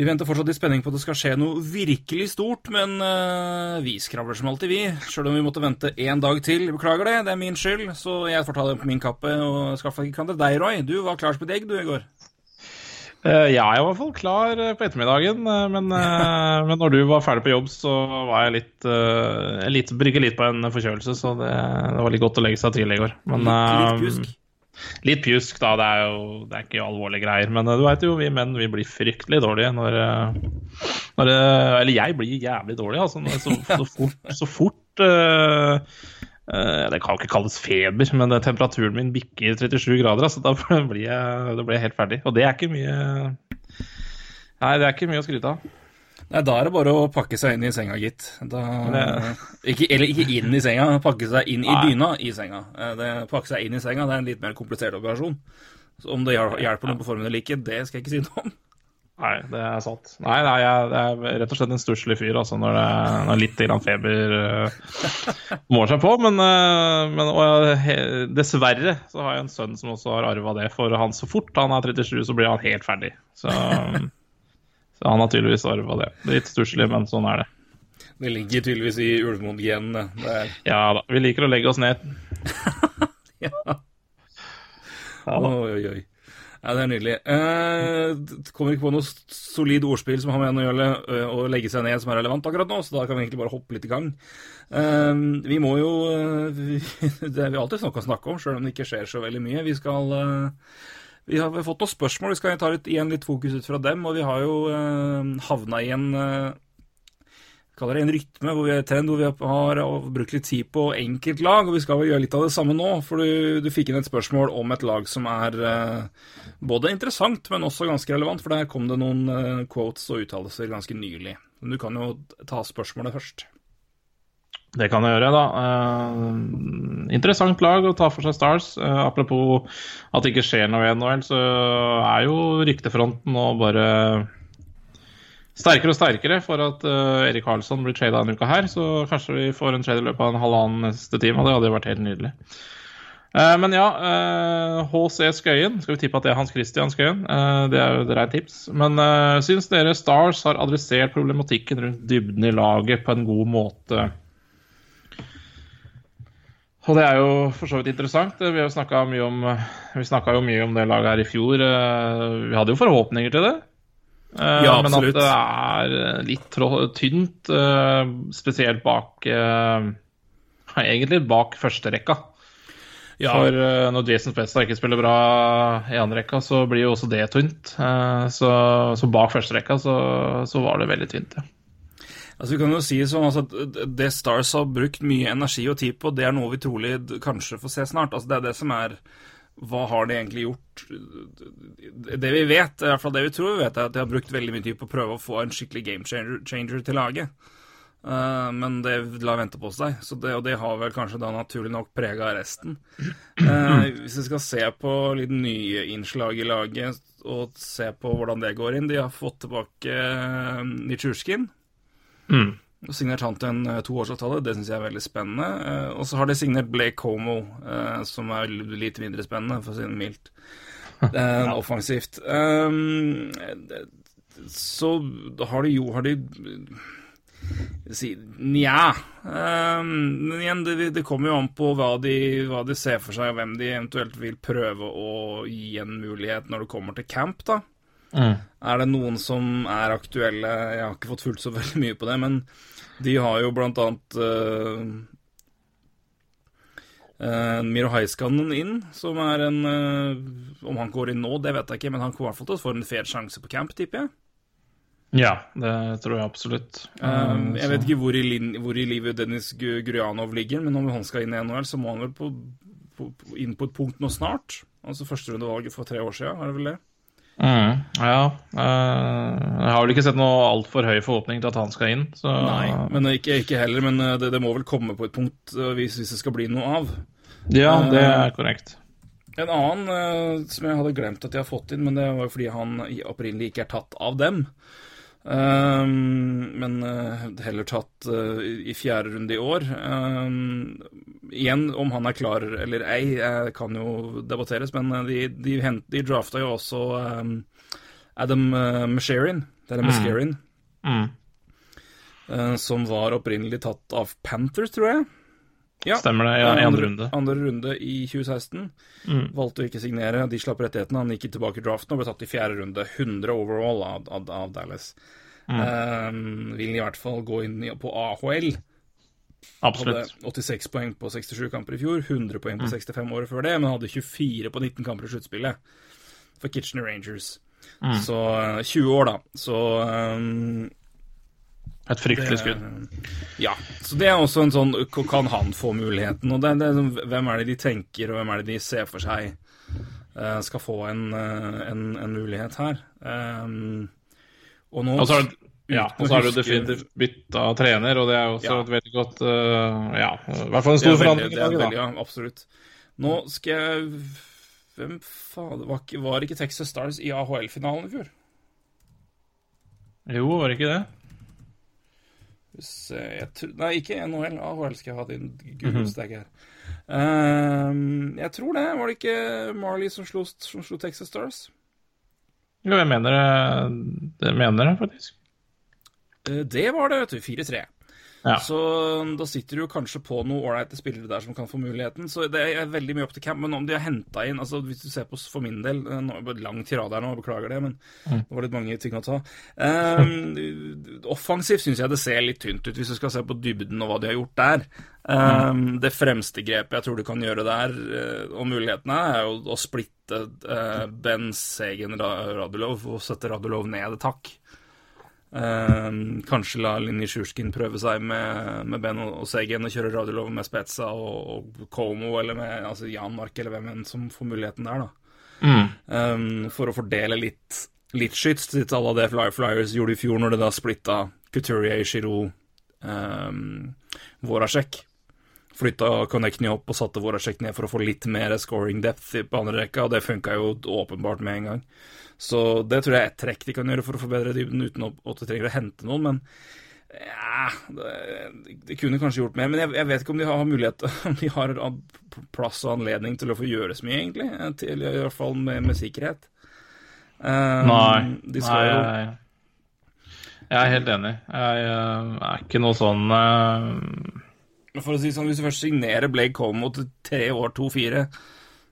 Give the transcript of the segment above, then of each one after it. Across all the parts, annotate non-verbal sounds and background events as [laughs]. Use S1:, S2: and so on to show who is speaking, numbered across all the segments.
S1: Vi venter fortsatt i spenning på at det skal skje noe virkelig stort, men eh, vi skravler som alltid, vi. Sjøl om vi måtte vente én dag til. Beklager det, det er min skyld, så jeg får ta det på min kappe og skaffe ikke klandre deg, Roy. Du var klar som et egg, du, i går.
S2: Uh, ja, jeg var i hvert fall klar eh, på ettermiddagen, men, uh, [laughs] men når du var ferdig på jobb, så var jeg litt, uh, litt Brygge litt på en forkjølelse, så det, det var litt godt å legge seg tidlig i går. Men,
S1: Litt, litt.
S2: Litt pjusk, da. Det er jo det er ikke alvorlige greier. Men eh, du veit jo, vi menn vi blir fryktelig dårlige når, eh, når eh, Eller jeg blir jævlig dårlig, altså. Så, [laughs] så fort, så fort uh, uh, Det kan jo ikke kalles feber, men temperaturen min bikker 37 grader. Altså, da blir jeg, da blir jeg helt ferdig. Og det er ikke mye Nei, det er ikke mye å skryte av.
S1: Nei, da er det bare å pakke seg inn i senga, gitt. Da, ikke, eller ikke inn i senga, pakke seg inn i dyna i senga. Eh, Det, pakke seg inn i senga det er en litt mer komplisert operasjon. Så om det hjelper noe på formen eller ikke, det skal jeg ikke si noe om.
S2: Nei, det er sant. Nei, nei jeg, jeg er rett og slett en stusslig fyr altså, når, det, når litt grann feber uh, mår seg på. Men, uh, men og he- dessverre så har jeg en sønn som også har arva det. For han så fort han er 37, så blir han helt ferdig. Så, [laughs] så han har tydeligvis arva det. Litt stusslig, men sånn er det.
S1: Det ligger tydeligvis i ulvemoen-genene. Er
S2: Ja da. Vi liker å legge oss ned. [laughs]
S1: Ja.
S2: Ja.
S1: Oi, oi, oi. Ja, det er nydelig. Eh, det kommer ikke på noe solid ordspill som har med å gjøre å legge seg ned som er relevant akkurat nå, så da kan vi egentlig bare hoppe litt i gang. Eh, vi må jo eh, vi, [laughs] Det er vi alltid noe å snakke om, sjøl om det ikke skjer så veldig mye. Vi skal eh, vi har fått noen spørsmål, vi skal ta litt, igjen litt fokus ut fra dem. Og vi har jo eh, havna i en uh, kaller det en rytme, hvor vi er trend, hvor vi har brukt litt tid på enkeltlag, og vi skal vel gjøre litt av det samme nå. For du, du fikk inn et spørsmål om et lag som er eh, både interessant, men også ganske relevant, for der kom det noen eh, quotes og uttalelser ganske nylig. Men du kan jo ta spørsmålet først.
S2: Det kan jeg gjøre, da. Uh, interessant lag å ta for seg Stars. Uh, apropos at det ikke skjer noe i NHL, så er jo ryktefronten nå bare sterkere og sterkere for at uh, Erik Karlsson blir trada denne uka her. Så kanskje vi får en trade i løpet av en halvannen neste time, og det hadde jo vært helt nydelig. Men ja, HC Skøyen. Skal vi tippe at det er Hans Christian Skøyen? Det er jo et reint tips. Men uh, syns dere Stars har adressert problematikken rundt dybden i laget på en god måte? Og det er jo for så vidt interessant. Vi har jo snakka jo mye om det laget her i fjor. Eh, Vi hadde jo forhåpninger til det. Eh,
S1: Ja,
S2: Men at det er litt tynt, eh, spesielt bak eh, [laughs] Egentlig bak førsterekka.
S1: Ja,
S2: For eh, når Jason Spezza ikke spiller bra i andre rekka, så blir jo også det tynt. Eh, så, så bak førsterekka så, så var det veldig tynt, ja.
S1: Altså vi kan jo si sånn altså, at det Stars har brukt mye energi og tid på, det er noe vi trolig kanskje får se snart. Altså Det er det som er Hva har de egentlig gjort? Det vi vet, i hvert fall det vi tror vi vet, er at de har brukt veldig mye tid på å prøve å få en skikkelig game changer, changer til laget. Uh, men det lar vente på seg, så det, og det har vel kanskje da naturlig nok prega resten. Uh, hvis vi skal se på litt nye innslag i laget og se på hvordan det går inn De har fått tilbake uh, Nitsjurskin.
S2: Mm.
S1: Signert han til en eh, toårsavtale, det syns jeg er veldig spennende. Eh, og så har de signert Blake Homo, eh, som er litt mindre spennende, for å si det mildt. ja. Offensivt. Um, så har de jo Har de si, Nja. Um, men igjen, det, det kommer jo an på hva de, hva de ser for seg, og hvem de eventuelt vil prøve å gi en mulighet når det kommer til camp, da.
S2: Mm.
S1: Er det noen som er aktuelle Jeg har ikke fått fulgt så veldig mye på det, men de har jo blant annet uh, uh, Miro Heiskanen inn, som er en uh, Om han går inn nå, det vet jeg ikke, men han kommer i hvert fall til å få en fair sjanse på camp, tipper jeg.
S2: Ja, det tror jeg absolutt.
S1: Um, jeg vet ikke hvor i, hvor i livet Dennis Gu- Gurjanov ligger, men om han skal inn i NHL, så må han vel på, på, på, inn på et punkt nå snart. Altså førsterundevalget for tre år siden, er det vel det?
S2: Mm, ja. eh, jeg har vel ikke sett noe altfor høy forhåpning til at han skal inn. Så
S1: Men ikke, ikke heller, men uh, det, det må vel komme på et punkt uh, hvis, hvis det skal bli noe av.
S2: ja, det er korrekt.
S1: En annen som jeg hadde glemt at de har fått inn, men det var jo fordi han i- opprinnelig ikke er tatt av dem. Um, men uh, heller tatt uh, i fjerde runde i år. Um, igjen, om han er klar eller ei, eh, kan jo debatteres, men de, de, hent, de drafta jo også um, Adam uh, Masherin, eller Mascarin,
S2: Mm.
S1: uh, som var opprinnelig tatt av Panthers, tror jeg. Ja,
S2: Stemmer det, ja, i andre runde.
S1: Andre runde i 2016.
S2: Mm.
S1: Valgte å ikke signere, de slapp rettighetene. Han gikk tilbake i draften og ble tatt i fjerde runde. 100 overall av, av, av Dallas.
S2: Mm.
S1: Um, vil i hvert fall gå inn på AHL. Hadde 86 poeng på 67 kamper i fjor, 100 poeng på
S2: Mm.
S1: 65 året før det, men hadde 24 på 19 kamper i sluttspillet for Kitchener Rangers.
S2: Mm.
S1: Så uh, 20 år, da. Så um,
S2: Et fryktelig skudd.
S1: Ja. Så det er også en sånn Kan han få muligheten? Og det, det Hvem er det de tenker, og hvem er det de ser for seg uh, skal få en, eh, en, en mulighet her? Um, og nå
S2: altså, ja, og så har du definitivt bytta trener, og det er jo også
S1: Ja.
S2: et veldig godt uh, Ja, i hvert fall en stor forandring i
S1: veldig-
S2: da.
S1: Ja, absolutt. Nå skal jeg Hvem fader var, var ikke Texas Stars i AHL-finalen i fjor?
S2: Jo, var det ikke det?
S1: Hvis, eh, jeg tr nei, ikke NHL. AHL skal jeg ha din
S2: Mhm.
S1: Her. Um, jeg tror det. Var det ikke Marley som slo, som slo Texas Stars?
S2: Jo, jeg mener det, det mener jeg faktisk.
S1: Eh, Det var det, vet du. 4-3.
S2: Ja.
S1: Så um, da sitter du kanskje på noen ålreite spillere der som kan få muligheten. Så det er veldig mye opp til camp. Men om de har henta inn altså Hvis du ser på for min del eh, lang tirade her nå, beklager det, men
S2: Mm.
S1: det var litt mange ting å ta. Um, [laughs] offensivt syns jeg det ser litt tynt ut, hvis du skal se på dybden og hva de har gjort der. Um, Det fremste grepet jeg tror du kan gjøre der, eh, og mulighetene, er jo å splitte uh, Ben Segen Radulov og sette Radulov ned. Eh, kanskje la Linni Sjurskin prøve seg med, med Ben og Segen og kjøre Radulov med Spetsa og, og Como eller med altså Jan Mark eller hvem enn som får muligheten der, da.
S2: Mm.
S1: Eh, for å fordele litt, litt skyts til alle det Fly Flyers gjorde i fjor, når det da splitta Couturier, Giroud, um, Vorasek. Flytta Connectny opp og satte Vorasek ned for å få litt mer scoring depth på andre rekka, og det funka jo åpenbart med en gang. Så det tror jeg er et trekk de kan gjøre for å forbedre dybden, uten at de trenger å hente noen. Men ja, det, de kunne kanskje gjort mer. Men jeg, jeg vet ikke om de har mulighet [laughs] Om de har plass og anledning til å få gjøre så mye, egentlig. eh, Til, I hvert fall med, med sikkerhet. Um,
S2: Nei.
S1: De
S2: Nei,
S1: jo
S2: jeg, jeg er helt enig. Jeg jeg er ikke noe sånn uh...
S1: For å si sånn, Hvis du først signerer Blake Como til tre år, to-fire,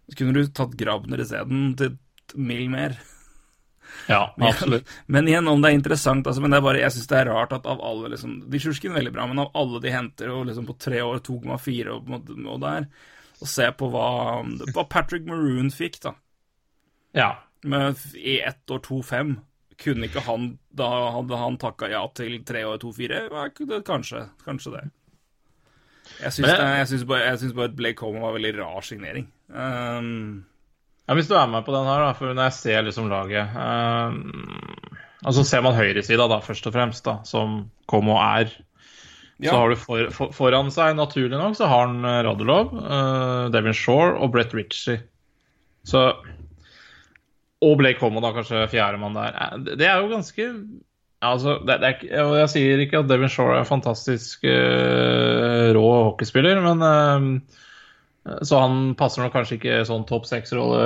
S1: så kunne du tatt Grabner isteden til et mil mer.
S2: Ja, [laughs] absolutt.
S1: Men igjen, om det er interessant altså, Men det er bare, jeg syns det er rart at av alle liksom, De Sjusjkin veldig bra, men av alle de henter og liksom på tre år 2,4 og, en og der Og se på hva, hva Patrick Maroon fikk, da.
S2: Ja.
S1: Med i ett år 2,5. Kunne ikke han Da hadde han takka ja til tre år 2,4? Ja, Kanskje. Kanskje det. Jeg syns, bare, bare Blake Coleman var veldig rar signering. Um,
S2: Ja, Hvis du er med på den her, da, for når jeg ser liksom laget eh, Altså ser man høyresida, da, først og fremst, da, som Komo er.
S1: Ja.
S2: Så har du for, for, foran seg, naturlig nok, så har han eh, Radulov, eh, Devin Shore og Brett Ritchie. Så Og Blake Komo, da, kanskje fjerdemann der. Eh, Det det er jo ganske altså, det, det er, jeg, Jeg sier ikke at Devin Shore er en fantastisk eh, rå hockeyspiller, men eh, så han passer nok kanskje ikke sånn topp seks-rolle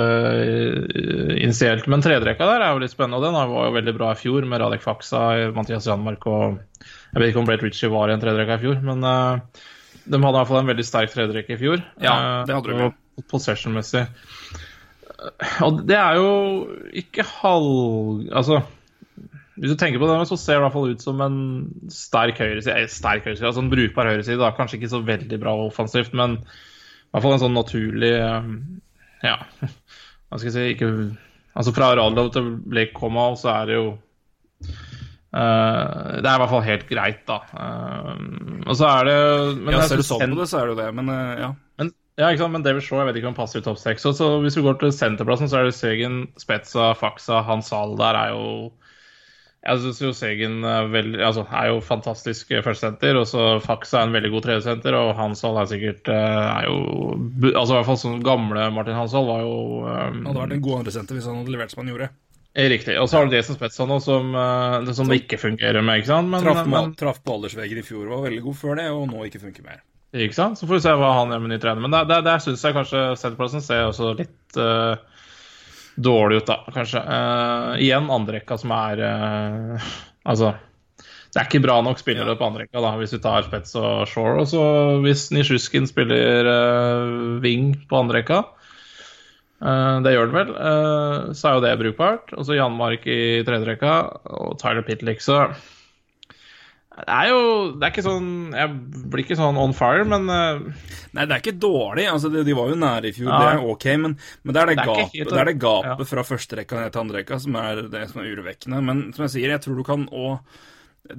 S2: eh, initielt. Men tredrekka der er jo litt spennende, og den var jo veldig bra i fjor med Radek Faksa, Mathias Janmark og Jeg vet ikke om Brett Ritchie var i en tredrekka i fjor, men uh, de hadde i hvert fall en veldig sterk tredrekke i fjor.
S1: Ja, det hadde de.
S2: og Possession-messig. Og det er jo ikke halv... Altså Hvis du tenker på det, så ser det i hvert fall ut som en sterk høyreside. eh, Sterk høyreside, altså en brukbar høyreside. Kanskje ikke så veldig bra offensivt, men hvert fall en sånn naturlig eh, Ja, [laughs] hva skal jeg si ikke, Altså fra Radlov til Blake Comal så er det jo Uh, Det er i hvert fall helt greit, da. Uh, og så er det men
S1: Ja, ser du sånn på det, så er det jo det, men uh, ja.
S2: men, ja, ikke sant? men David Shaw jeg vet ikke om han passer i topp seks. Så, så hvis vi går til senterplassen, så er det Segen, Spetza, Faxa, Hans Hall der er jo Jeg syns jo Segen er, veldig, altså, er jo fantastisk eh, førstesenter, og så Faxa er en veldig god tredjesenter, og Hans er sikkert eh, er jo Altså i hvert fall sånn gamle Martin Hans var jo um,
S1: Han hadde vært en god andresenter hvis han hadde levert som han gjorde.
S2: Riktig. Og så har du Jason Spetsa nå, som, som det ikke fungerer med, ikke sant? Men,
S1: Traff,
S2: men,
S1: traff på aldersvegger i fjor, var veldig god før det, og nå ikke funker mer.
S2: Ikke sant? Så får vi se hva han gjør med ny trener. Men der, der, der syns jeg kanskje Senterplassen ser også litt eh, dårlig ut, da, kanskje. Uh, igjen andrerekka som er uh, [laughs] Altså det er ikke bra nok spillere på andrerekka, da, hvis vi tar Spets og Shore. Og så hvis Nisjuskin spiller uh, wing på andrerekka, uh, det gjør han vel, uh, så er jo det brukbart. Og så Janmark i tredjerekka og Tyler Pitlick, så det er jo Det er ikke sånn Jeg blir ikke sånn on fire, men uh,
S1: Nei, det er ikke dårlig. altså De, de var jo nære i fjor,
S2: Ja.
S1: det er ok. Men, men det er det,
S2: Det er
S1: gapet,
S2: helt-
S1: det er det gapet
S2: ja.
S1: fra første rekka ned til andre rekka som er det som er urovekkende. Men som jeg sier, jeg tror du kan òg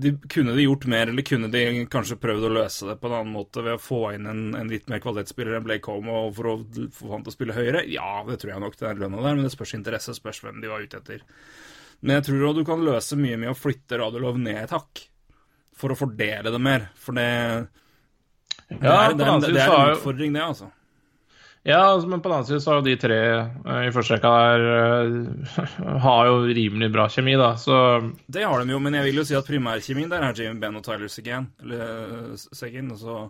S1: de, Kunne de gjort mer, eller kunne de kanskje prøvd å løse det på en annen måte ved å få inn en, en litt mer kvalitetsspiller enn Blake Home og for å få han til å spille høyere? Ja, det tror jeg nok, det er lønna der, men det spørs interesse, spørs hvem de var ute etter. Men jeg tror òg du kan løse mye med å flytte Radiolov ned et hakk. For å fordele det mer. For det, det,
S2: Ja,
S1: er, det, er, det er en utfordring, det, altså.
S2: Ja, altså, men på den annen side så har jo de tre eh, i første rekka der eh, [laughs] har jo rimelig bra kjemi, da. Så
S1: Det har de jo, men jeg vil jo si at primærkjemien der er Jamie Benn og Tyler Segan. Eller Segan, Seguin. Altså,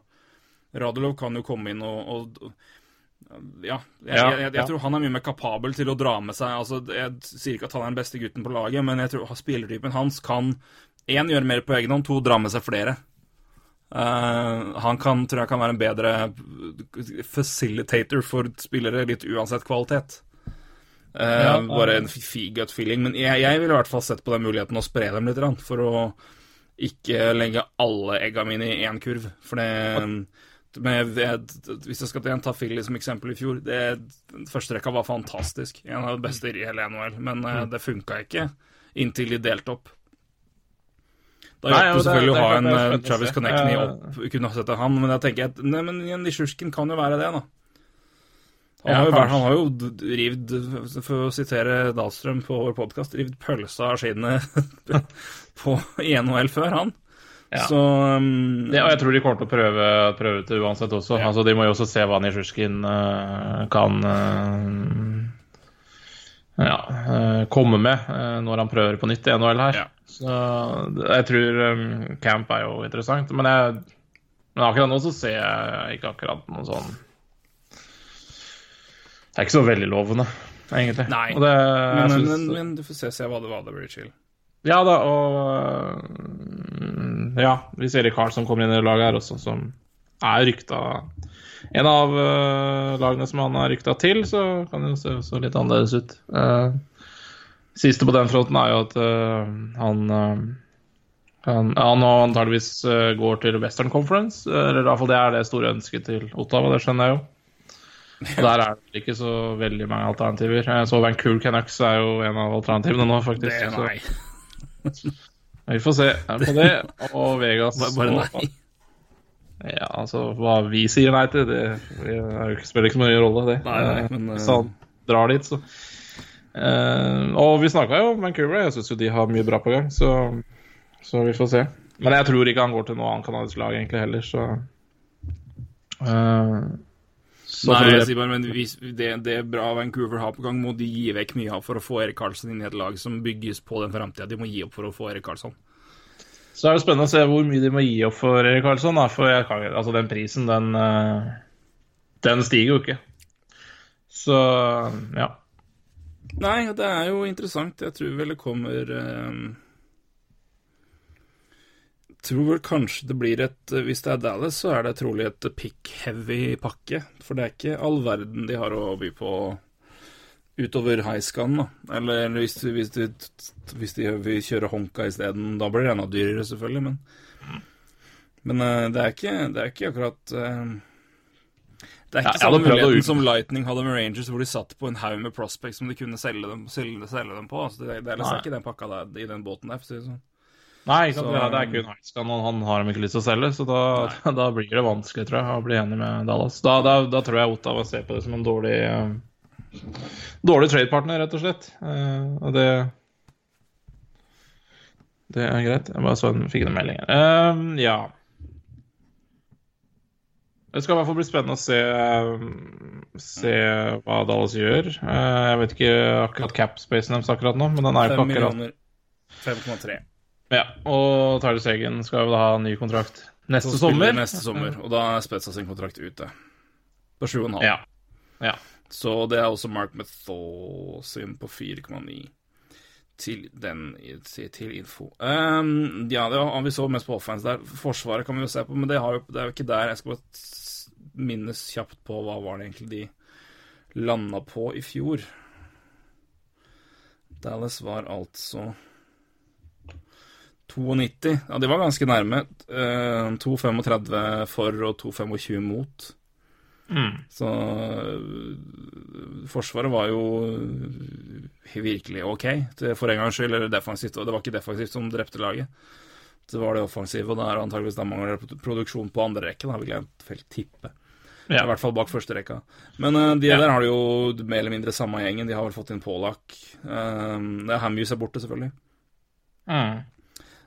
S1: Radulov kan jo komme inn og, og ja, jeg, jeg, jeg, jeg tror han er mye mer kapabel til å dra med seg altså, Jeg sier ikke at han er den beste gutten på laget, men jeg tror spillertypen hans kan én gjør mer på egen hånd, to drar med seg flere. Uh, han kan, tror jeg kan være en bedre facilitator for spillere, litt uansett kvalitet. Uh,
S2: Ja,
S1: bare en gut feeling. Men jeg, jeg ville i hvert fall sett på den muligheten å spre dem litt, for å ikke legge alle egga mine i én kurv. For det med, Hvis jeg skal ta Philly som eksempel i fjor det, Første rekka var fantastisk. En av de beste i hele NHL. Men eh, det funka ikke inntil de delte opp. Da hjelper
S2: jo,
S1: det
S2: det-
S1: selvfølgelig å ha en
S2: det
S1: eh,
S2: å
S1: Travis. Connectney
S2: Eh,
S1: opp, kunne sett han, men jeg tenker at nei, men Nisjurskin kan jo være det, da. Han
S2: Ja,
S1: har, jo, vært- han har jo rivd, for å sitere Dahlstrøm på vår podkast, rivd pølsa av skinnet [laughs] på NHL før, han.
S2: Ja.
S1: Så um,
S2: det, Og jeg tror de kommer til å prøve, prøve det uansett også.
S1: Ja.
S2: Altså, de må jo også se hva Nisjurskin uh, kan eh, ja, eh, komme med eh, når han prøver på nytt i NHL her.
S1: Ja.
S2: Så jeg tror um, camp er jo interessant. Men, jeg, men akkurat nå så ser jeg ikke akkurat noe sånn Det er ikke så veldig lovende, egentlig.
S1: Nei.
S2: Det,
S1: men,
S2: synes-
S1: men, men du får se, se hva det var. Det blir chill.
S2: ja da, og Ja, vi ser hvis Erik Karlsson kommer inn i laget her også, som er rykta En av uh, lagene som han har rykta til, så kan det se også litt annerledes ut. Uh, siste på den fronten er jo at uh, han han, han nå antageligvis går til Western Conference, eller i hvert fall det er det store ønsket til Ottawa, det skjønner jeg jo. Og [laughs] Der er det ikke så veldig mange alternativer. Jeg så Vancouver Canucks er jo en av alternativene nå, faktisk.
S1: Det,
S2: er
S1: nei. [laughs]
S2: vi får se på det. Og Vegas
S1: Bare, bare nei.
S2: Ja, altså, hva vi sier nei til, det, det er spiller ikke så mye rolle, det.
S1: Nei, nei, men,
S2: Eh, Hvis han drar dit, så Uh, Og vi snakka jo om Vancouver, jeg syns jo de har mye bra på gang, så, så vi får se. Men jeg tror ikke han går til noe annet kanadisk lag egentlig heller, så uh, så
S1: Nei, jeg sier bare, men hvis det, det bra Vancouver har på gang, må de gi vekk mye av for å få Erik Karlsson inn i et lag som bygges på den framtida. De må gi opp for å få Erik Karlsson.
S2: Så er det spennende å se hvor mye de må gi opp for Karlsson. Da, for jeg altså den prisen, den, eh, den stiger jo ikke. Så ja.
S1: Nei, det er jo interessant. Jeg tror vel det kommer eh, tror vel kanskje det blir et Hvis det er Dallas, så er det trolig et pick-heavy pakke. For det er ikke all verden de har å by på utover highscan, da. Eller hvis, du- hvis, du, hvis de vil kjøre Honka isteden, da blir det enda dyrere, selvfølgelig, men Men eh, det, er ikke, det er ikke akkurat eh, Det er ikke
S2: ja,
S1: samme muligheten som Lightning hadde med Rangers, hvor de satt på en haug med prospects som de kunne selge dem, selge, selge dem på. Altså, det, det er ikke den pakka der, i den båten der, for å si det sånn.
S2: Nei, ikke sant?
S1: Så-
S2: det er- det kun Highscan, og han har ikke lyst til å selge, så da, [laughs] da blir det vanskelig, tror jeg, å bli enig med Dallas. Da, da, da tror jeg Ottawa ser på det som en dårlig eh, Dårlig tradepartner, rett og slett. Uh, og det Det er greit. Jeg bare så den fikk en melding her. Eh, ja. Det skal i hvert fall bli spennende å se, se hva Dallas gjør. Eh, jeg vet ikke akkurat cap-spacen deres akkurat nå, men den er jo ikke akkurat
S1: 5,3.
S2: ja, og Tyler Segen skal vel ha ny kontrakt neste sommer.
S1: Neste sommer, og da er Spetsa sin kontrakt ute. På 7,5.
S2: Ja. ja.
S1: Så det er også Mark Methaw sin på 4,9 til den til, info. Um, ja, det har vi så mest på offense der. Forsvaret kan vi jo se på, men det, jo, det er jo ikke der. Jeg skal bare minnes kjapt på hva var det egentlig de landa på i fjor. Dallas var altså 92. Ja, de var ganske nærme. Uh, 2,35 for og 2,25 mot.
S2: Mm.
S1: Så Forsvaret var jo virkelig ok for en gangs skyld, eller defensivt. Og det var ikke defensivt som drepte laget. Det var det offensive, og det er antageligvis da mangler produksjon på andre rekke, da vil jeg tippe.
S2: Ja.
S1: I hvert fall bak første rekka. Men uh, de
S2: Ja.
S1: der har det jo mer eller mindre samme gjengen. De har vel fått inn Polak. Uh, det er Hamuse er borte, selvfølgelig.
S2: Mm.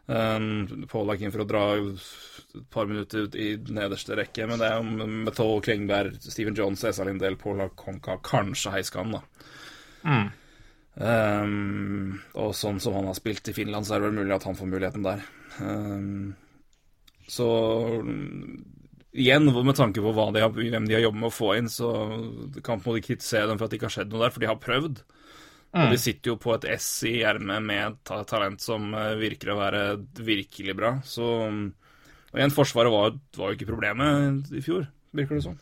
S1: Um, Polak inn for å dra et par minutter ut i nederste rekke, men det er jo Metall, Klingberg, Steven Jones, Esa Lindell, Polak, Konka, kanskje Heiskan, da.
S2: Mm.
S1: Um, og sånn som han har spilt i Finland, så er det vel mulig at han får muligheten der. Um, så igjen, med tanke på de har, hvem de har jobbet med å få inn, så kan en måte kritisere dem for at det ikke har skjedd noe der, for de har prøvd. Og de sitter jo på et S i ermet med et talent som eh, virker å være virkelig bra. Så Og igjen, Forsvaret var, var jo ikke problemet i fjor, virker det som.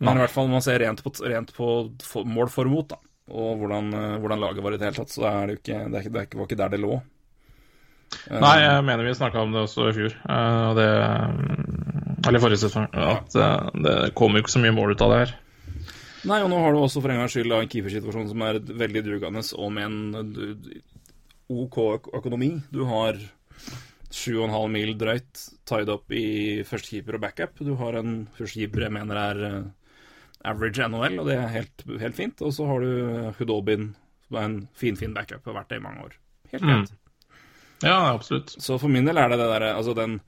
S1: Men i hvert fall man ser rent på, rent på for- mål for mot, da, og hvordan, eh, hvordan laget var i det hele tatt, så er det jo ikke, det, er det var ikke der det lå. Eh,
S2: Nei, jeg mener vi snakka om det også i fjor, og det Eller i forrige sesong. At det kom jo ikke så mye mål ut av det her.
S1: Nei, og nå har du også for en gangs skyld en keepersituasjon som er veldig dugende, og med en OK øk- økonomi. Du har 7,5 mil drøyt tied opp i førstekeeper og backup. Du har en førstekeeper jeg mener er eh, average NHL, og det er helt, helt fint. Og så har du Hudobin, som er en fin, fin backup, har vært det i mange år. Helt
S2: Mm. Ja, absolutt.
S1: Så for min del er det det derre Altså den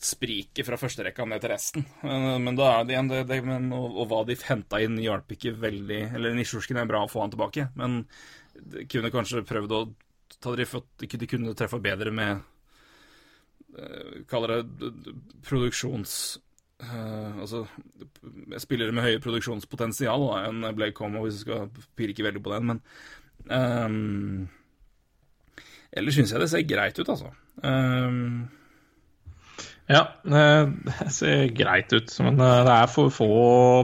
S1: spriket fra førsterekka ned til resten. Men, da er det igjen det, det men, og, og hva de henta inn, hjalp ikke veldig Eller Nisjusjkin er bra å få han tilbake, men de kunne kanskje prøvd å ta drift de kunne- treffe bedre med eh, Kaller det produksjons... Uh, altså spillere med høye produksjonspotensial enn Blake Como, hvis du skal pirke veldig på den, men um, Ellers syns jeg det ser greit ut, altså. Ehm,
S2: Ja, eh, [laughs] det ser greit ut, men eh, det er for få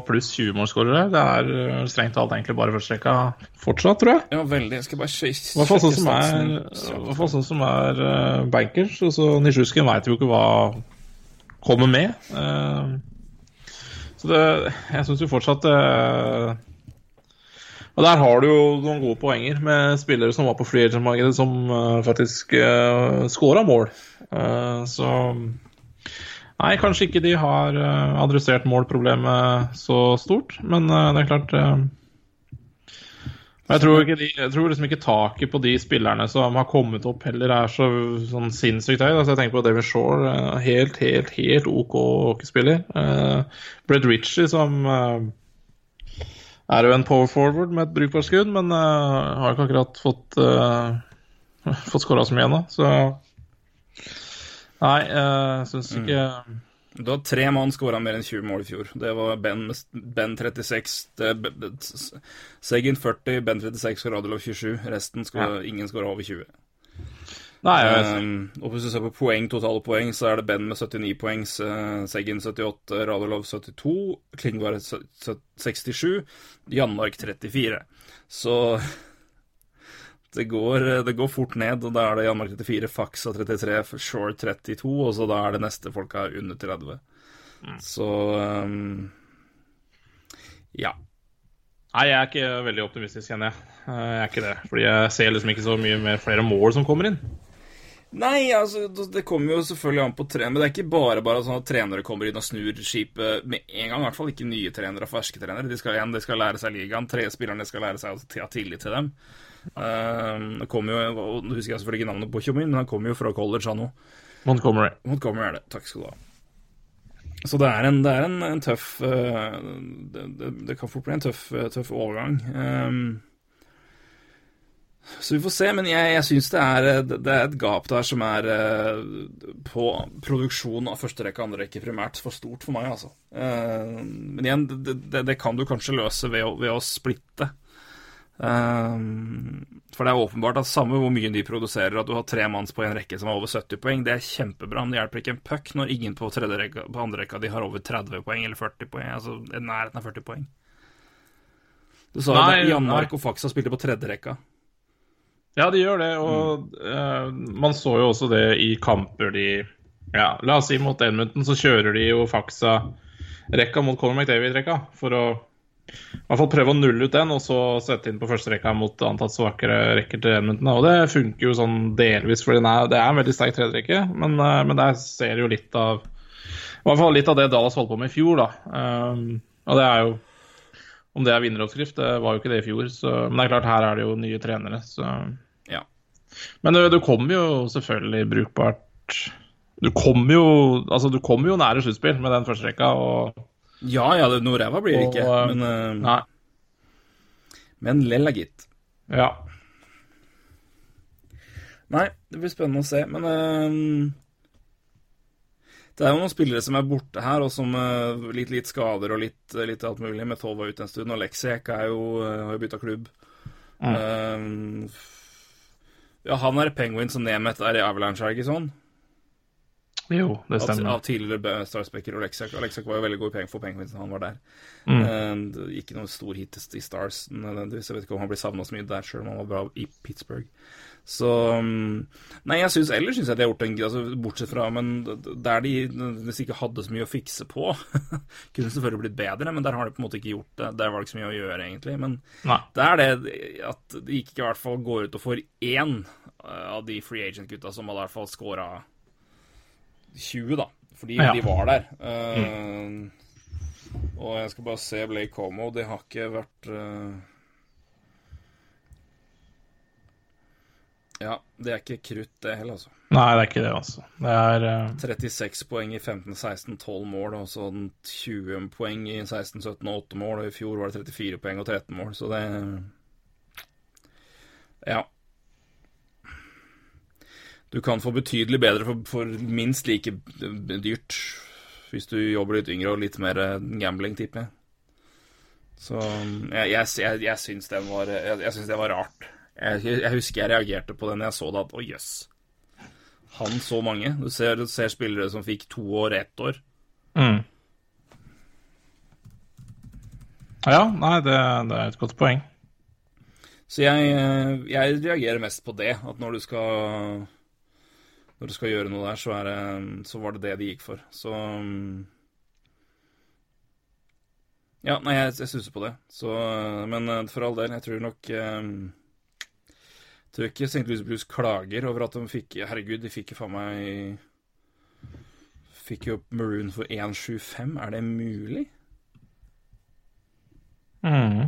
S2: pluss 20-målsskårere. Det er eh, strengt talt egentlig bare førsterekka fortsatt, tror jeg.
S1: ja, veldig. Jeg skal bare sjekke
S2: I hvert fall sånn som er, sånn som er bankers. Og så Nisjuskin veit jo ikke hva kommer med. Så det Jeg syns jo fortsatt eh, Og der har du jo noen gode poenger med spillere som var på free agent-markedet, som faktisk uh, scora mål. Så Nei, kanskje ikke de har eh, adressert målproblemet så stort, men eh, det er klart eh, jeg tror, de, jeg tror liksom ikke taket på de spillerne som har kommet opp, heller er så sånn sinnssykt høyt. Altså, jeg tenker på David Shore, helt, helt, helt OK hockeyspiller. Uh, Brett Ritchie, som uh, er jo en power forward med et brukbart skudd, men uh, har ikke akkurat fått, uh, fått skåra så mye ennå. Så Nei, jeg syns ikke
S1: Du har tre mann skåra mer enn 20 mål i fjor. Det var Ben, ben 36, det, det, Segin 40, Ben 36 og Radulov 27. Resten skåra, ingen skåra over 20.
S2: Nei, jeg vet
S1: Um, og hvis du ser på poeng, totale poeng, så er det Ben med 79 poeng, Segin 78, Radulov 72, Klingvar 67, Janmark 34. Så det går, det går fort ned, og da er det Janmark 34, Faxa 33, Shore 32, og så da er det neste folka under 30. Så um, ja.
S2: Nei, jeg er ikke veldig optimistisk, kjenner jeg. Eh, Jeg er ikke det. Fordi jeg ser liksom ikke så mye mer flere mål som kommer inn.
S1: Nei, altså, det kommer jo selvfølgelig an på trener, men det er ikke bare bare sånn at trenere kommer inn og snur skipet med en gang. I hvert fall ikke nye trenere og ferske trenere. De skal igjen, de skal lære seg ligaen. Tre spillerne skal lære seg å ha tillit til dem. Um, det kommer jo, og Nå husker jeg selvfølgelig ikke navnet på Tjomin, men han kommer jo fra college, han òg.
S2: Montgomery.
S1: Montgomery er det. Takk skal du ha. Så det er en, det er en, en tøff uh, det, det, det kan fort bli en tøff, uh, tøff overgang. Um, så vi får se, men jeg, jeg syns det, det er et gap der som er uh, på produksjon av første rekke og andre rekke primært for stort for meg, altså. Uh, men igjen, det, det, det kan du kanskje løse ved å, ved å splitte. Um, for det er åpenbart at samme hvor mye de produserer, at du har tre manns på en rekke som har over 70 poeng, det er kjempebra, men det hjelper ikke en puck når ingen på, tredje rekka, på andre rekka de har over 30 poeng eller 40 poeng, altså nærheten av 40 poeng. Du sa jo Janmark og Faxa spilte på tredje rekka.
S2: Ja, de gjør det, og eh, man så jo også det i kamper de Ja, la oss si mot Edmundton, så kjører de jo Faxa rekka mot Conor McDavid-rekka for å i hvert fall prøve å nulle ut den, og så sette inn på første rekka mot antatt svakere rekker til Edmundton. Og det funker jo sånn delvis, for er, det er en veldig sterk tredjerekke, men, eh, men der ser jo litt av I hvert fall litt av det Dallas holdt på med i fjor, da. Um, og det er jo Om det er vinneroppskrift, det var jo ikke det i fjor, så, men det er klart, her er det jo nye trenere, så
S1: Ja.
S2: Men du, du kommer jo selvfølgelig brukbart Du kommer jo Altså, du kommer jo nære sluttspill med den første rekka, og
S1: Ja ja, det- noe ræva blir det ikke,
S2: Og,
S1: men, uh,
S2: Nei.
S1: men lella, gitt.
S2: Ja.
S1: Nei, det blir spennende å se, men uh, Det er jo noen spillere som er borte her, og som uh, litt, litt skader og litt, litt alt mulig. Metov var ute en stund, og Leksiek er jo, uh, har jo bytta klubb. Eh, ja, han er Penguin Som Nemeth er i Avalanche, er det ikke sånn?
S2: Jo, det stemmer.
S1: av tidligere Starspecker og Leksiak. Og var jo veldig god i peng for Penguins da han var der.
S2: Mm.
S1: Uh, ikke noen stor hit i Stars nødvendigvis. Jeg vet ikke om han blir savna så mye der, sjøl om han var bra i Pittsburgh. Så mm, Nei, jeg synes, ellers syns jeg de har gjort en altså, Bortsett fra Men der de nødvendigvis ikke hadde så mye å fikse på [laughs] Kunne selvfølgelig blitt bedre, men der har de på en måte ikke gjort det. Der var det ikke så mye å gjøre, egentlig. Men
S2: Nei.
S1: det er det at de ikke i hvert fall går ut og får én eh, av de free agent-gutta som hadde i hvert fall scora 20, da. Fordi
S2: Ja.
S1: de var der. Eh, Og jeg skal bare se Blake Como. Det har ikke vært uh... Ja, det er ikke krutt, det heller, altså.
S2: Nei, det er ikke det, altså. Det er uh...
S1: 36 poeng i 15-16, 12 mål, og så 20 poeng i 16-17 og 8 mål. Og i fjor var det 34 poeng og 13 mål, så det Ja. Du kan få betydelig bedre for, for minst like dyrt hvis du jobber litt yngre og litt mer eh, gambling, tipper jeg. Så jeg, jeg, jeg, jeg syns den var Jeg, jeg syns det var rart. Jeg, jeg husker jeg reagerte på den jeg så det, at å jøss. Han så mange. Du ser, du ser spillere som fikk to år, ett år.
S2: mm. Ja, nei, det, det er et godt poeng.
S1: Så jeg, eh, jeg reagerer mest på det. At når du skal Når du skal gjøre noe der, så, er det, så var det det de gikk for. Så Ja, nei, jeg, jeg stusser på det. Så Men eh, for all del, jeg tror nok eh, Jeg tror ikke St. Louis Blues klager over at de fikk Herregud, de fikk jo faen meg Fikk jo Maroon for 1,75. Er det mulig?
S2: Mm.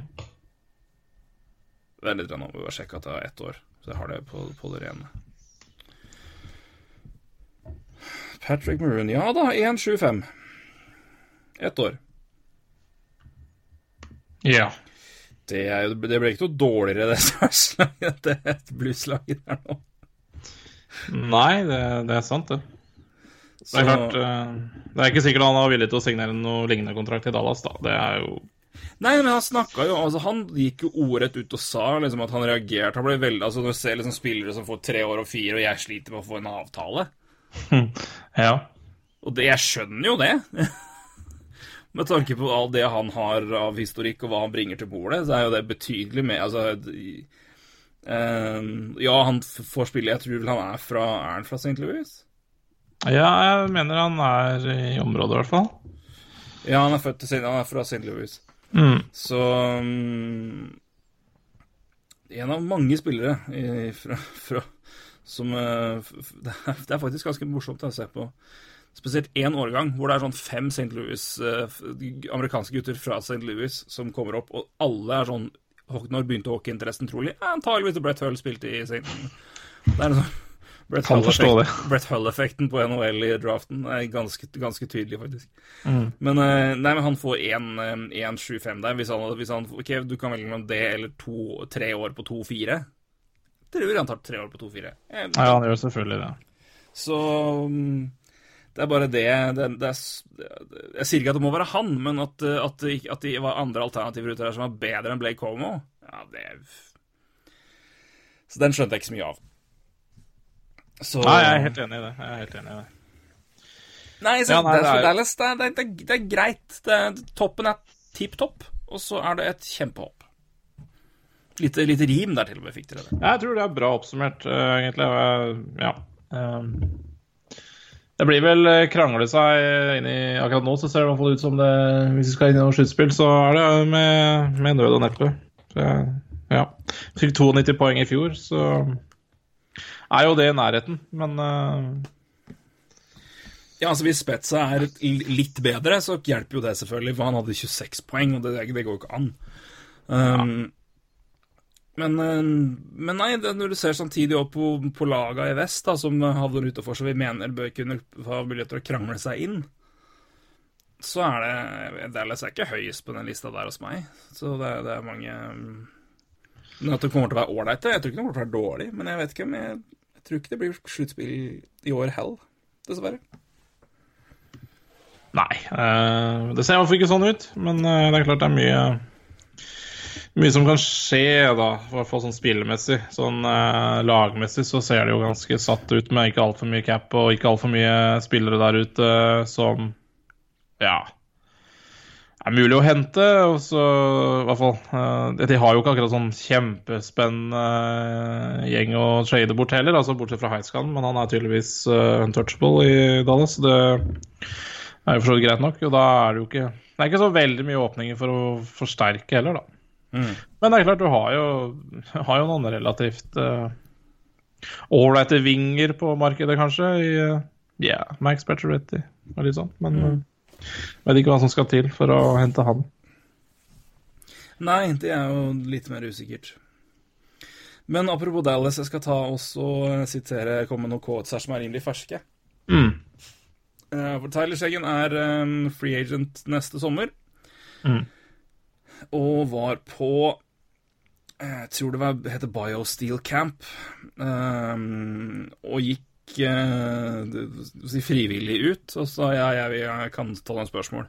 S1: Vent litt, nå må vi bare sjekke at det er ett år. Så jeg har det på, på det rene. Patrick Maroon. Ja da, 1,75. Ett år.
S2: Ja.
S1: Det, jo- det ble ikke noe dårligere, det Stars-laget. Det et blues-laget der nå.
S2: Nei, det, det er sant, det. Det er klart eh, Det er ikke sikkert han var villig til å signere noe lignende kontrakt i Dallas, da. Det er jo
S1: Nei, men han snakka jo altså Han gikk jo ordrett ut og sa liksom at han reagerte. Han ble veldig Altså, Når du ser liksom spillere som får tre år og fire, og jeg sliter med å få en avtale [laughs]
S2: Ja.
S1: Og det, jeg skjønner jo det. [laughs] Med tanke på all det han har av historikk, og hva han bringer til bordet, så er jo det betydelig med Altså d- eh, Ja, han får spille Jeg tror vel han er fra Er han fra St. Louis?
S2: ja, jeg mener han er i området, i hvert fall.
S1: Ja, han er født til. Han er fra St. Louis.
S2: Mm.
S1: Så um, En av mange spillere i, fra, fra, som eh, [laughs] det, er, faktisk ganske morsomt å se på. Spesielt én årgang hvor det er sånn fem St. Louis eh, amerikanske gutter fra St. Louis som kommer opp, og alle er sånn Når begynte hockeyinteressen, trolig? Antageligvis da Brett Hull spilte i St. Det er sånn [laughs] Brett Hull-effekt- Brett Hull-effekten på NHL i draften er ganske, ganske tydelig, faktisk. Men, eh, nei, men han får 1-7-5 der. Hvis han, hvis han Ok, du kan velge mellom det eller to, tre år på 2-4. Tror han tar tre år på 2-4. Eh,
S2: Ja, han gjør selvfølgelig det.
S1: Så mm, det er bare det, det, det er, Jeg sier ikke at det må være han, men at, eh, at, at det var andre alternativer ute der som var bedre enn Blake Como, ja, det Så den skjønte jeg ikke så mye av. Så
S2: Nei, jeg er helt enig i det. Jeg er helt enig i det.
S1: Nei, så
S2: Ja, nei,
S1: det, er,
S2: det er-
S1: Dallas, det, er, det, er, det er greit. Toppen er tipp topp, og så er det et kjempehopp. Lite, litt rim der til og med fikk dere det.
S2: Jeg tror det er bra oppsummert, eh, egentlig. Ja. ehm, Det blir vel eh, krangle seg inn i Akkurat nå så ser det i hvert fall ut som det Hvis vi skal inn i noe sluttspill, så er det med, med nød og neppe. Så Ja. Fikk 92 poeng i fjor, så er jo det i nærheten, men eh,
S1: Ja, altså Hvis Spetza er litt bedre, så hjelper jo det selvfølgelig, for han hadde 26 poeng, og det, det går jo ikke an. Um, men, eh, men nei, det, når du ser samtidig opp på, på laga i vest, da, som havner utafor, så vi mener bør kunne ha mulighet til å krangle seg inn, så er det Dallas er ikke høyest på den lista der hos meg. Så det, det er mange Men at det kommer til å være ålreite Jeg tror ikke det kommer til å være dårlig, men jeg vet ikke om jeg, jeg tror ikke det blir sluttspill i år hell, dessverre.
S2: Nei. eh, det ser i hvert fall ikke sånn ut, men eh, det er klart det er mye mye som kan skje, da, i hvert fall sånn spillemessig. Sånn eh, lagmessig så ser det jo ganske satt ut med ikke altfor mye cap og ikke altfor mye spillere der ute som ja er mulig å hente. Og så i hvert fall eh, De har jo ikke akkurat sånn kjempespennende eh, gjeng å trade bort heller, altså bortsett fra Heiskan, men han er tydeligvis eh, untouchable i Dallas. Det er jo for så vidt greit nok. Og da er det jo ikke Det er ikke så veldig mye åpninger for å forsterke heller, da. Men det er klart, du har jo, [laughs] har jo noen relativt ålreite uh, vinger på markedet, kanskje. I uh, yeah, Max Pacioretty og litt sånn. Men uh, vet ikke hva som skal til for å hente han.
S1: Nei, det er jo litt mer usikkert. Men apropos Dallas, jeg skal ta også sitere, komme noen quotes her som er rimelig ferske.
S2: Mm.
S1: Uh, For Tyler Skjeggen er um, free agent neste sommer.
S2: Mm.
S1: Og var på eh, Jeg tror det var, heter BioSteel Camp. Um, og gikk uh, frivillig ut og sa ja, jeg, jeg kan ta noen spørsmål.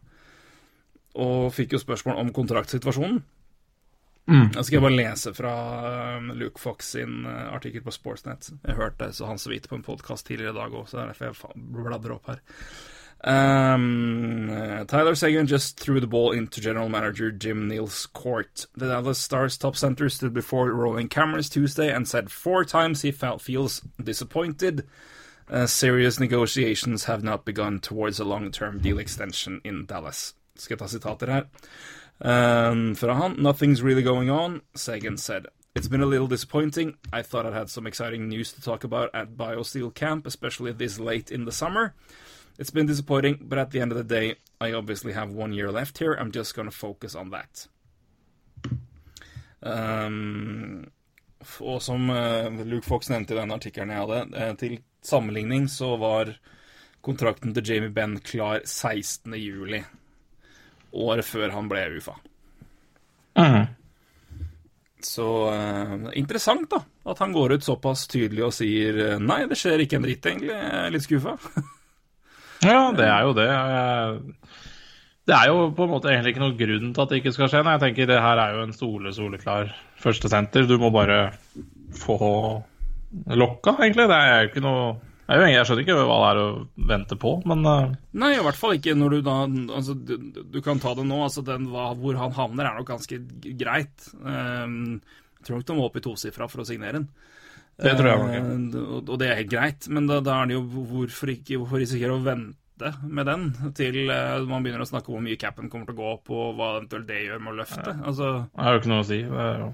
S1: Og fikk jo spørsmål om kontraktsituasjonen.
S2: Mm.
S1: Jeg skal bare lese fra um, Luke Fox sin uh, artikkel på Sportsnet. Jeg hørte så han så vidt på en podkast tidligere i dag òg, så det er derfor jeg bladrer opp her. Um, uh, Tyler Sagan just threw the ball into general manager Jim Neal's court. The Dallas Stars top center stood before rolling cameras Tuesday and said four times he felt feels disappointed. Uh, serious negotiations have not begun towards a long-term deal extension in Dallas. Skal ta sitater her. Um, han, nothing's really going on, Sagan said. It's been a little disappointing. I thought I'd had some exciting news to talk about at BioSteel Camp, especially this late in the summer. It's been disappointing, but at the end of the day, I obviously have one year left here. I'm just going to focus on that. Um, og som eh, Luke Fox nevnte i den artikkelen jeg hadde, eh, til sammenligning så var kontrakten til Jamie Benn klar 16. juli. Året før han ble UFA.
S2: Mm.
S1: Så uh, interessant, da. At han går ut såpass tydelig og sier nei, det skjer ikke en dritt, egentlig. Jeg er litt skuffa. [laughs]
S2: Ja, det er jo det. Det er jo på en måte egentlig ikke noen grunn til at det ikke skal skje. Nei, jeg tenker Det her er jo en sole, soleklar førstesenter. Du må bare få lokka, egentlig. Det er jo ikke noe jeg, er skjønner ikke hva det er å vente på, men eh,
S1: Nei, i hvert fall ikke når du da Altså, du, du kan ta det nå. altså den, Hvor han havner, er nok ganske greit. Um, jeg tror nok de må opp i tosifra for å signere den.
S2: Det tror jeg var.
S1: Eh, og, og det er helt greit, men da, da er det jo hvorfor ikke hvorfor risikere å vente med den til eh, man begynner å snakke om hvor mye capen kommer til å gå opp, og hva eventuelt det gjør med å løfte. Altså,
S2: det har jo ikke noe å si. Det er jo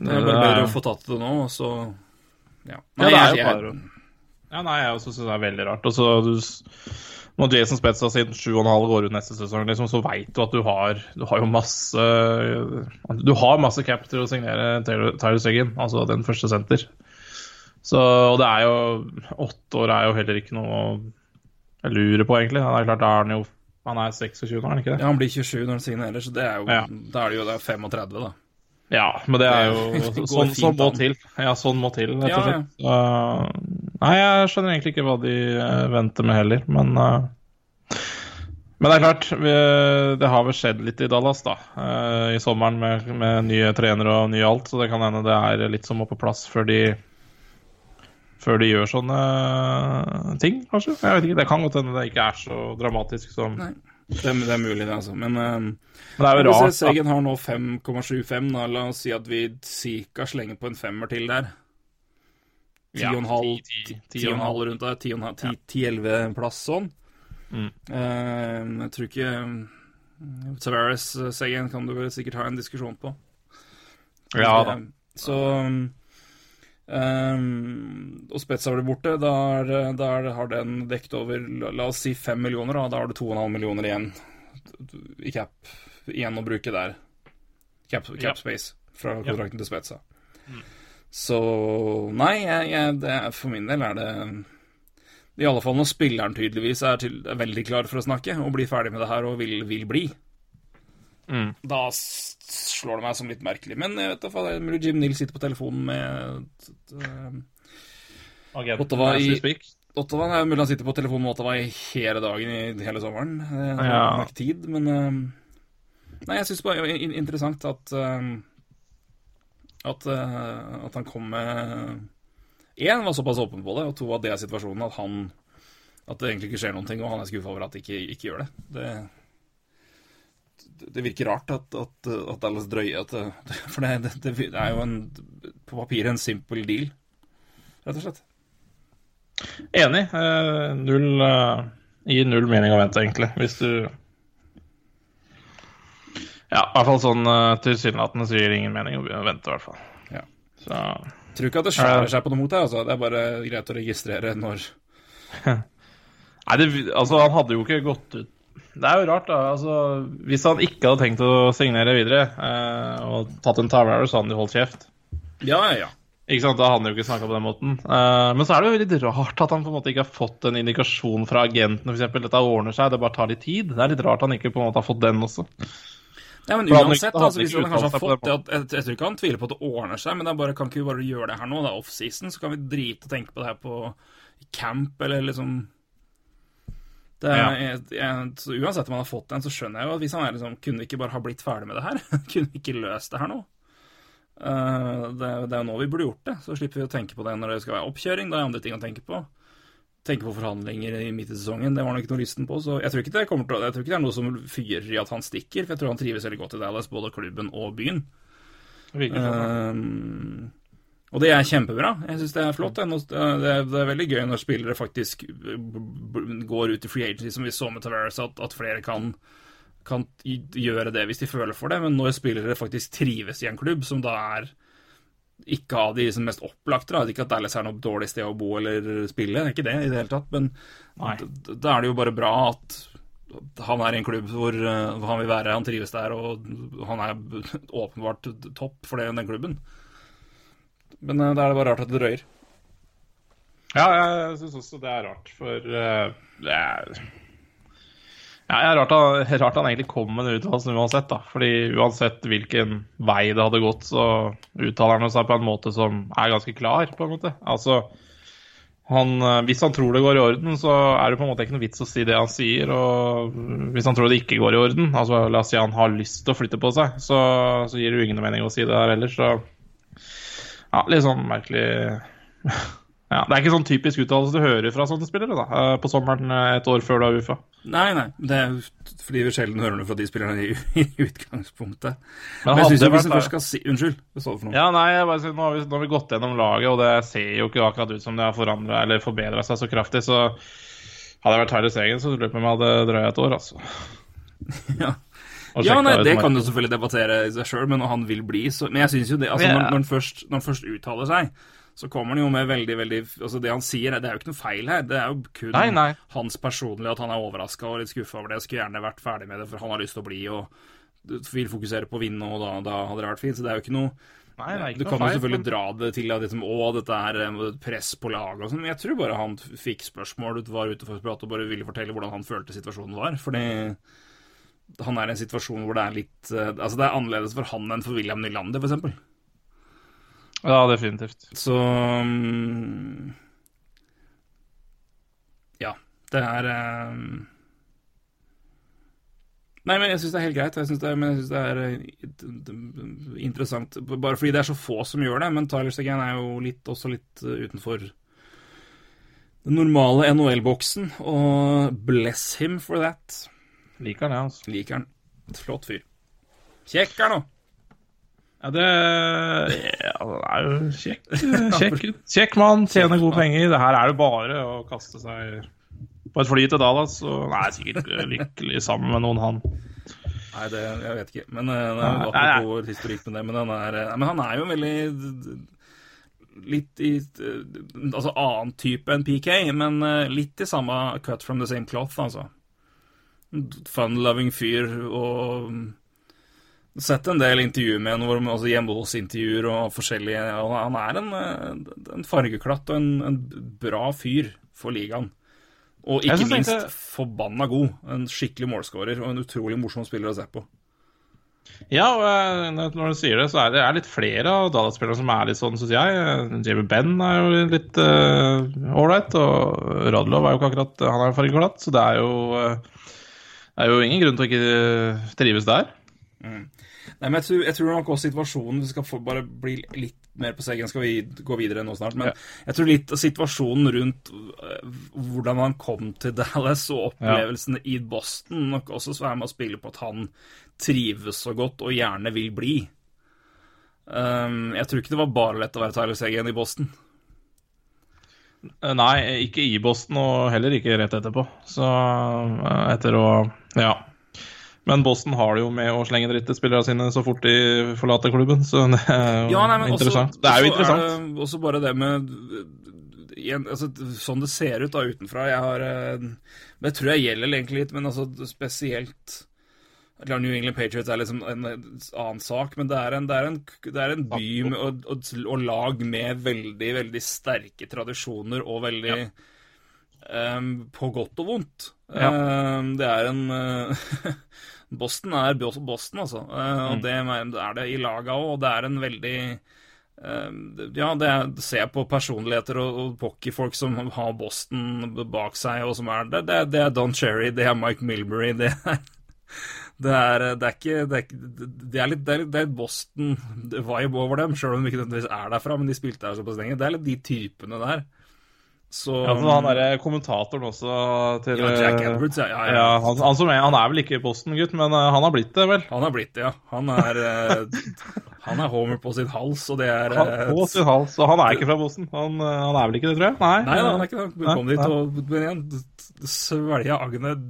S1: det er bare bedre å få tatt det nå, og så Ja.
S2: Ja, det er jo bare Ja, nei, jeg også syns det er veldig rart. Og så Når Jason Spetz har siden 7,5 går ut neste sesong, liksom, så veit du at du har Du har jo masse Du har masse cap til å signere Tyler Seggen, altså den første senter. Så Og det er jo Åtte år er jo heller ikke noe å lure på, egentlig. Det er klart, da er han jo Han er 26 nå, er han ikke det?
S1: Ja, han blir 27 når han signerer, så det er jo,
S2: Ja.
S1: da er det jo da 35, da.
S2: Ja, men det er jo [laughs]
S1: det
S2: sånn
S1: fint
S2: som må til. Ja, sånn må til, rett
S1: Ja,
S2: og slett. Så, nei, jeg skjønner egentlig ikke hva de eh, venter med heller, men uh, Men det er klart, vi, det har vel skjedd litt i Dallas da, uh, i sommeren med, med nye trenere og nye alt, så det kan hende det er litt som må på plass før de før de gjør sånne ting, kanskje. Jeg vet ikke, Det kan godt hende det ikke er så dramatisk som
S1: Nei. Det, er- det er mulig, det, altså. Men uh,
S2: Men det er jo rart. Hvis
S1: Segen har nå 5,75, la oss si at vi cirka slenger på en femmer til der.
S2: Ja,
S1: 10,5
S2: 10,
S1: 10,5 rundt der. 10-11 plass sånn.
S2: Mm.
S1: Uh, jeg tror ikke um, Tavares Segen kan du vel sikkert ha en diskusjon på.
S2: Ja da.
S1: Så um, Og Spetsa blitt borte. Der, er, har den dekket over la, la oss si 5 millioner, da. Da har du 2,5 millioner igjen i cap igjen å bruke der. Cap, cap
S2: Ja.
S1: space fra
S2: Ja.
S1: kontrakten til Spetsa. Så nei, jeg, jeg, det, er- for min del er det I alle fall når spilleren tydeligvis er, til, er veldig klar for å snakke og blir ferdig med det her og vil, vil bli.
S2: Mm.
S1: Da slår det meg som litt merkelig. Men jeg vet da er mulig Jim Neal sitter på telefonen med
S2: Agenten
S1: Ottawa i-. Ottawa. Det er mulig han sitter på telefonen med Ottawa i hele dagen i hele sommeren. Det har
S2: Ja.
S1: ikke tid, men eh, Nei, jeg syns bare det er interessant at eh, at, eh, at han kom med Én var såpass åpen på det, og to at det er situasjonen at han At det egentlig ikke skjer noen ting, og han er skuffa over at det ikke, ikke gjør det. det. Det virker rart at, at, at Dallas drøyer at [laughs] For det, det, det er jo en, på papiret en simpel deal, rett og slett.
S2: Enig. Eh, null eh, Gir null mening å vente, egentlig. Hvis du Ja, i hvert fall sånn uh, tilsynelatende så gir det ingen mening å begynne å vente, i hvert fall.
S1: Ja.
S2: Så
S1: Tror ikke at det skjærer seg på noe mot deg, Altså. Det er bare greit å registrere når [laughs]
S2: Nei, det, altså, han hadde jo ikke gått ut Det er jo rart, da. Altså, hvis han ikke hadde tenkt å signere videre eh, og tatt en Tavares, så hadde han jo holdt kjeft.
S1: Ja, ja, ja.
S2: Ikke sant, Da hadde han jo ikke snakka på den måten. Eh, men så er det jo litt rart at han på en måte ikke har fått en indikasjon fra agenten f.eks. Dette ordner seg, det bare tar litt tid. Det er litt rart han ikke på en måte har fått den også.
S1: Ja, men uansett,
S2: da, han
S1: altså, hvis han kanskje har fått det jeg, jeg tror ikke han tviler på at det ordner seg, men det bare, kan ikke vi bare gjøre det her nå? Det er offseason, så kan vi drite og tenke på det her på camp, eller liksom det
S2: Ja.
S1: jeg, jeg, så Uansett om han har fått den, så skjønner jeg jo at hvis han er liksom Kunne vi ikke bare ha blitt ferdig med det her? [laughs] kunne vi ikke løst det her nå? Uh, det, det er jo nå vi burde gjort det, så slipper vi å tenke på det når det skal være oppkjøring. Det er andre ting å tenke på. Tenke på forhandlinger i midt i sesongen, det var nok ikke noe lysten på. Så jeg tror ikke det til jeg tror ikke det er noe som fyrer i at han stikker, for jeg tror han trives veldig godt i Dallas, både klubben og byen.
S2: Det.
S1: Um, og det er kjempebra. Jeg syns det er flott. Det er, det, er, det er veldig gøy når spillere faktisk går ut i free agency, som vi så med Tavares, at, at flere kan, kan gjøre det hvis de føler for det. Men når spillere faktisk trives i en klubb, som da er ikke av de liksom mest opplagte, da. ikke at Dallas er noe dårlig sted å bo eller spille, det er ikke det i det hele tatt, men da er det jo bare bra at han er i en klubb hvor uh, han vil være, han trives der, og han er [laughs] åpenbart topp for det, den klubben. Men uh, da er det bare rart at det drøyer.
S2: Ja, jeg syns også det er rart, for uh, det er ja, rart han, rart han egentlig kom med den uttalelsen uansett, da. Fordi uansett hvilken vei det hadde gått, så uttaler han seg på en måte som er ganske klar, på en måte. Altså han, eh, hvis han tror det går i orden, så er det på en måte ikke noe vits å si det han sier. Og hvis han tror det ikke går i orden, altså la oss si han har lyst til å flytte på seg, så, så gir det jo ingen mening å si det der heller. Så ja, litt sånn merkelig [laughs] ja, Det er ikke sånn typisk uttalelse du hører fra sånne spillere da, eh, på sommeren eh, et år før du er UFA.
S1: Nei, nei. Det er fordi vi sjelden hører noe fra de spillerne i, [laughs] i utgangspunktet.
S2: Men
S1: Men jeg
S2: synes
S1: syns hvis først skal si Unnskyld, hva sa du for noe?
S2: Ja, nei, jeg bare, sier, nå, har vi, nå har vi gått gjennom laget, og det ser jo ikke akkurat ut som det har forandra eller forbedra seg så kraftig. Så hadde jeg vært Tyler Sagen, så lurer jeg på om jeg hadde drøya et år, altså. [laughs]
S1: Ja. Ja, nei, Det kan du selvfølgelig debattere i seg sjøl, men når han vil bli så Men jeg syns jo det altså, når, når, han først, når han først uttaler seg, så kommer han jo med veldig, veldig Altså, det han sier, det er jo ikke noe feil her. Det er jo kun
S2: Nei, nei.
S1: hans personlige at han er overraska og litt skuffa over det. Jeg Skulle gjerne vært ferdig med det, for han har lyst til å bli og vil fokusere på å vinne, og da, da hadde det vært fint. Så det er jo ikke noe
S2: Nei, nei,
S1: Du kan jo selvfølgelig dra det til at liksom, å, dette er eh, press på laget og sånn, men jeg tror bare han fikk spørsmål, var ute for å prate og bare ville fortelle hvordan han følte situasjonen var. Fordi han er i en situasjon hvor det er litt eh, Altså, det er annerledes for han enn for William Nylander, eksempel.
S2: Ja, definitivt.
S1: Så um, Ja. Det er um, Nei, men jeg syns det er helt greit. Jeg synes det men jeg synes det er eh, interessant. Bare fordi det er så få som gjør det. Men Tyler Segan er jo litt, også litt eh, utenfor den normale NHL-boksen. Og bless him for that.
S2: Liker han, ja. altså.
S1: Liker han. Flott fyr. Kjekk er nå.
S2: Ja, det ja, det er jo kjekk. [laughs] Kjekk, kjekk mann, tjener gode penger. Det her er det bare å kaste seg på et fly til Dallas. Og han er sikkert lykkelig sammen med noen, han.
S1: Nei, det, jeg vet ikke. Men uh, det er
S2: Nei,
S1: apropos historikk med det, men han er, eh, men han er jo veldig Litt i eh, Altså annen type enn PK, men eh, litt i samme cut from the same cloth, altså. Fun-loving fyr og Sett en del intervjuer med ham, altså hjemme hos-intervjuer og forskjellige og Han er en, eh, en fargeklatt og en, en bra fyr for ligaen. Og ikke minst
S2: tenkte...
S1: forbanna god. En skikkelig målskårer og en utrolig morsom spiller å se på.
S2: Ja, og eh, når du sier det, så er det er litt flere av Dallas-spillerne som er litt sånn, syns jeg. Eh, Jamie Benn er jo litt ålreit, og Radlov er jo ikke akkurat Han er fargeklatt, så det er jo uh, Det er jo ingen grunn til å ikke trives der.
S1: Nei, men jeg tror, jeg tror nok også situasjonen Vi skal få bare bli litt mer på seggen, skal vi gå videre nå snart. Men
S2: Ja.
S1: jeg tror litt situasjonen rundt øh, hvordan han kom til Dallas og opplevelsene i Boston nok også er med å spille på at han trives så godt og gjerne vil bli. Um, jeg tror ikke det var bare lett å være Tyler Segen i Boston.
S2: Eh, Nei, ikke i Boston, og heller ikke rett etterpå. Så eh, etter å Ja. Men Boston har det jo med å slenge dritt til spillerne sine så fort de forlater klubben, så det er jo
S1: Ja, nei, interessant. også-
S2: det er jo interessant.
S1: det også bare det med igjen, altså, Sånn det ser ut da utenfra Jeg har Det tror jeg gjelder egentlig litt, men altså spesielt New England Patriots er liksom en annen sak, men det er en, det er en, det er en by med, og, og, og lag med veldig, veldig sterke tradisjoner og veldig ehm, På godt og vondt.
S2: Ja.
S1: Um, det er en eh, [laughs] Boston er Boston, altså. og og det er det i laga òg, og det er en veldig eh, ja, det er, jeg på personligheter og, og pockeyfolk som har Boston bak seg, og som er det. Det, det er Don Cherry, det er Mike Milbury, det er [laughs] det er, det er ikke Det er, det er litt det er, litt- Boston-vibe over dem, sjøl om de ikke nødvendigvis er derfra, men de spilte her såpass lenge. Det er litt de typene der. Så
S2: Ja, han derre kommentatoren også til
S1: Ja, Jack
S2: eh,
S1: Edwards, ja. ja, ja.
S2: Ja, han, han, som er, han er vel ikke Boston-gutt, men eh, han har blitt det, vel?
S1: Han har blitt det, ja. Han er, eh, han er homer på sin hals, og det er
S2: Han, på sin hals, og han er ikke fra Boston. Han, han er vel ikke det, tror jeg? Nei,
S1: Nei, nei han er ikke det. Kom dit og men igjen, svelga agnet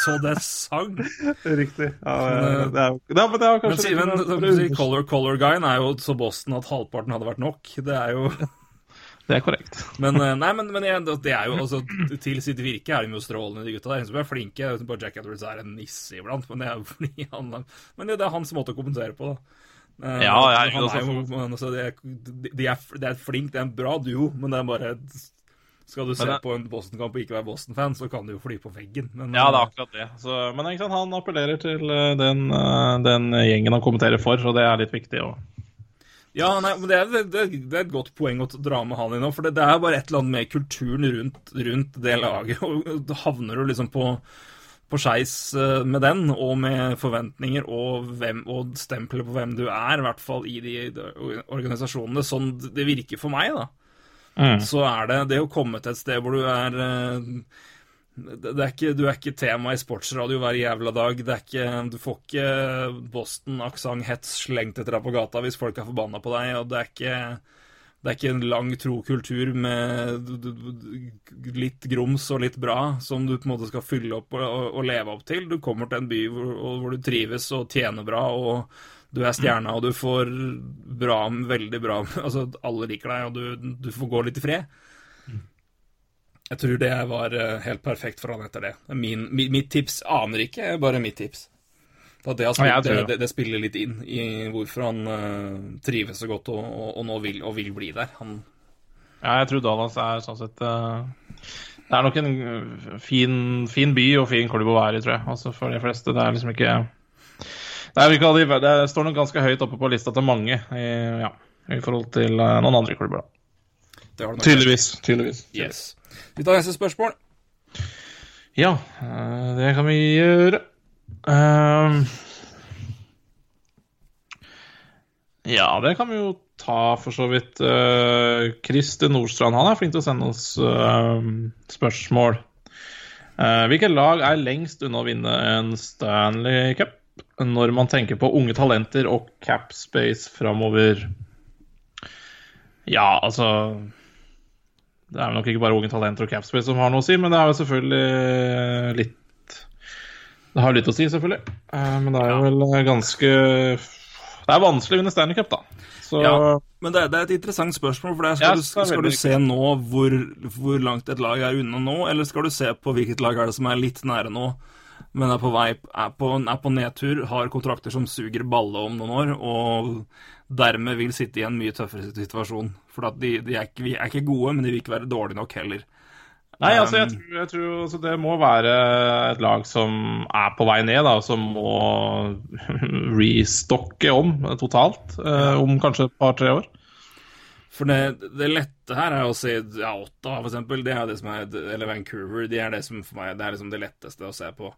S1: så det sang.
S2: Riktig. Ja,
S1: Men,
S2: det er jo ja, men det er jo
S1: Men,
S2: men,
S1: si- men
S2: litt-
S1: som du sier, color, color guyen er jo så Boston at halvparten hadde vært nok. Det er jo
S2: Det er korrekt.
S1: Men eh, nei, men, men igjen, det er jo også, Til sitt virke er de jo strålende, de gutta der. Som er flinke. Jeg bare Jack Edwards er en nisse iblant, men det er jo [laughs] fordi han Men det er hans måte å kommentere på, da. Eh,
S2: Ja, jeg-
S1: han
S2: altså,
S1: er jo altså, det, de er, det er flink, det er en bra duo, men det er bare Skal du se
S2: det-
S1: på en Boston-kamp og ikke være Boston-fan, så kan du jo fly på veggen. Men,
S2: Ja, det er akkurat det. Så, men sant, han appellerer til eh, den, eh, den gjengen han kommenterer for, og det er litt viktig. Og,
S1: Ja, nei, men det er, det, det er et godt poeng å dra med han i nå. For det, det er bare et eller annet med kulturen rundt, rundt det laget. Og da havner du liksom på, på skeis eh, med den, og med forventninger og, hvem, og stempelet på hvem du er, i hvert fall i de, de organisasjonene. Sånn det virker for meg, da. Så er det det å komme til et sted hvor du er eh, er ikke, du er ikke tema i sportsradio hver jævla dag. Ikke, du får ikke Boston-aksent-hets slengt etter deg på gata hvis folk er forbanna på deg. Og det er ikke, det er ikke en lang, tro kultur med litt grums og litt bra som du på en måte skal fylle opp og, og leve opp til. Du kommer til en by hvor, hvor du trives og tjener bra, og du er stjerna, og du får bra, veldig bra [laughs] Altså, alle liker deg, og du, du får gå litt i fred. Jeg tror det var eh, helt perfekt for han etter det. Min, mi- mitt tips aner ikke, bare mitt tips. For det, spilt,
S2: Ja,
S1: det,
S2: det.
S1: det, spiller litt inn i hvorfor han uh, trives så godt og, og, og nå vil, og vil bli der. Han,
S2: Ja, jeg tror Dallas er sånn sett uh, Det er nok en fin, fin by og fin klubb å være i, tror jeg. Altså for de fleste. Det er liksom ikke Det, ikke det står nok ganske høyt oppe på lista til mange i, ja, i forhold til noen andre klubber, da.
S1: det har han nok
S2: Tydeligvis. Tydeligvis.
S1: Yes. Vi tar neste spørsmål.
S2: Ja, eh, det kan vi gjøre. Um, ja, det kan vi jo ta, for så vidt. Uh, Christer Nordstrand han er flink til å sende oss uh, spørsmål. Uh, hvilket lag er lengst unna å vinne en Stanley Cup når man tenker på unge talenter og cap space framover? Ja, altså Det er nok ikke bare unge talenter og capspace som har noe å si, men det er jo selvfølgelig litt Det har litt å si, selvfølgelig. Eh, Men det er jo vel ganske Det er vanskelig å vinne Stanley Cup, da. Så
S1: Ja, men det, er- det er et interessant spørsmål. for det er,
S2: Ja,
S1: Skal, du, skal du se nå hvor, hvor langt et lag er unna nå, eller skal du se på hvilket lag er det som er litt nære nå, men er på vei er på, er på nedtur, har kontrakter som suger balle om noen år, og dermed vil sitte i en mye tøffere situasjon? For at de, de er, ikke, er ikke gode, men de vil ikke være dårlige nok heller.
S2: Nei, altså, jeg tror, jeg tror altså, det må være et lag som er på vei ned, da, som må [laughs] restocke om totalt eh, om kanskje et par-tre år.
S1: For det, det lette her er å si ja, Otta, for eksempel, det er det som er, eller Vancouver, det er det som for meg det er liksom det letteste å se på.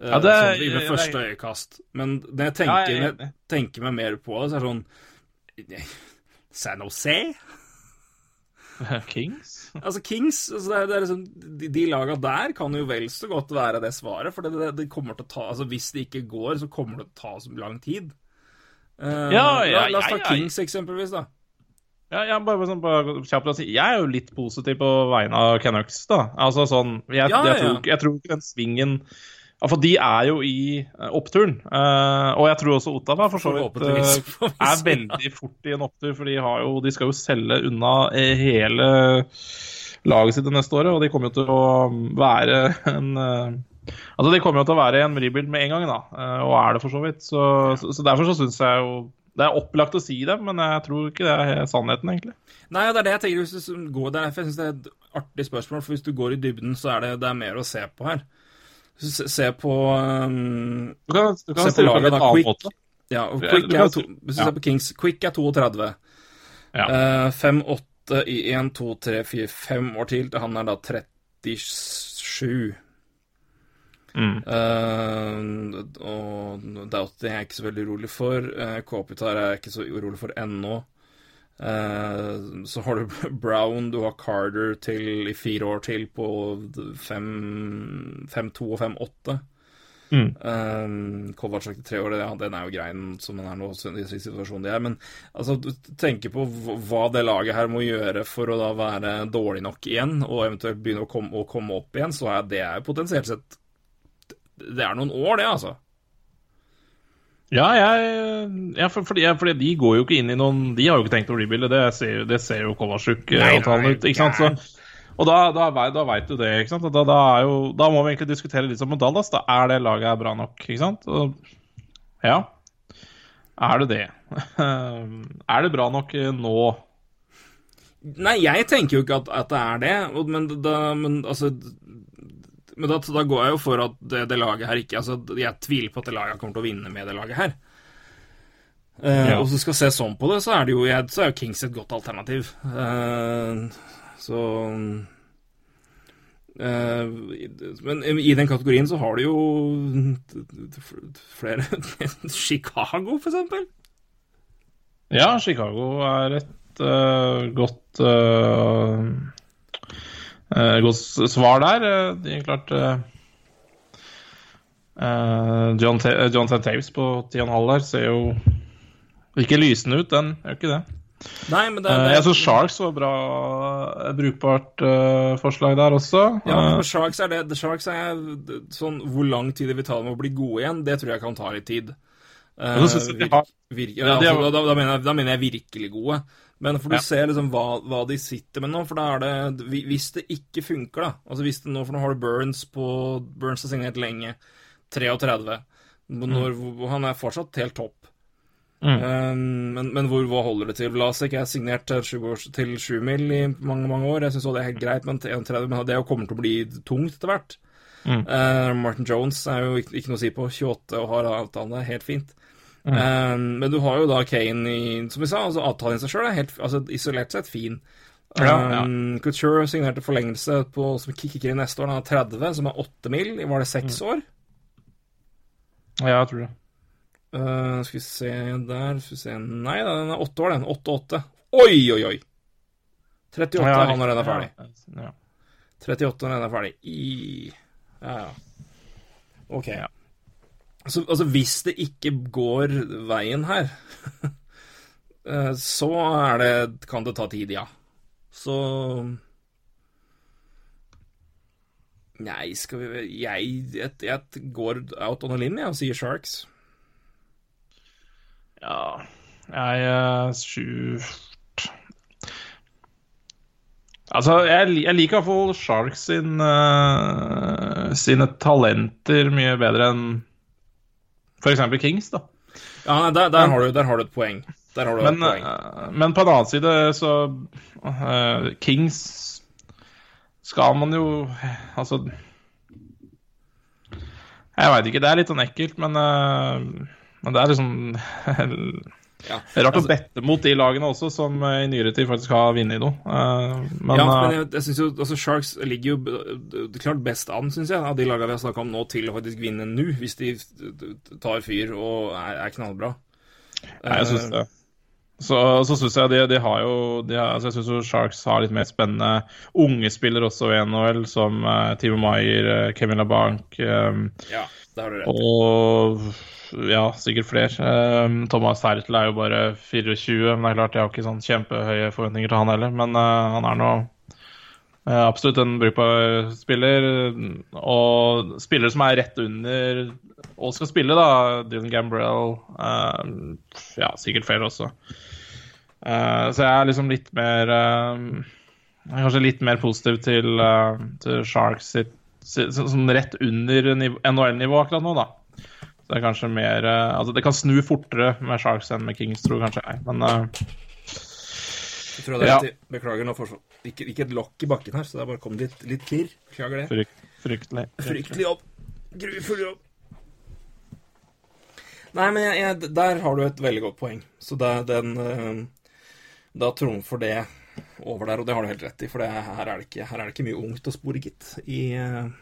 S1: Eh,
S2: Ja, det-
S1: sånn det første
S2: jeg-
S1: øyekast. Men når jeg
S2: Ja,
S1: tenker,
S2: jeg er
S1: jeg tenker meg mer på det, så er det sånn San Jose? [laughs]
S2: Kings?
S1: Altså Kings altså det er, det er liksom, De, de laga der kan jo vel så godt være det svaret. For det, kommer til å ta altså Hvis det ikke går, så kommer det til å ta så lang tid. Uh,
S2: Ja, ja,
S1: la, oss ta
S2: ja, ja.
S1: Kings eksempelvis, da.
S2: Ja, jeg, bare, sånn, bare kjapt å si, jeg er jo litt positiv på vegne av Canucks, da. Altså sånn Jeg,
S1: Ja,
S2: jeg,
S1: ja,
S2: tror, jeg tror ikke den svingen ja, For de er jo i eh, oppturen. Uh, og jeg tror også Ottawa for så vidt
S1: vi
S2: er veldig fort i en opptur, for de, har jo, de skal jo selge unna hele laget sitt det neste året, og de kommer jo til å være en uh, Altså, de kommer jo til å være en rebuild med en gang, da, og er det for så vidt. Så, så, så derfor så syns jeg jo Det er opplagt å si det, men jeg tror ikke det er sannheten, egentlig.
S1: Nei, det er det jeg tenker hvis du går der, for jeg synes det er et artig spørsmål, for hvis du går i dybden, så er det, det er mer å se på her. Se, på um,
S2: Du kan, du kan
S1: Se på laget, da. Quick. Ja, Quick er to, Hvis du
S2: ja.
S1: ser på Kings, Quick er 32.
S2: Ja.
S1: Uh, 5-8 i 1, 2, 3, 4, 5 år til. til Han er da 37.
S2: Mm.
S1: Uh, og Doughty er jeg ikke så veldig urolig for. Uh, Kopitar er jeg ikke så urolig for ennå. Eh, så har du [laughs] Brown, du har Carter til i fire år til på 5-2 og 5-8.
S2: Mm.
S1: Um, Kovacic til tre år, ja, den er jo greien som den er nå, i den situasjonen de er. Men altså, du tenker på hva det laget her må gjøre for å da være dårlig nok igjen, og eventuelt begynne å komme, å komme opp igjen, så er det potensielt sett Det er noen år, det, altså.
S2: Ja, jeg, ja for, for, ja, fordi de går jo ikke inn i noen De har jo ikke tenkt å rebuilde, det ser, det ser jo Kolasjuk-avtalen ut. ikke sant? Så, og da, da, da veit du det. ikke sant? Da, da, er jo, da må vi egentlig diskutere litt som med Dallas. da, Er det laget er bra nok? ikke sant? Og, ja. Er det det? [laughs] er det bra nok eh, nå?
S1: Nei, jeg tenker jo ikke at, at det er det, men, da, men altså men da, da går jeg jo for at det, det laget her ikke altså, Jeg tviler på at det laget kommer til å vinne med det laget her. Uh,
S2: Ja.
S1: Og hvis du skal se sånn på det, så er det jo, jeg, så er jo Kings et godt alternativ. Uh, så uh, Men i den kategorien så har du jo flere [laughs] Chicago, for eksempel.
S2: Ja, Chicago er et godt godt svar der. Det er klart øh, John, T John Taves på 10,5 der ser jo ikke lysende ut, den gjør ikke det.
S1: Nei, men det,
S2: Eh,
S1: det
S2: jeg syns Sharks var bra, brukbart uh, forslag der også.
S1: Ja,
S2: Eh,
S1: for Sharks er det The Sharks er sånn Hvor lang tid det vil ta dem å bli gode igjen, det tror jeg kan ta litt tid.
S2: Uh,
S1: vir,
S2: Ja,
S1: ja, altså, da, da, mener jeg, da mener jeg virkelig gode. Men for du
S2: Ja.
S1: ser liksom hva, hva de sitter med nå, for da er det Hvis det ikke funker, da Altså hvis det nå, For nå har du Burns på Burns har signert lenge. 33. Når, hvor- Han er fortsatt helt topp.
S2: Mm.
S1: Um, men, men hvor, hva holder det til? Lasek er signert til sju, års- til sju mil i mange mange år. Jeg syns det er helt greit, men 31, men det kommer til å bli tungt etter hvert.
S2: Mm.
S1: Uh, Martin Jones er jo ikke, ikke noe å si på. 28 og har avtalen der, helt fint. Um, men du har jo da Kane i Som vi sa, altså avtalen i seg sjøl er helt altså, isolert sett fin.
S2: Ja, ja.
S1: Um, Couture signerte forlengelse på, som kicker inn neste år. Han har 30, som er 8 mil. Var det 6
S2: Mm.
S1: år?
S2: ja, jeg tror det.
S1: Uh, skal vi se der Skal vi se Nei, den er 8 år, den. 8-8. Oi, oi, oi! 38
S2: Ja,
S1: han når den er ferdig.
S2: Ja.
S1: 38 når den er ferdig. I Ja, ja. OK.
S2: Ja.
S1: Så, altså, hvis det ikke går veien her, [laughs] eh, så er det Kan det ta tid, ja. Så Nei, skal vi Jeg, jeg, jeg går out on a limb, jeg, og sier Sharks.
S2: Ja Jeg er sju Altså, jeg, jeg liker iallfall Sharks sin, uh, sine talenter mye bedre enn f.eks. Kings, da.
S1: Ja, der, der, har du, der har du et poeng. Har du
S2: Men,
S1: et poeng.
S2: eh, men på en annen side så uh, Kings skal man jo Altså Jeg veit ikke. Det er litt sånn ekkelt, men, uh, men det er liksom [laughs]
S1: Ja,
S2: Det er rart
S1: altså-
S2: å bette mot de lagene også, som eh, i nyere tid faktisk har vunnet noe. Eh, men
S1: ja,
S2: eh,
S1: men jeg, jeg synes jo altså Sharks ligger jo klart best an, syns jeg, av de lagene vi har snakka om nå, til å faktisk vinne nå, hvis de tar fyr og er, er knallbra.
S2: Nei, jeg syns det. Så, så syns jeg de, de har jo de har, altså Jeg syns jo Sharks har litt mer spennende unge spillere også i NHL, som uh, Timo Maier, Kevin LaBanque um,
S1: Ja, har du rett
S2: og ja, sikkert flere. Um, Thomas Hertel er jo bare 24, men det er klart jeg har ikke sånn kjempehøye forventninger til han heller. Men uh, han er nå uh, absolutt en brukbar spiller. Og spillere som er rett under og skal spille, da. Dylan Gambrell. Uh, ja, sikkert flere også. Uh, så jeg er liksom litt mer er Kanskje litt mer positiv til, uh, til Sharks sitt, sånn rett under NHL-nivå akkurat nå, da. Så det er kanskje mer uh, Altså, det kan snu fortere med Sharks enn med Kings, tror kanskje jeg. Men uh,
S1: Jeg tror det er
S2: ja.
S1: rett i. Beklager nå, forsvar. Ikke, ikke et lokk i bakken her, så det er bare kommet litt, litt klirr. Beklager det.
S2: frykt, fryktelig.
S1: Fryktelig jobb. Grufull jobb. Nei, men jeg, jeg, der har du et veldig godt poeng. Så det, den eh, Da trumfer det over der, og det har du helt rett i. For det, her, er det ikke, her er det ikke mye ungt å spore, gitt. I eh,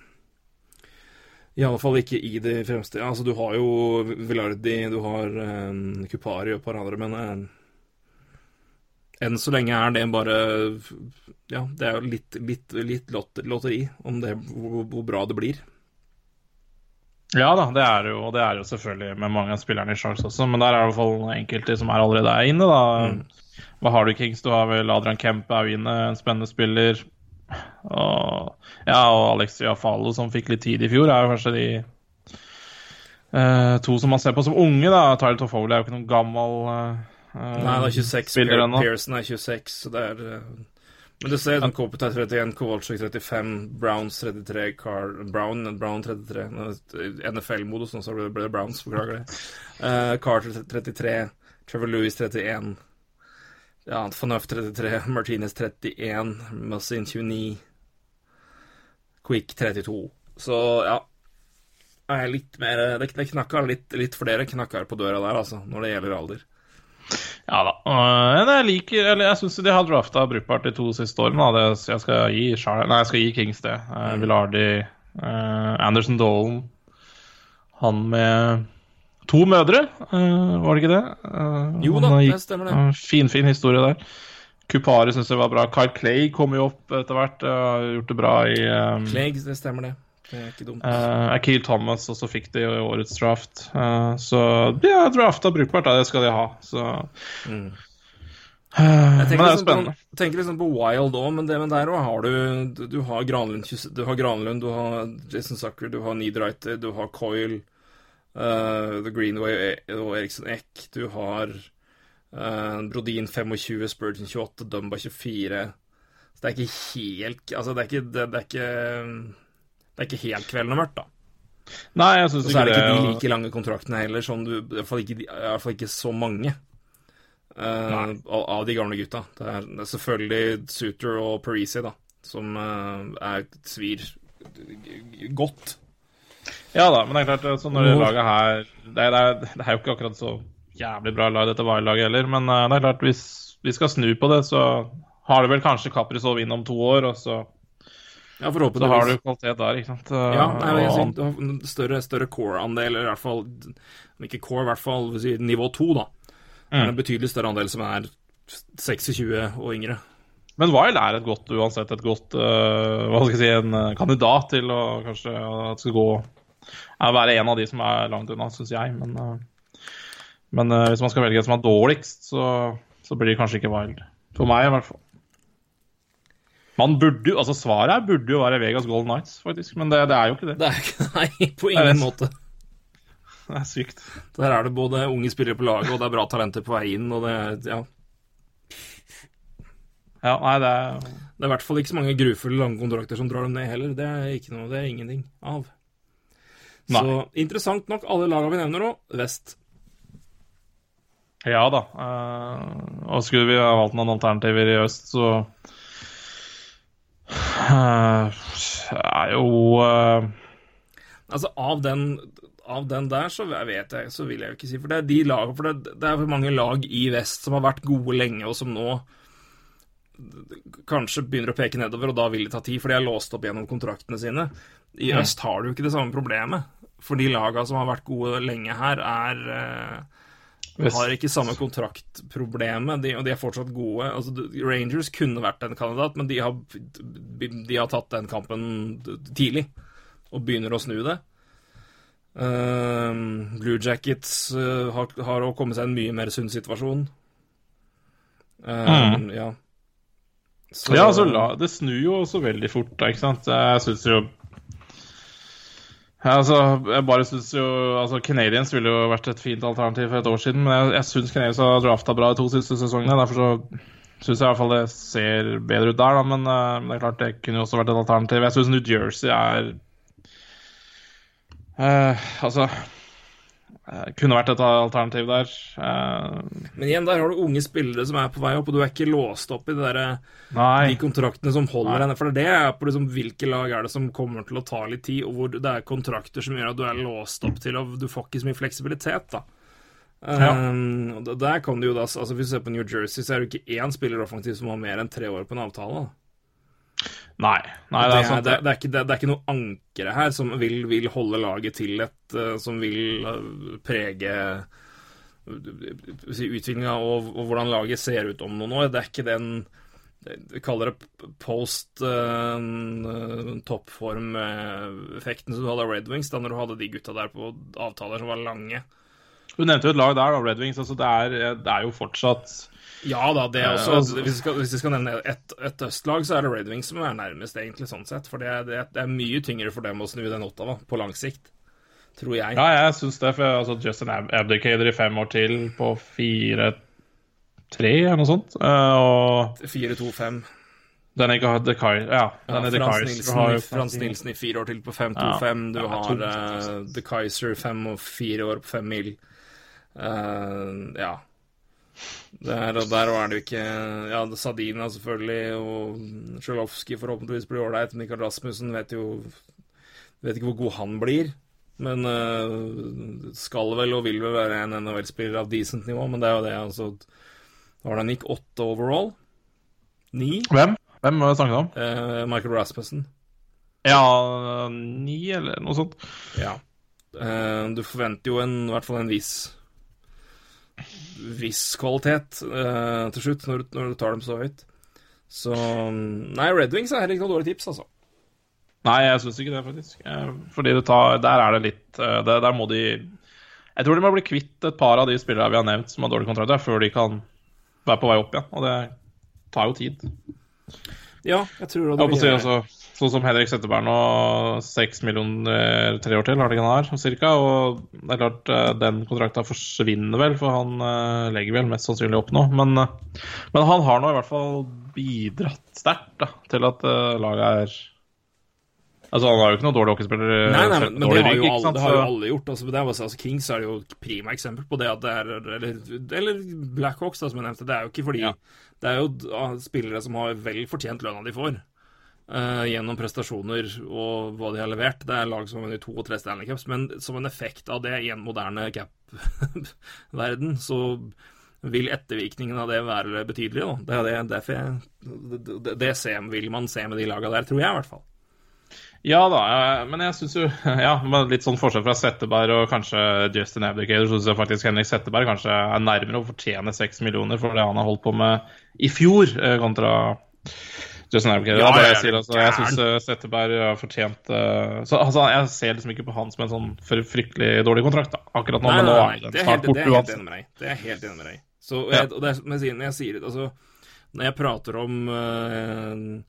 S1: i alle fall ikke i de fremste Ja, Altså, du har jo Villardi, du har um, Kupari og et par andre, men eh, enn så lenge er det bare Ja, det er jo litt, litt, litt lotteri om det, hvor, hvor bra det blir.
S2: Ja da, det er jo, det er jo selvfølgelig med mange av spillerne i sjanse også. Men der er det i hvert fall enkelte som er allerede er inne, da. Hva har du, Kings? Du har vel Adrian Kemp er jo inne, en spennende spiller. Og, ja, og Alex Jafalo, som fikk litt tid i fjor, er jo kanskje de uh, to som man ser på som unge. da. Tyler Toffoli er jo ikke noen gammel uh,
S1: Nei, det er 26.
S2: spiller ennå.
S1: Pearson er 26, så det er uh, Men du ser ut som Kopitar 31, Kowalczyk 35, Browns 33, Carl, Brown, Brown 33 NFL-modus, nå så ble det Browns, beklager det. Carter 33, Trevor Lewis 31, ja, Fanøf 33, Martinez 31, Mussin 29, Quick 32. Så ja. Er litt mer Det, knakker litt, litt for dere på døra der, altså, når det gjelder alder.
S2: Ja da. Men jeg liker Eller jeg syns de har drafta brukbart de to siste årene. Da. Jeg skal gi Nei, jeg skal gi Kings det. Mm. Villardi, Anderson Dolan Han med to mødre, uh, var det ikke det? Uh,
S1: Jo da, det stemmer det.
S2: uh, Fin, fin historie der. Kupari syns jeg var bra. Kyle Clay kom jo opp etter hvert. uh, gjort det bra i um,
S1: Clay, det stemmer det. Det er ikke dumt.
S2: Uh, Akil Thomas også fikk det i årets draft. Uh, så de har drafta brukbart, da. det skal de ha. Så
S1: Mm. Jeg
S2: Men det
S1: tenker,
S2: er
S1: liksom på, tenker liksom på Wild òg, men, det- men der òg har du du- har Granlund, du har, Granlund, du har Jason Sucker, du har Needwriter, du har Coyle, uh, The Greenway og Eriksson Eck. Du har uh, Brodin 25, Spurgeon 28, Dumba 24. Så det er ikke helt Altså, det er ikke, det, det er ikke det er ikke helt kvelden og mørkt, da.
S2: Nei, jeg syns
S1: Og så er det ikke de like lange kontraktene heller, som du, i hvert fall ikke, i hvert fall ikke så mange. uh, av, de gamle gutta. Det er, det er selvfølgelig Suter og Parisi, da, som eh, er svir godt.
S2: Ja da, men det er klart, så når det laget her det er, det, er, jo ikke akkurat så jævlig bra lag, dette VAR-laget heller, men uh, det er klart, hvis vi skal snu på det, så har det vel kanskje Kaprizov inn om to år, og så,
S1: Ja,
S2: så har du kvalitet der, ikke sant.
S1: Ja, nei, jeg synes, du har større, større core-andel, eller i hvert fall Om ikke core, i hvert fall nivå to, da. Er en betydelig større andel som er 26 og yngre.
S2: Men Wild er et godt, uansett et godt uh, Hva skal jeg si, en uh, kandidat til å kanskje uh, at skal gå er Være en av de som er langt unna, syns jeg. Men, uh, men uh, hvis man skal velge en som er dårligst, så, så blir det kanskje ikke Wild. For meg, i hvert fall. Man burde altså Svaret her burde jo være Vegas Golden Knights, faktisk. Men det, det er jo ikke det.
S1: Det er ikke [laughs] Nei, på ingen
S2: vet.
S1: måte. [laughs]
S2: Det er sykt.
S1: Der er det både unge spillere på laget, og det er bra talenter på vei inn, og det Ja.
S2: Ja, nei, det er
S1: Det er i hvert fall ikke så mange grufulle lange kontrakter som drar dem ned heller. Det er ikke noe, det er ingenting av.
S2: Nei.
S1: Så interessant nok, alle lagene vi nevner nå, vest.
S2: Ja da. Uh, og skulle vi ha valgt noen alternativer i øst, så uh, er jo uh,
S1: Altså, av den, av den der, så vet jeg, så vil jeg jo ikke si For det er de lagene For det, det er for mange lag i vest som har vært gode lenge, og som nå kanskje begynner å peke nedover, og da vil det ta tid, for de er låst opp gjennom kontraktene sine. I øst har du ikke det samme problemet. For de lagene som har vært gode lenge her, er eh,
S2: Vest.
S1: har ikke samme kontraktproblemet, de, og de er fortsatt gode. Altså, Rangers kunne vært en kandidat, men de har, de har tatt den kampen tidlig, og begynner å snu det. Uh, Blue Jackets uh, har, har kommet seg i en mye mer sunn situasjon. Ehm, Ja. Så-
S2: Ja, altså, det snur jo også veldig fort, da, ikke sant. Jeg syns jo altså, jeg bare synes jo altså Canadiens ville jo vært et fint alternativ for et år siden, men jeg, jeg syns Canadiens har drafta bra de to siste sesongene. Derfor så syns jeg i hvert fall det ser bedre ut der, da. Men, uh, det er klart det kunne jo også vært et alternativ. Jeg syns New Jersey er uh, Altså Kunne vært et alternativ der. Eh,
S1: Men igjen, der har du unge spillere som er på vei opp, og du er ikke låst opp i derre
S2: nei.
S1: de kontraktene som holder henne. For det er på liksom hvilke lag er det som kommer til å ta litt tid, og hvor det er kontrakter som gjør at du er låst opp til, og du får ikke så mye fleksibilitet, da. Um, og der kan du jo da, altså Hvis du ser på New Jersey, så er det ikke én spiller offensiv som har mer enn tre år på en avtale. Da.
S2: Nei, nei, det er sant.
S1: det, det, er ikke, det, er ikke noe ankere her som vil, vil holde laget til et eh, Som vil eh, prege uh, utviklinga og, og hvordan laget ser ut om noen år. Det er ikke den Vi kaller det post uh, toppform-effekten som du hadde av Red Wings, da når du hadde de gutta der på avtaler som var lange.
S2: Du nevnte jo et lag der, da, Red Wings. Altså, det, er, det er jo fortsatt
S1: Ja da, det er
S2: Eh,
S1: også
S2: altså-
S1: Hvis vi skal, hvis vi skal nevne et, et østlag, så er det Red Wings som er nærmest, egentlig, sånn sett. For det er, det er, det er mye tyngre for dem å snu den Ottawa på lang sikt. Tror jeg.
S2: Ja, jeg syns det. For altså, Justin Ab- Abdicator i fem år til på fire-tre, eller noe sånt. Eh, og
S1: 4-2-5.
S2: den ikke har The Kai... Ja,
S1: Ja,
S2: er The
S1: Frans,
S2: Kaiser.
S1: Nilsen,
S2: har
S1: Frans Nilsen i fire år til på 5-2-5.
S2: Ja,
S1: Du
S2: ja,
S1: har eh, The Kaiser fem og fire år på fem mil. Uh, ja. Der og der er det jo ikke Ja, Sadina selvfølgelig, og Sjelovskij forhåpentligvis blir ålreit. Mikael Rasmussen vet jo Vet ikke hvor god han blir. Men uh, skal vel og vil vel være en NHL-spiller av decent nivå. Men det er jo det, altså var det Nick 8 overall. 9.
S2: Hvem? Hvem var det snakket om?
S1: Uh, Michael Rasmussen.
S2: Ja, ni eller noe sånt.
S1: Ja. Uh, du forventer jo en, i hvert fall en viss viss kvalitet uh, til slutt, når, du- når du tar dem så høyt. Så Nei, Red Wings er heller ikke noe dårlig tips, altså.
S2: Nei, jeg syns ikke det, faktisk. Eh, Fordi tar, der er det litt eh, der, der må de Jeg tror de må bli kvitt et par av de spillerne vi har nevnt som har dårlige kontrakter, før de kan være på vei opp igjen. Og det tar jo tid.
S1: Ja, jeg tror
S2: Jeg
S1: det
S2: holdt på å si Sånn som Henrik Setteberg nå, seks millioner tre år til, har det ikke han har, cirka. Og det er klart, eh, den kontrakta forsvinner vel, for han eh, legger vel mest sannsynlig opp nå. Men, eh, men han har nå i hvert fall bidratt sterkt til at laget er Altså, han har jo ikke noen dårlig hockeyspiller. eh,
S1: Nei, nei, men, men det har
S2: rygg,
S1: alle, det har jo alle gjort. Altså, det er, altså, Kings er jo et prima eksempel på det at det er Eller, eller Blackhawks, da, som jeg nevnte. Det er jo ikke fordi Det er jo ah, spillere som har vel fortjent lønna de får. Eh, gjennom prestasjoner og hva de har levert. Det er lag som har vunnet to og tre Stanley Cups, men som en effekt av det i en moderne cap-verden, [laughs] så vil ettervirkningen av det være betydelig. Det det, det, det, ser, vil man se med de laga der, tror jeg i hvert fall.
S2: Ja da, men jeg syns jo [laughs] Ja, litt sånn forskjell fra Setteberg og kanskje Justin Abdicator, så syns jeg faktisk Henrik Setteberg kanskje er nærmere å fortjene seks millioner for det han har holdt på med i fjor, eh, kontra Justin Abdicator.
S1: Ja,
S2: er
S1: ja,
S2: jeg sier altså, jeg syns Setteberg har fortjent uh, så, altså, Jeg ser liksom ikke på han som en sånn fry- fryktelig dårlig kontrakt da, akkurat nå,
S1: Nei,
S2: men nå er
S1: det det
S2: borte
S1: er helt
S2: uansett.
S1: enig med deg. Det er helt enig med deg. Så,
S2: Ja.
S1: og det er, men jeg sier- når jeg sier det, altså Når jeg prater om uh,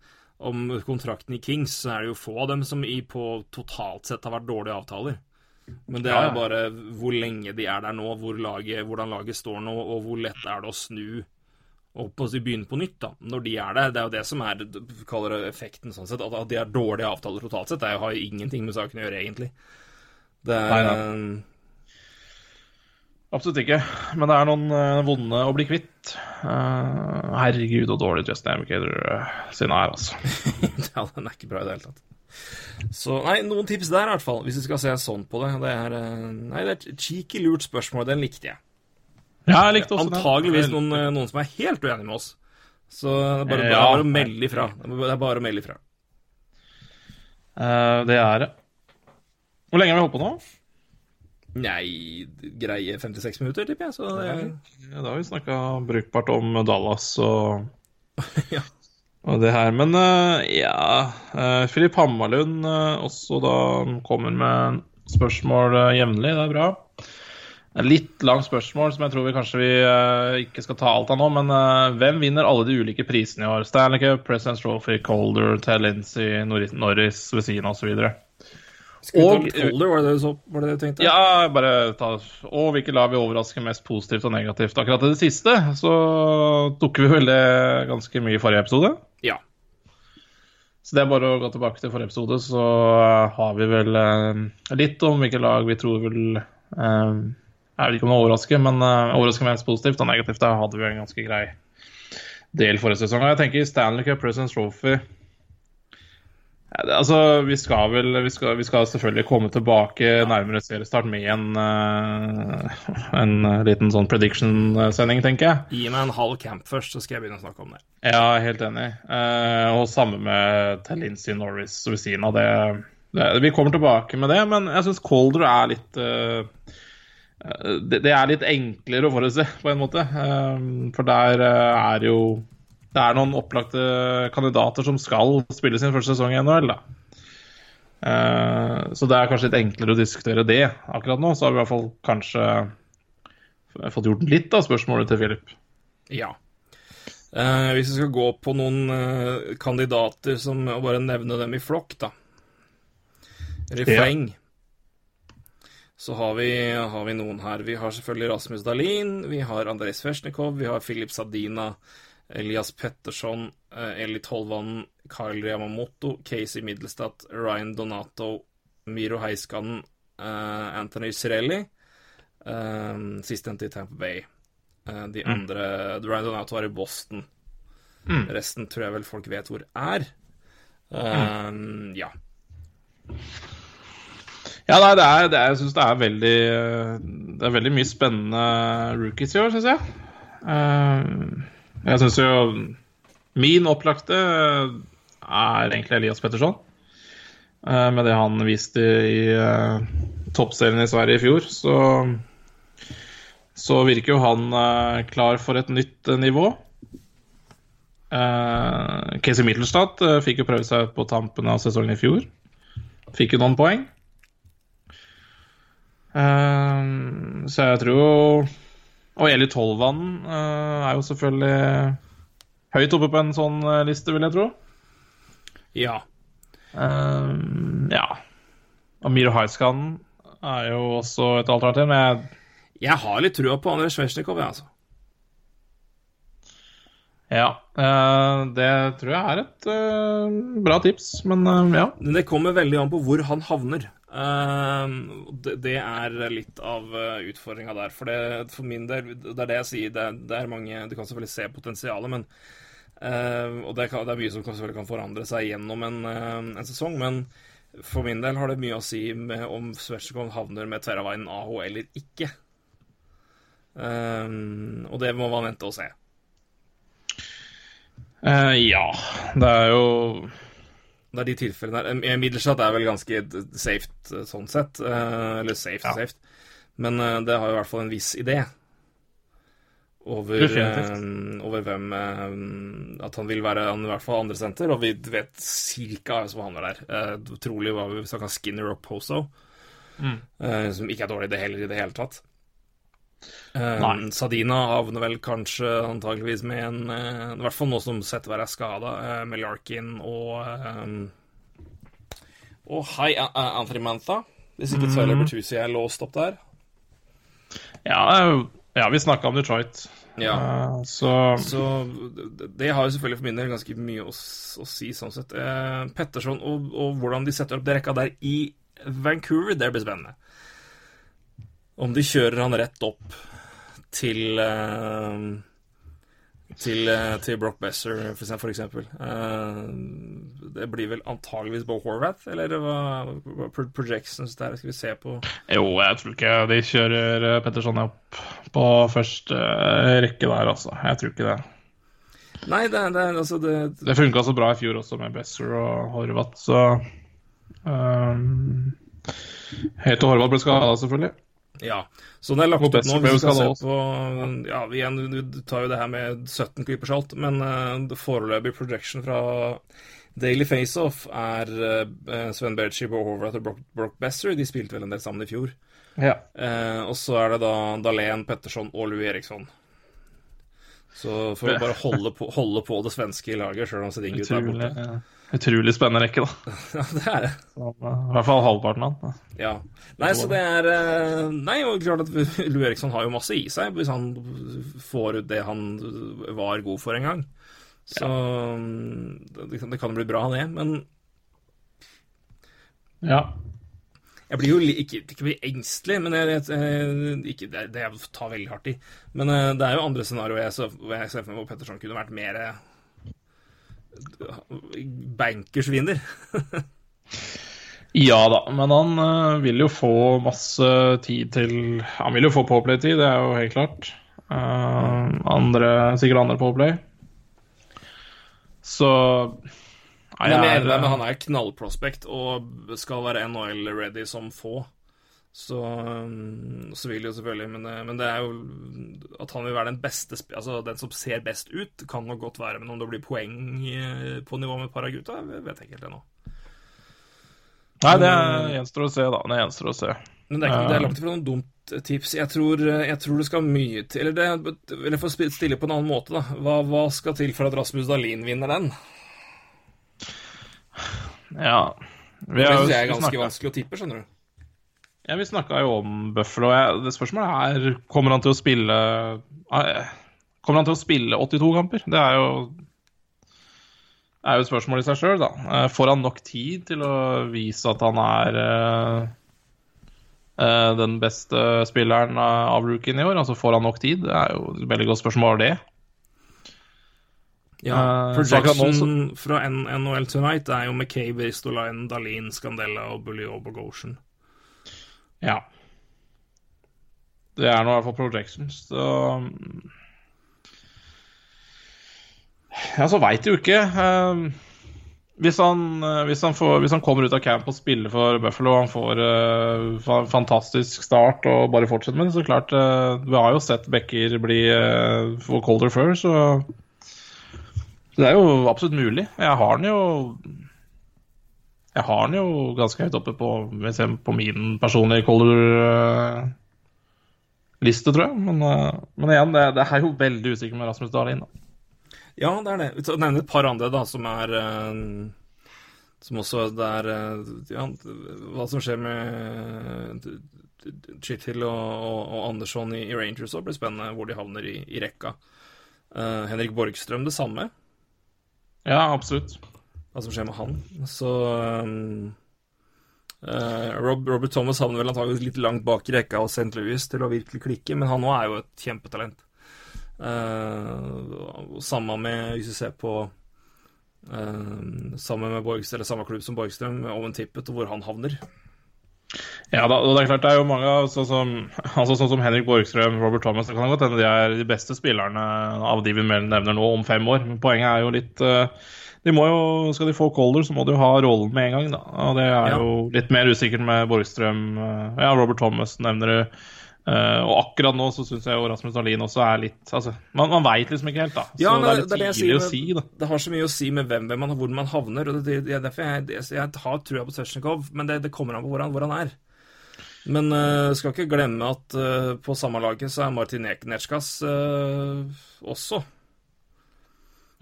S1: om kontrakten i Kings, så er det jo få av dem som i, på totalt sett har vært dårlige avtaler. Men det er jo bare hvor lenge de er der nå, hvor laget, hvordan laget står nå, og hvor lett er det å snu og å si begynne på nytt, da. Når de er det. Det er jo det som er kaller det effekten, sånn sett. At, de er dårlige avtaler totalt sett, det har jo ingenting med saken å gjøre, egentlig. Det er
S2: Nei, Absolutt ikke. Men det er noen eh, vonde å bli kvitt. Uh, herregud, så dårlig Justin Amicator sin er, altså. [laughs]
S1: Ja, den er ikke bra i det hele tatt. Så nei, noen tips der i hvert fall, hvis vi skal se sånn på det. Det er, eh, nei, det er et cheeky, lurt spørsmål. Den likte jeg.
S2: Ja, jeg likte også.
S1: Antageligvis noen, eh, noen som er helt uenige med oss. Så det er bare,
S2: Ja.
S1: er bare å melde ifra. Det er bare å melde ifra.
S2: Uh, det er det. Hvor lenge har vi holdt på nå?
S1: Nei, greie 56 minutter, tipper jeg. Så det
S2: Ja, da har vi snakka brukbart om Dallas og, [laughs]
S1: Ja.
S2: og det her. Men uh, ja uh, Filip Hammarlund uh, også da kommer med spørsmål uh, jevnlig. Det er bra. Litt langt spørsmål som jeg tror vi kanskje vi uh, ikke skal ta alt av nå. Men uh, hvem vinner alle de ulike prisene i år? Stanley Cup, President's Trophy, Calder, Ted Lindsay, Norris, Norris Vesina osv. Og-
S1: Colder, var det det så? Var det det du tenkte?
S2: Ja, bare ta Og hvilke lag vi overrasker mest positivt og negativt? Akkurat i det siste så tok vi vel det ganske mye i forrige episode.
S1: Ja.
S2: Så det er bare å gå tilbake til forrige episode, så eh, har vi vel uh, litt om hvilke lag vi tror vil Jeg vet ikke om det overrasker, men uh, overrasker mest positivt og negativt. Da hadde vi en ganske grei del forrige sesong. Jeg tenker Stanley Cup, President's Trophy altså, vi skal vel vi skal, vi skal selvfølgelig komme tilbake nærmere seriestart med en, uh, en liten sånn prediction-sending, tenker jeg.
S1: Gi meg en halv camp først, så skal jeg begynne å snakke om det.
S2: Ja, helt enig. Uh, og samme med Talinsi Norris ved siden av det. det. Vi kommer tilbake med det, men jeg syns Colder er litt eh, eh, det, det er litt enklere å forutse, på en måte. Eh, for der eh, er jo Det er noen opplagte kandidater som skal spille sin første sesong i NHL, da. Eh, så det er kanskje litt enklere å diskutere det akkurat nå. Så har vi i hvert fall kanskje fått gjort litt av spørsmålet til Philip.
S1: Ja. Eh, hvis vi skal gå på noen eh, kandidater som og bare nevne dem i flokk, da. Refreng. Så har vi, har vi noen her. Vi har selvfølgelig Rasmus Dahlin, vi har Andrej Svesjnikov, vi har Filip Sadina, Elias Petterson, eh, Eli Tolvanen, Kyle Yamamoto, Casey Middlestad, Ryan Donato, Miro Heiskanen, eh, Anthony Cirelli, eh, sistnevnte i Tampa Bay. De andre Ryan Donato er i Boston. Resten tror jeg vel folk vet hvor er. Eh, Ja.
S2: Ja, nei, det er, det er, jeg syns det veldig Det er veldig mye spennende rookies i år, syns jeg. Eh, jeg syns jo min opplagte er egentlig Elias Petterson. Eh, med det han viste i toppserien i Sverige i fjor, så, så virker jo han eh, klar for et nytt eh, nivå. Casey Mittelstad eh, fikk jo prøve seg på tampen av sesongen i fjor. Fikk jo noen poeng. Eh, så jeg tror jo Og Eli Tolvan uh, er jo selvfølgelig høyt oppe på en sånn eh, liste, vil jeg tro.
S1: Ja.
S2: Eh, ja. Amir Haiskan er jo også et alternativ, men jeg,
S1: Jeg har litt trua på Andrej Svesjnikov, jeg, altså.
S2: ja. eh, det tror jeg er et bra tips, men ja.
S1: Men det kommer veldig an på hvor han havner. Eh, det, er litt av uh, utfordringa der. For, det, for min del, det er det jeg sier, det, det er mange Du kan selvfølgelig se potensialet, men uh, Og det, kan, er mye som selvfølgelig kan forandre seg gjennom en, uh, en sesong, men for min del har det mye å si med om Svetsjnikov havner med Terravainen AH eller ikke. Eh, og det må man vente og se.
S2: Eh, ja. Det er jo
S1: Det er de tilfellene der. Eh, Middelstad er vel ganske safe sånn sett. eh, Eller safe,
S2: Ja.
S1: safe. Men eh, det har jo i hvert fall en viss idé over, over hvem At han vil være han, i hvert fall andre senter, og vi vet cirka hvem som havner der. Trolig var vi snakka Skinner og Poso,
S2: Mm.
S1: som ikke er dårlig det heller i det hele tatt. Eh,
S2: Nei.
S1: Sadina havner vel kanskje antageligvis med en eh, I hvert fall nå som Setteberg er skada, eh, med Larkin og Og hei, A- Anthony Mantha. Hvis ikke Tyler Bertuzzi er låst opp der.
S2: Ja, ja vi snakka om Detroit,
S1: Ja.
S2: Eh, så
S1: Så det- det har jo selvfølgelig for min del ganske mye å, å si, sånn sett. Eh, Petterson og, og hvordan de setter opp det rekka der i Vancouver, det blir spennende. Om de kjører han rett opp til eh, til, eh, til Brock Besser, for eksempel. Eh, det blir vel antageligvis Bo Horvath, eller hva, projections der? Skal vi se på
S2: Jo, jeg tror ikke de kjører Petterson opp på første rekke der, altså. Jeg tror ikke det.
S1: Nei, det, det, altså det,
S2: Det funka så bra i fjor også, med Besser og Horvath, så um, Helt til Horvath ble skada, selvfølgelig.
S1: Ja. Så det er lagt opp nå. Vi skal se på Ja, vi igjen, du, du tar jo det her med 17 creepers alt, men uh, foreløpig projection fra Daily Faceoff er uh, Sven Berchie på Horvath og Brock, Brock Besser. De spilte vel en del sammen i fjor.
S2: Ja.
S1: Uh, og så er det da Dalén, Petterson og Louis Eriksson. Så for å bare holde på, holde på det svenske laget, sjøl om Sedingut er
S2: borte.
S1: borte.
S2: Utrolig spennende rekke, da. [laughs]
S1: Ja, det er det.
S2: Så, eh, I hvert fall halvparten av den.
S1: Ja. Nei, så det er eh, Nei, og klart at [laughs] Lou Eriksson har jo masse i seg hvis han får ut det han var god for en gang. Så ja. det, kan- det kan bli bra, det. Men
S2: Ja.
S1: jeg blir jo ikke, ikke blir engstelig, men jeg, jeg, ikke, det, det jeg tar veldig hardt i. Men eh, det er jo andre scenarioer jeg, jeg ser for meg hvor Petterson kunne vært mer eh, bankersvinner.
S2: Ja da, men han uh, vil jo få masse tid til Han vil jo få påplay-tid, det er jo helt klart. Uh, andre, sikkert andre påplay. Så Nei,
S1: jeg er enig med, men han er knallprospect og skal være NHL-ready som få. Så, um, så vil jo selvfølgelig men, det- men det er jo At han vil være den beste Altså den som ser best ut, kan nok godt være. Men om det blir poeng eh, på nivå med Paraguta par vet jeg ikke helt ennå.
S2: Nei, det gjenstår å se, da. Det gjenstår å se.
S1: Men det er, ikke, det er langt ifra noe dumt tips. Jeg tror, jeg tror det skal mye til Eller, det, eller for å stille på en annen måte, da. Hva, hva skal til for at Rasmus Dahlin vinner den?
S2: Ja. Vi
S1: Det
S2: har jo
S1: syns jeg er ganske vanskelig å tippe, skjønner du.
S2: Ja, Vi snakka jo om Buffalo. Det spørsmålet er Kommer han til å spille eh, Kommer han til å spille 82 kamper? Det er jo er jo et spørsmål i seg sjøl, da. Eh, Får han nok tid til å vise at han er eh, eh, den beste spilleren av rookien i år? Altså Får han nok tid? Det er jo et veldig godt spørsmål, det.
S1: Ja, projection fra NHL Tonight er jo McCabe, Ristolainen, Dalin, Scandella og Bully Bogosian.
S2: Ja. Det er nå i hvert fall projections. Så Ja, så veit du ikke. Eh, hvis, han, hvis, han får, hvis han kommer ut av camp og spiller for Buffalo han får uh, fantastisk start og bare fortsetter med det, så klart uh, Vi har jo sett Becker bli uh, for colder før, så det er jo absolutt mulig. Jeg har den jo Jeg har den jo ganske høyt oppe på, på min personlige color-liste, tror jeg. Men, eh, men igjen, det, det er jo veldig usikkert med Rasmus Dahlin. Da.
S1: Ja, det er det. Skal nevne et par andre da, som er eh, Som også det er eh, ja, Hva som skjer med Chithill og, og, og Andersson i, i Rangers òg blir spennende, hvor de havner i, i rekka. Uh, Henrik Borgstrøm det samme,
S2: Ja, absolutt.
S1: Hva som skjer med han. Så um, uh, Rob, Robert Thomas havner vel antakeligvis litt langt bak i rekka hos St. Louis til å virkelig klikke, men han òg er jo et kjempetalent. Uh, samme med, hvis vi ser på uh, Sammen med Borgstrøm, eller samme klubb som Borgstrøm, Owen Tippet, og hvor han havner.
S2: Ja, da, og det er klart det er jo mange sånn som, altså sånn som Henrik Borgstrøm, Robert Thomas Det kan godt hende de er de beste spillerne av de vi nevner nå om fem år. Men poenget er jo litt eh, de må jo, Skal de få Calder, så må de jo ha rollen med en gang. da, og Det er
S1: Ja.
S2: jo litt mer usikkert med Borgstrøm. eh, Ja, Robert Thomas nevner du. Uh, og akkurat nå så syns jeg jo Rasmus Dahlin også er litt altså, Man, man veit liksom ikke helt, da. Så
S1: Ja,
S2: det er litt
S1: det er det
S2: tidlig med,
S1: å
S2: si, da.
S1: Det har så mye å si med hvem, hvem man, hvor man havner. og det, det, er derfor jeg, jeg, jeg har trua på Svetsjnikov, men det, det kommer an på hvor han, hvor han er. Men uh, skal ikke glemme at uh, på samme laget så er Martin Netsjkas også.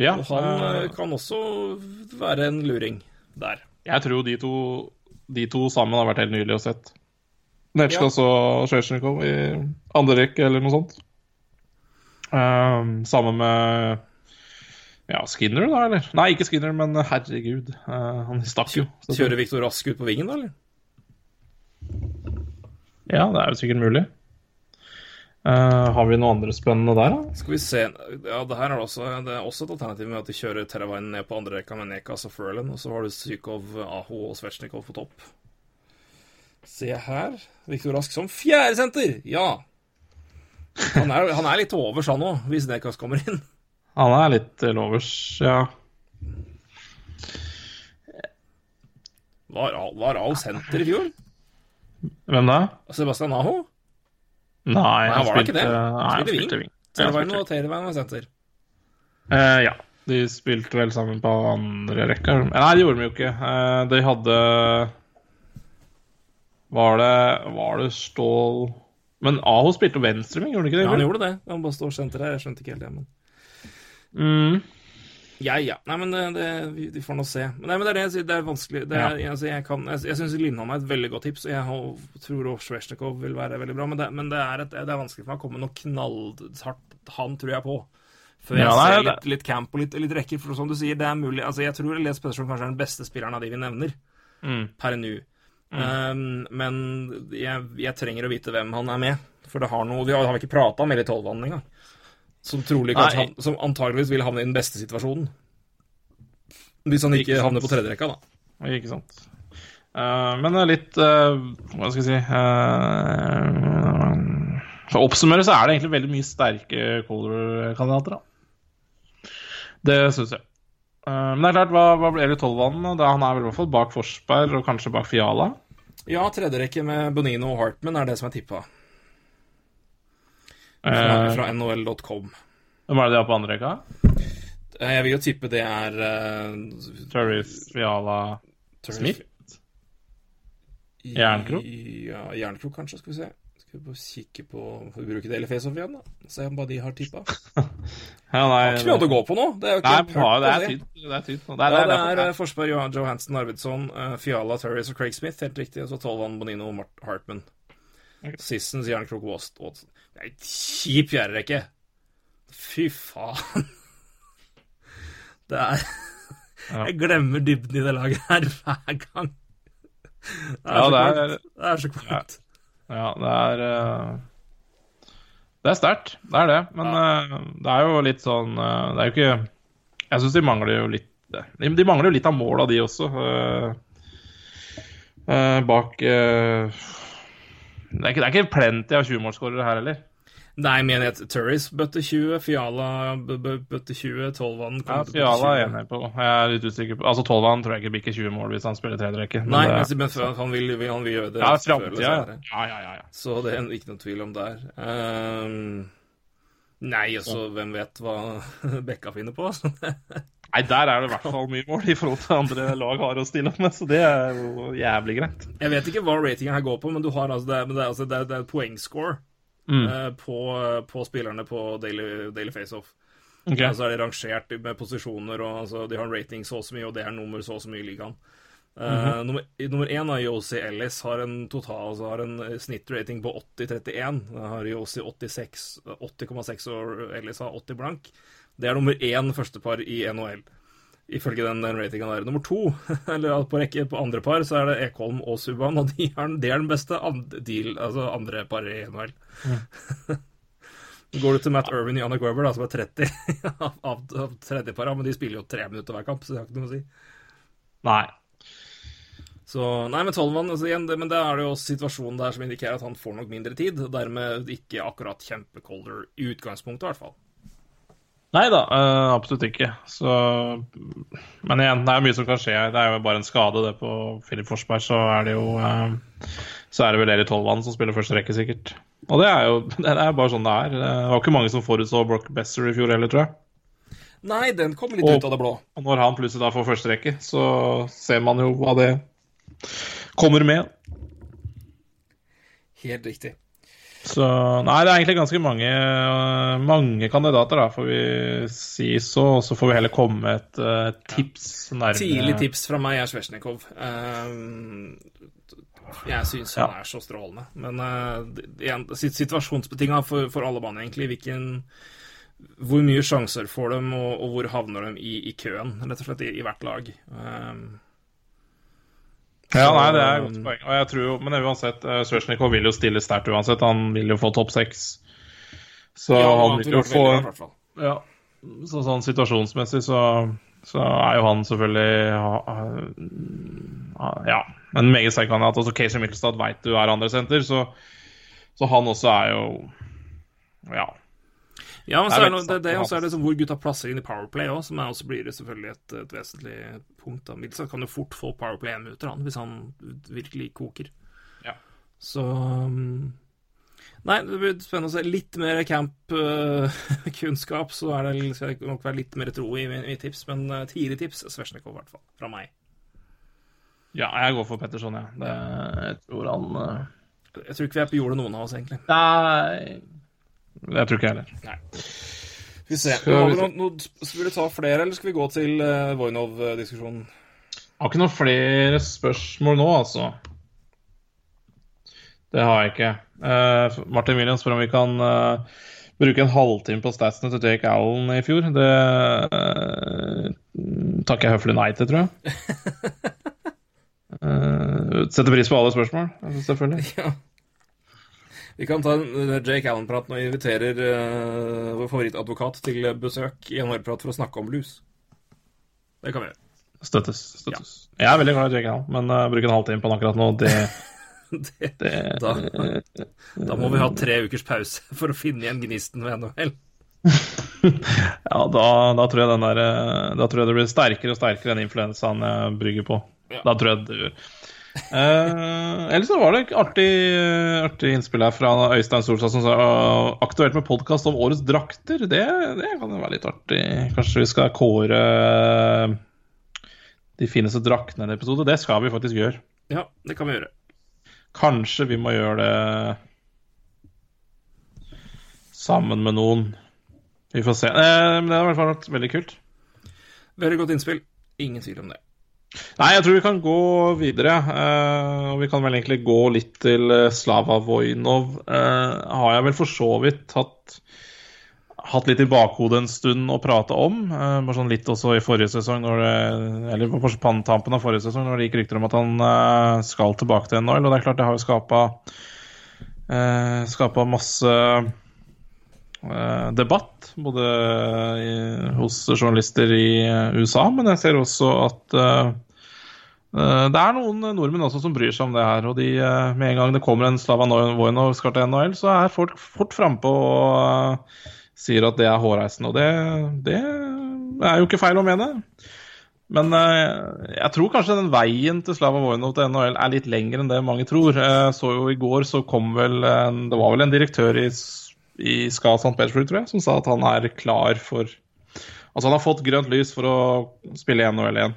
S2: Ja,
S1: Og han
S2: eh,
S1: eh, kan også være en luring der.
S2: Jeg tror de to, de to sammen har vært helt nylig å sett. Netsjkas og Sjøsjnikov i andre rekke eller noe sånt. Um, sammen med ja, Skinner, da, eller? Nei, ikke Skinner, men herregud. uh, han stakk jo.
S1: Kjører Viktor Rask ut på vingen, da, eller?
S2: Ja, det er jo sikkert mulig. Eh, har vi noe andre spennende der, da?
S1: Skal vi se Ja, det her er også, det er også et alternativ med at de kjører Teravainen ned på andre rekka med Nekas og Furlan, og så har du Sykov, Aho og Svetsjnikov på topp. Se her. Viktor Rask som fjerdesenter! Ja! Han er, han er litt til overs, han òg, hvis Nekas kommer inn.
S2: Han er litt til overs, ja.
S1: Var, var Al senter i fjor?
S2: Hvem da?
S1: Sebastian Aho?
S2: Nei,
S1: han var da ikke
S2: spilte,
S1: det.
S2: Nei, han
S1: Spilte
S2: spilte
S1: wing.
S2: Ja, han
S1: Teravainen
S2: spilte
S1: og var senter.
S2: Uh, ja. De spilte vel sammen på andre rekka. Nei, det gjorde de jo ikke. Uh, de hadde Var det Var det Stål Men Aho spilte venstreving, gjorde han ikke det?
S1: Ja, han gjorde det. Han bare står senter her. Jeg skjønte ikke helt det, men
S2: Mm.
S1: Ja, ja. Nei, men det, det, vi, vi får nå se. Men, nei, men det er det jeg sier, det er vanskelig. Det er, altså, jeg kan, jeg, jeg syns Lindholm er et veldig godt tips, og jeg har- tror også vil være veldig bra, men det, men det, er, et, det er vanskelig for meg å komme noe knallhardt Han tror jeg på. Før jeg
S2: Ja, nei,
S1: ser litt, litt camp og litt, litt rekker, for som du sier, det er mulig Altså, jeg tror Elias Petterson kanskje er den beste spilleren av de vi nevner,
S2: Mm.
S1: per nå. Um, men jeg, jeg trenger å vite hvem han er med, for det har noe Vi har, har ikke prata med i tolvvann engang. Som trolig kanskje han, Som antageligvis vil havne i den beste situasjonen. Hvis han ikke havner på tredjerekka, da.
S2: Ikke sant. Uh, men det er litt uh, Hva skal jeg si uh, For å oppsummere så er det egentlig veldig mye sterke Color-kandidater, da. Det syns jeg. Men det er klart, hva, hva blir det tolvvann? Han er vel i hvert fall bak Forsberg og kanskje bak Fiala.
S1: Ja, tredjerekke med Bonino og Hartman er det som er tippa. Fra,
S2: Eh,
S1: fra nhl.com.
S2: Hvem er det de har på andre rekka?
S1: Eh, Jeg vil jo tippe det er uh,
S2: Turris, Fiala Smith? Jernkrok?
S1: Ja, Jernkrok, kanskje. Skal vi se. Skal vi bare kikke på Får vi bruke Daily Face-Off igjen, da? Se om hva de har tippa. [laughs]
S2: Ja, nei,
S1: Ikke mye annet å gå på nå. Det er jo ikke
S2: Nei, det er tynt. Det er tynt. Det er,
S1: Ja,
S2: det
S1: det
S2: er,
S1: er eh, Forsberg, Johansen, Arvidsson, eh, Fiala, Turris og Craig Smith. Helt riktig. Og så Tolvan, Bonino og Mart Hartman. Sissens, sier han Watson. [laughs] Det er en kjip fjerderekke. Fy faen. Det er Jeg glemmer dybden i det laget her hver gang. Det er
S2: Ja,
S1: så
S2: det er-.
S1: Det er så kvalmt.
S2: Ja, det er eh, Det er sterkt, det er det. Men ja. det er jo litt sånn eh, Det er jo ikke Jeg syns de mangler jo litt de, mangler jo litt av måla, de også. eh, eh, bak eh, det, er ikke, det er ikke plenty av 20-målsskårere her heller.
S1: Nei, men jeg Turris bøtte 20, Fiala bøtte 20, Tolvan
S2: Ja, Fiala er jeg enig på. Jeg er litt usikker på Altså, Tolvan tror jeg ikke bikker 20 mål hvis han spiller tredjerekke. men
S1: Nei,
S2: det-
S1: men, han, vil, vil- han vil gjøre det
S2: Ja, framtida.
S1: senere.
S2: Ja, ja, ja. ja.
S1: Så det er ikke noe tvil om der. Um, nei, altså, hvem vet hva [laughs] Bekka finner på? [laughs]
S2: Nei, der er det i hvert fall mye mål i forhold til andre lag har å stille opp med, så det er jo jævlig greit.
S1: Jeg vet ikke hva ratingen her går på, men du har altså, det, er- men det, er, altså, det, er, det er poengscore
S2: Mm.
S1: eh, på, på spillerne på Daily, daily Faceoff. Okay. Så er de rangert med posisjoner, og altså, de har en rating så og så mye, og det er nummer så og så mye i ligaen. Eh,
S2: Mhm.
S1: nummer, nummer én av Yossi Ellis har en total altså har en snittrating på 80-31. Da har Yossi 86 80,6 og Ellis har 80 blank. Det er nummer én førstepar i NHL, ifølge den, ratinga der. Nummer to, [laughs] eller på, rekke, på andre par, så er det Ekholm og Subhaan, og de er, det er den beste and, deal, altså andre par i NHL. [laughs] Går du til Matt Irvin og Anna Grover, da, som er 30 [laughs] av, av, av tredjepara, men de spiller jo tre minutter hver kamp, så det har ikke noe å si.
S2: Nei.
S1: Så, nei, men Tolman, altså igjen, det, men det er jo også situasjonen der som indikerer at han får nok mindre tid, og dermed ikke akkurat kjempecolder i utgangspunktet, i hvert fall.
S2: Nei da, eh, absolutt ikke. Så Men igjen, det er mye som kan skje. Det er jo bare en skade, det på Filip Forsberg. Så er det jo eh, Så er det vel Erik Tolvan som spiller første rekke, sikkert. Og det er jo [laughs] det er bare sånn det er. Det var ikke mange som forutså Brock Besser i fjor heller, tror jeg.
S1: Nei, den kom litt
S2: Og-
S1: ut av det blå.
S2: Og når han plutselig da får første rekke, så ser man jo hva det kommer med.
S1: Helt riktig.
S2: Så Nei, det er egentlig ganske mange, øh, mange kandidater, da, får vi si så. Og så får vi heller komme med et uh, tips nærmere
S1: Tidlig tips fra meg er Svesjnikov. Uh, jeg syns han er så strålende. Men uh, situasjonsbetinga for, for alle baner, egentlig. Hvilken Hvor mye sjanser får de, og, og hvor havner de i, i køen, rett og slett, i, i hvert lag. Um,
S2: Ja, nei, det er et godt poeng. Og jeg tror jo, Men uansett, uh, Svesjnikov vil jo stille sterkt uansett. Han vil jo få topp seks. Så
S1: ja,
S2: han vil jo få
S1: veldig.
S2: Ja, så sånn situasjonsmessig så, så er jo han selvfølgelig ja, ha- Ja, en meget sterk kandidat. Også Casey Middlestad veit du er andre senter, så, så han også er jo Ja.
S1: Ja, men så
S2: er
S1: det, det, det er det hvor gutta plasser inn i Powerplay òg, som også blir det selvfølgelig et, et vesentlig punkt. da. Milsa kan jo fort få Powerplay én minutter, han, hvis han virkelig koker.
S2: Ja.
S1: Så um, Nei, det blir spennende å se. Litt mer camp-kunnskap, [laughs] så er det, skal det nok være litt mer tro i mitt tips. Men uh, tidlig tips Svesjnikov, i hvert fall. Fra meg.
S2: ja, jeg går for Petterson, jeg. Det, jeg tror han øh,
S1: Jeg tror ikke vi er på jordet, noen av oss, egentlig.
S2: Nei Jeg tror ikke jeg heller.
S1: Vi ser.
S2: Skal vi
S1: vi
S2: se.
S1: noe, noe, skal vi ta flere, eller skal vi gå til uh, Voinov-diskusjonen?
S2: Har ikke noen flere spørsmål nå, altså. Det har jeg ikke. Uh, Martin Williams spør om vi kan uh, bruke en halvtime på statsene til Jake Allen i fjor. Det uh, takker jeg høflig nei til, tror jeg. [laughs] Eh, setter pris på alle spørsmål, selvfølgelig.
S1: Ja. Vi kan ta en eh, Jake Allen-prat når vi inviterer uh, vår favorittadvokat til besøk i en årprat for å snakke om blues. Det kan vi gjøre.
S2: Støttes. støttes. Jeg er veldig glad i Jake Allen, men uh, bruke en halvtime på han akkurat nå, det, [laughs]
S1: Det,
S2: det
S1: da, da må vi ha tre ukers pause for å finne igjen gnisten ved NHL. [laughs]
S2: Ja, da, da tror der eh, Da tror jeg det blir sterkere og sterkere enn influensaen jeg brygger på. Da tror jeg det gjør. Eh, ellers så var det et artig, artig innspill her fra Øystein Solstad som sa uh, aktuelt med podkast om årets drakter. Det, det kan jo være litt artig. Kanskje vi skal kåre eh, de fineste draktene i en episode. Det skal vi faktisk gjøre.
S1: Ja, det kan vi gjøre.
S2: Kanskje vi må gjøre det sammen med noen. Vi får se. Eh, men det har i hvert fall vært veldig kult.
S1: Veldig godt innspill. Ingen tvil om det.
S2: Nei, jeg tror vi kan gå videre. eh, og vi kan vel egentlig gå litt til eh, Slava Vojnov. Eh, har jeg vel for så vidt hatt, hatt litt i bakhodet en stund å prate om. Bare sånn litt også i forrige sesong, det, eller på tampen av forrige sesong, når det gikk rykter om at han skal tilbake til NHL. Og det er klart, det har jo skapa skapa masse debatt, både i, hos journalister i eh, USA, men jeg ser også at, eh, Eh, Det er noen nordmenn også som bryr seg om det her. Og de, eh, med en gang det kommer en Slava Vojnov skal til NHL, så er folk fort frampå og eh, sier at det er hårreisende. Og det, det er jo ikke feil å mene. Men eh, jeg tror kanskje den veien til Slava Vojnov til NHL er litt lengre enn det mange tror. Jeg så jo i går så kom vel en, Det var vel en direktør i, i SKA St. Petersburg, tror jeg, som sa at han er klar for Altså han har fått grønt lys for å spille i NHL igjen.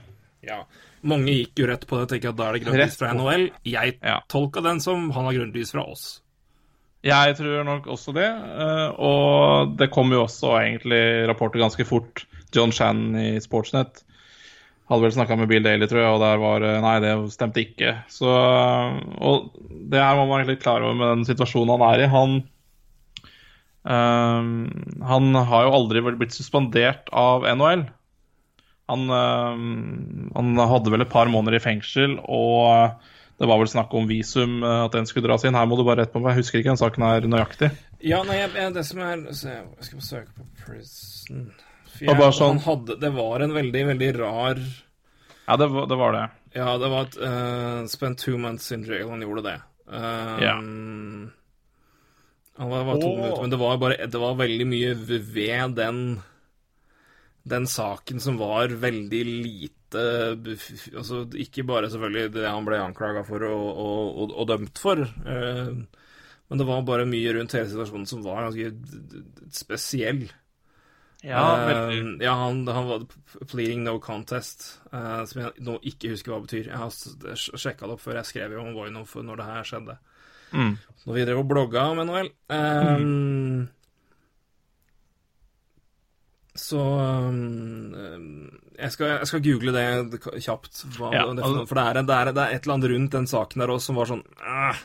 S1: Ja. Mange gikk jo rett på det og tenkte at da er det grønt lys fra. NHL. Jeg
S2: Ja.
S1: tolka den som han har grønt lys fra oss.
S2: Jeg tror nok også det. eh, Og det kom jo også egentlig rapporter ganske fort. John Shannon i Sportsnet hadde vel snakka med Bill Daly, tror jeg, og der var eh, Nei, det stemte ikke. Så Og det her må man egentlig klar over med den situasjonen han er i. Han eh, Han har jo aldri blitt suspendert av NHL. Han, eh, han hadde vel et par måneder i fengsel, og det var vel snakk om visum, eh, at den skulle dras inn. Her må du bare rette på meg, jeg husker ikke den saken her nøyaktig.
S1: Ja, nei, jeg, jeg- det som er så Jeg skal søke på prison jeg,
S2: bare sånn-
S1: han hadde, Det var en veldig, veldig rar
S2: Ja, det var det. Var det.
S1: Ja, det var et uh, Spent two months in jail, han gjorde det. Eh,
S2: Ja.
S1: Han var, to
S2: og...
S1: minutter, men det var bare Det var veldig mye ved den den saken som var veldig lite Altså ikke bare selvfølgelig det han ble anklaga for og, og, og, dømt for, eh, men det var bare mye rundt hele situasjonen som var ganske spesiell.
S2: Ja,
S1: Eh, ja han, han var pleading no contest, eh, som jeg nå ikke husker hva det betyr. Jeg har sjekka det opp før jeg skrev om Voinov når det her skjedde.
S2: Mm.
S1: Når vi drev og blogga om NHL. Eh, Så um, jeg, skal, jeg skal google det kjapt, hva
S2: Ja,
S1: det er for, det er, det, er, det er et eller annet rundt den saken der også som var sånn uh.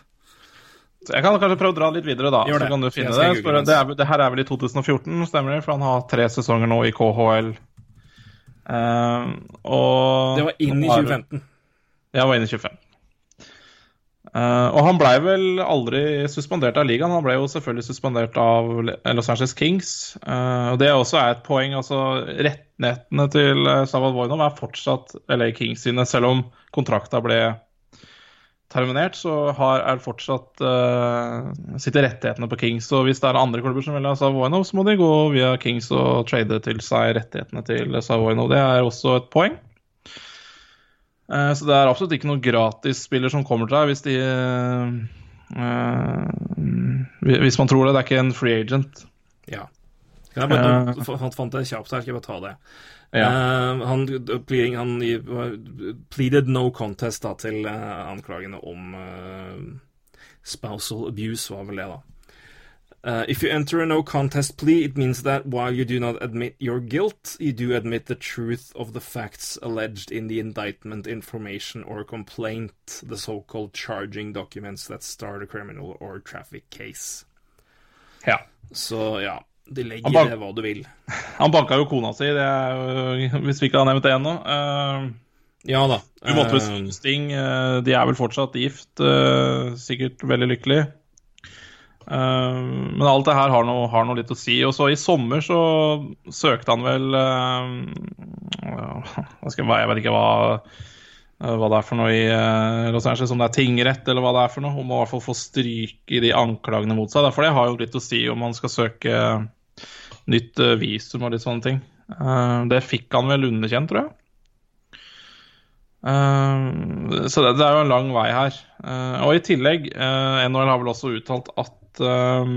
S2: Så Jeg kan kanskje prøve å dra litt videre, da.
S1: Gjør
S2: Så
S1: det.
S2: kan du finne det.
S1: google
S2: det, er, det her er vel i 2014, stemmer det? For han har tre sesonger nå i KHL. Eh, og
S1: Det var inn i 2015.
S2: Ja, var inn i 25. Eh, og han blei vel aldri suspendert av ligaen. Han ble jo selvfølgelig suspendert av Los Angeles Kings. Uh, og det også er et poeng. altså Rettighetene til uh, Savad Voinov er fortsatt LA Kings sine, selv om kontrakta ble terminert, så har, er fortsatt uh, sitter rettighetene på Kings. Og hvis det er andre klubber som vil ha Savoinov, så må de gå via Kings og trade til seg rettighetene til Savoinov. Det er også et poeng. Eh, så det er absolutt ikke noen gratisspiller som kommer til deg hvis de eh, Hvis man tror det. Det er ikke en free agent.
S1: Ja. Jeg bare, uh, fant, fant det kjapt her, skal jeg bare ta det.
S2: Ja.
S1: Uh, han, pleading, han pleaded no contest da, til uh, anklagene om spousal abuse, var vel det, da. Uh, if you enter a no contest plea, it means that while you do not admit your guilt, you do admit the truth of the facts alleged in the indictment, information, or complaint, the so called charging documents that start a criminal or traffic case.
S2: Ja.
S1: Så ja, de legger i det hva du vil.
S2: Han banka jo kona si, det er hvis vi ikke har nevnt det ennå. Uh,
S1: Ja da.
S2: Umåtelig
S1: Eh,
S2: Sting, eh, de er vel fortsatt gift, Uh, sikkert veldig lykkelig. Eh, men alt det her har noe, har noe litt å si. Og så i sommer så søkte han vel eh, jeg, vet ikke hva, eh, hva det er for noe i Los Angeles, om det er tingrett eller hva det er for noe. Om å i hvert fall få stryk i de anklagene mot seg. For det har jo litt å si om han skal søke nytt visum og litt sånne ting. Det fikk han vel underkjent, tror jeg. Uh, så det, det er jo en lang vei her. Uh, og i tillegg, uh, NHL har vel også uttalt at eh,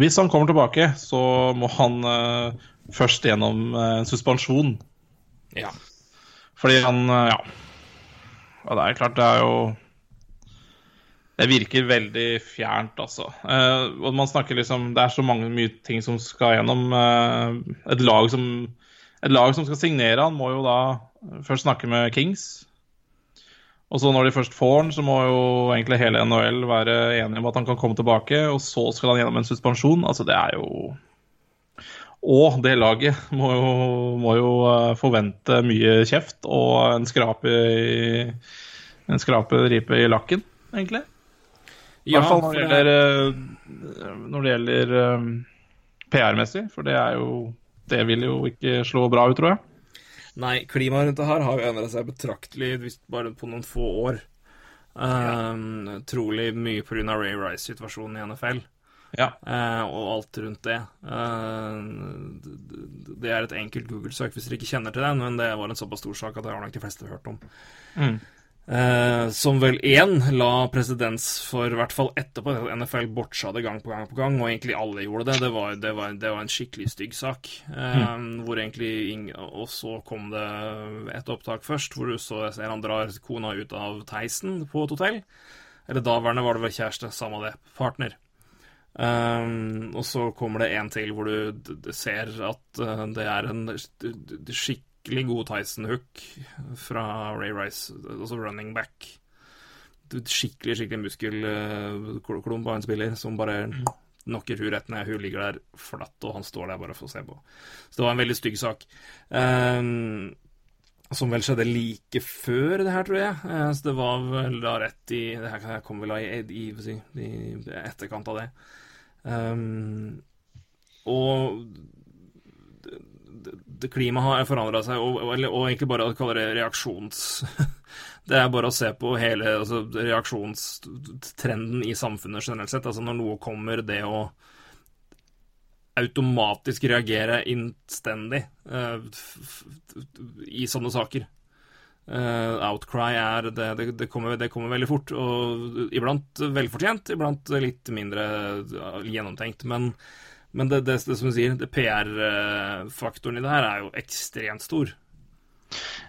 S2: hvis han kommer tilbake, så må han uh, først gjennom en suspensjon.
S1: Ja.
S2: Fordi han uh, Ja. Og det er klart, det er jo Det virker veldig fjernt, altså. Og man snakker liksom Det er så mange mye ting som skal gjennom. et lag som Et lag som skal signere han, må jo da først snakke med Kings. Og så når de først får han, så må jo egentlig hele NHL være enige om at han kan komme tilbake. Og så skal han gjennom en suspensjon. Altså, det er jo Og det laget må jo, må jo eh, forvente mye kjeft og en skrape i En skrape ripe i lakken, egentlig. I hvert fall når det gjelder, eh, når det gjelder eh, PR-messig, for det er jo Det vil jo ikke slå bra ut, tror jeg.
S1: Nei, klimaet rundt det her har jo endra seg betraktelig hvis bare på noen få år. Um, Trolig mye pga. Ray Rice-situasjonen i NFL.
S2: Ja.
S1: Uh, og alt rundt det. D- det er et enkelt Google-søk hvis dere ikke kjenner til den, men det var en såpass stor sak at det har nok de fleste hørt om.
S2: Mm.
S1: Eh, som vel én la presedens for, i hvert fall etterpå, NFL botcha det gang på gang på gang, og egentlig alle gjorde det. Det var, det var, det var en skikkelig stygg sak. Eh, Hvor egentlig Og så kom det et opptak først, hvor du så jeg ser han drar kona ut av Theisen på et hotell. Eller daværende var det vel kjæreste, samme det. Partner. Um, og så kommer det en til hvor du ser at uh, det er en d- skikkelig god Tyson-hook fra Ray Rice, altså running back. Skikkelig, skikkelig muskelklump av en spiller som bare knocker hun rett ned. Hun ligger der flatt, og han står der bare for å se på. Så det var en veldig stygg sak. Um, som vel skjedde like før det her, tror jeg. Eh, Så det var vel da rett i Det her kom vel da i, i, i, etterkant av det. Um, og klimaet har forandra seg, og, og, og egentlig bare å kalle det reaksjons... [laughs] Det er bare å se på hele altså, reaksjonstrenden i samfunnet generelt sett. Altså når noe kommer, det å automatisk reagere innstendig f- i sånne saker. Uh, outcry er det, det, det, kommer, det kommer veldig fort, og iblant velfortjent, iblant litt mindre gjennomtenkt. Men, men det, det, det som du sier, det PR-faktoren i det her er jo ekstremt stor.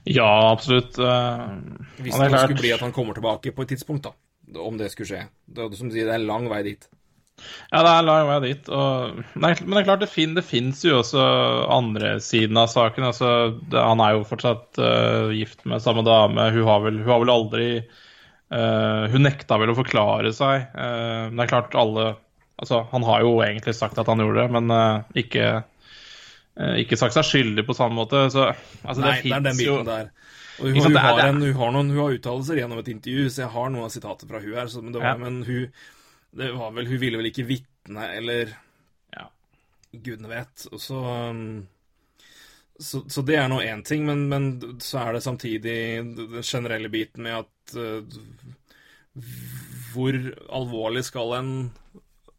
S2: Ja, absolutt. Uh,
S1: Hvis
S2: det
S1: skulle bli at han kommer tilbake på et tidspunkt, da. Om det skulle skje. Det, som du sier, det er en lang vei dit.
S2: Ja, det er lang vei dit. Og, nei, men det er klart, det, fin, det fins jo også andre siden av saken. Altså, det, han er jo fortsatt uh, gift med samme dame. Hun har vel, hun har vel aldri uh, Hun nekta vel å forklare seg. Eh, men det er klart, alle Altså, han har jo egentlig sagt at han gjorde det, men uh, ikke uh, ikke sagt seg skyldig på samme måte. Så altså,
S1: Nei, det, er den
S2: jo
S1: biten der. Og hun,
S2: sant,
S1: hun, har
S2: det
S1: en, hun har noen hun har uttalelser gjennom et intervju, så jeg har noen av sitatene fra hun her. Så, men, det var,
S2: Ja.
S1: men hun, det var vel, hun ville vel ikke vitne, eller
S2: Ja.
S1: Gudene vet. Og så, um, så, så det er nå én ting, men, men så er det samtidig den generelle biten med at uh, Hvor alvorlig skal en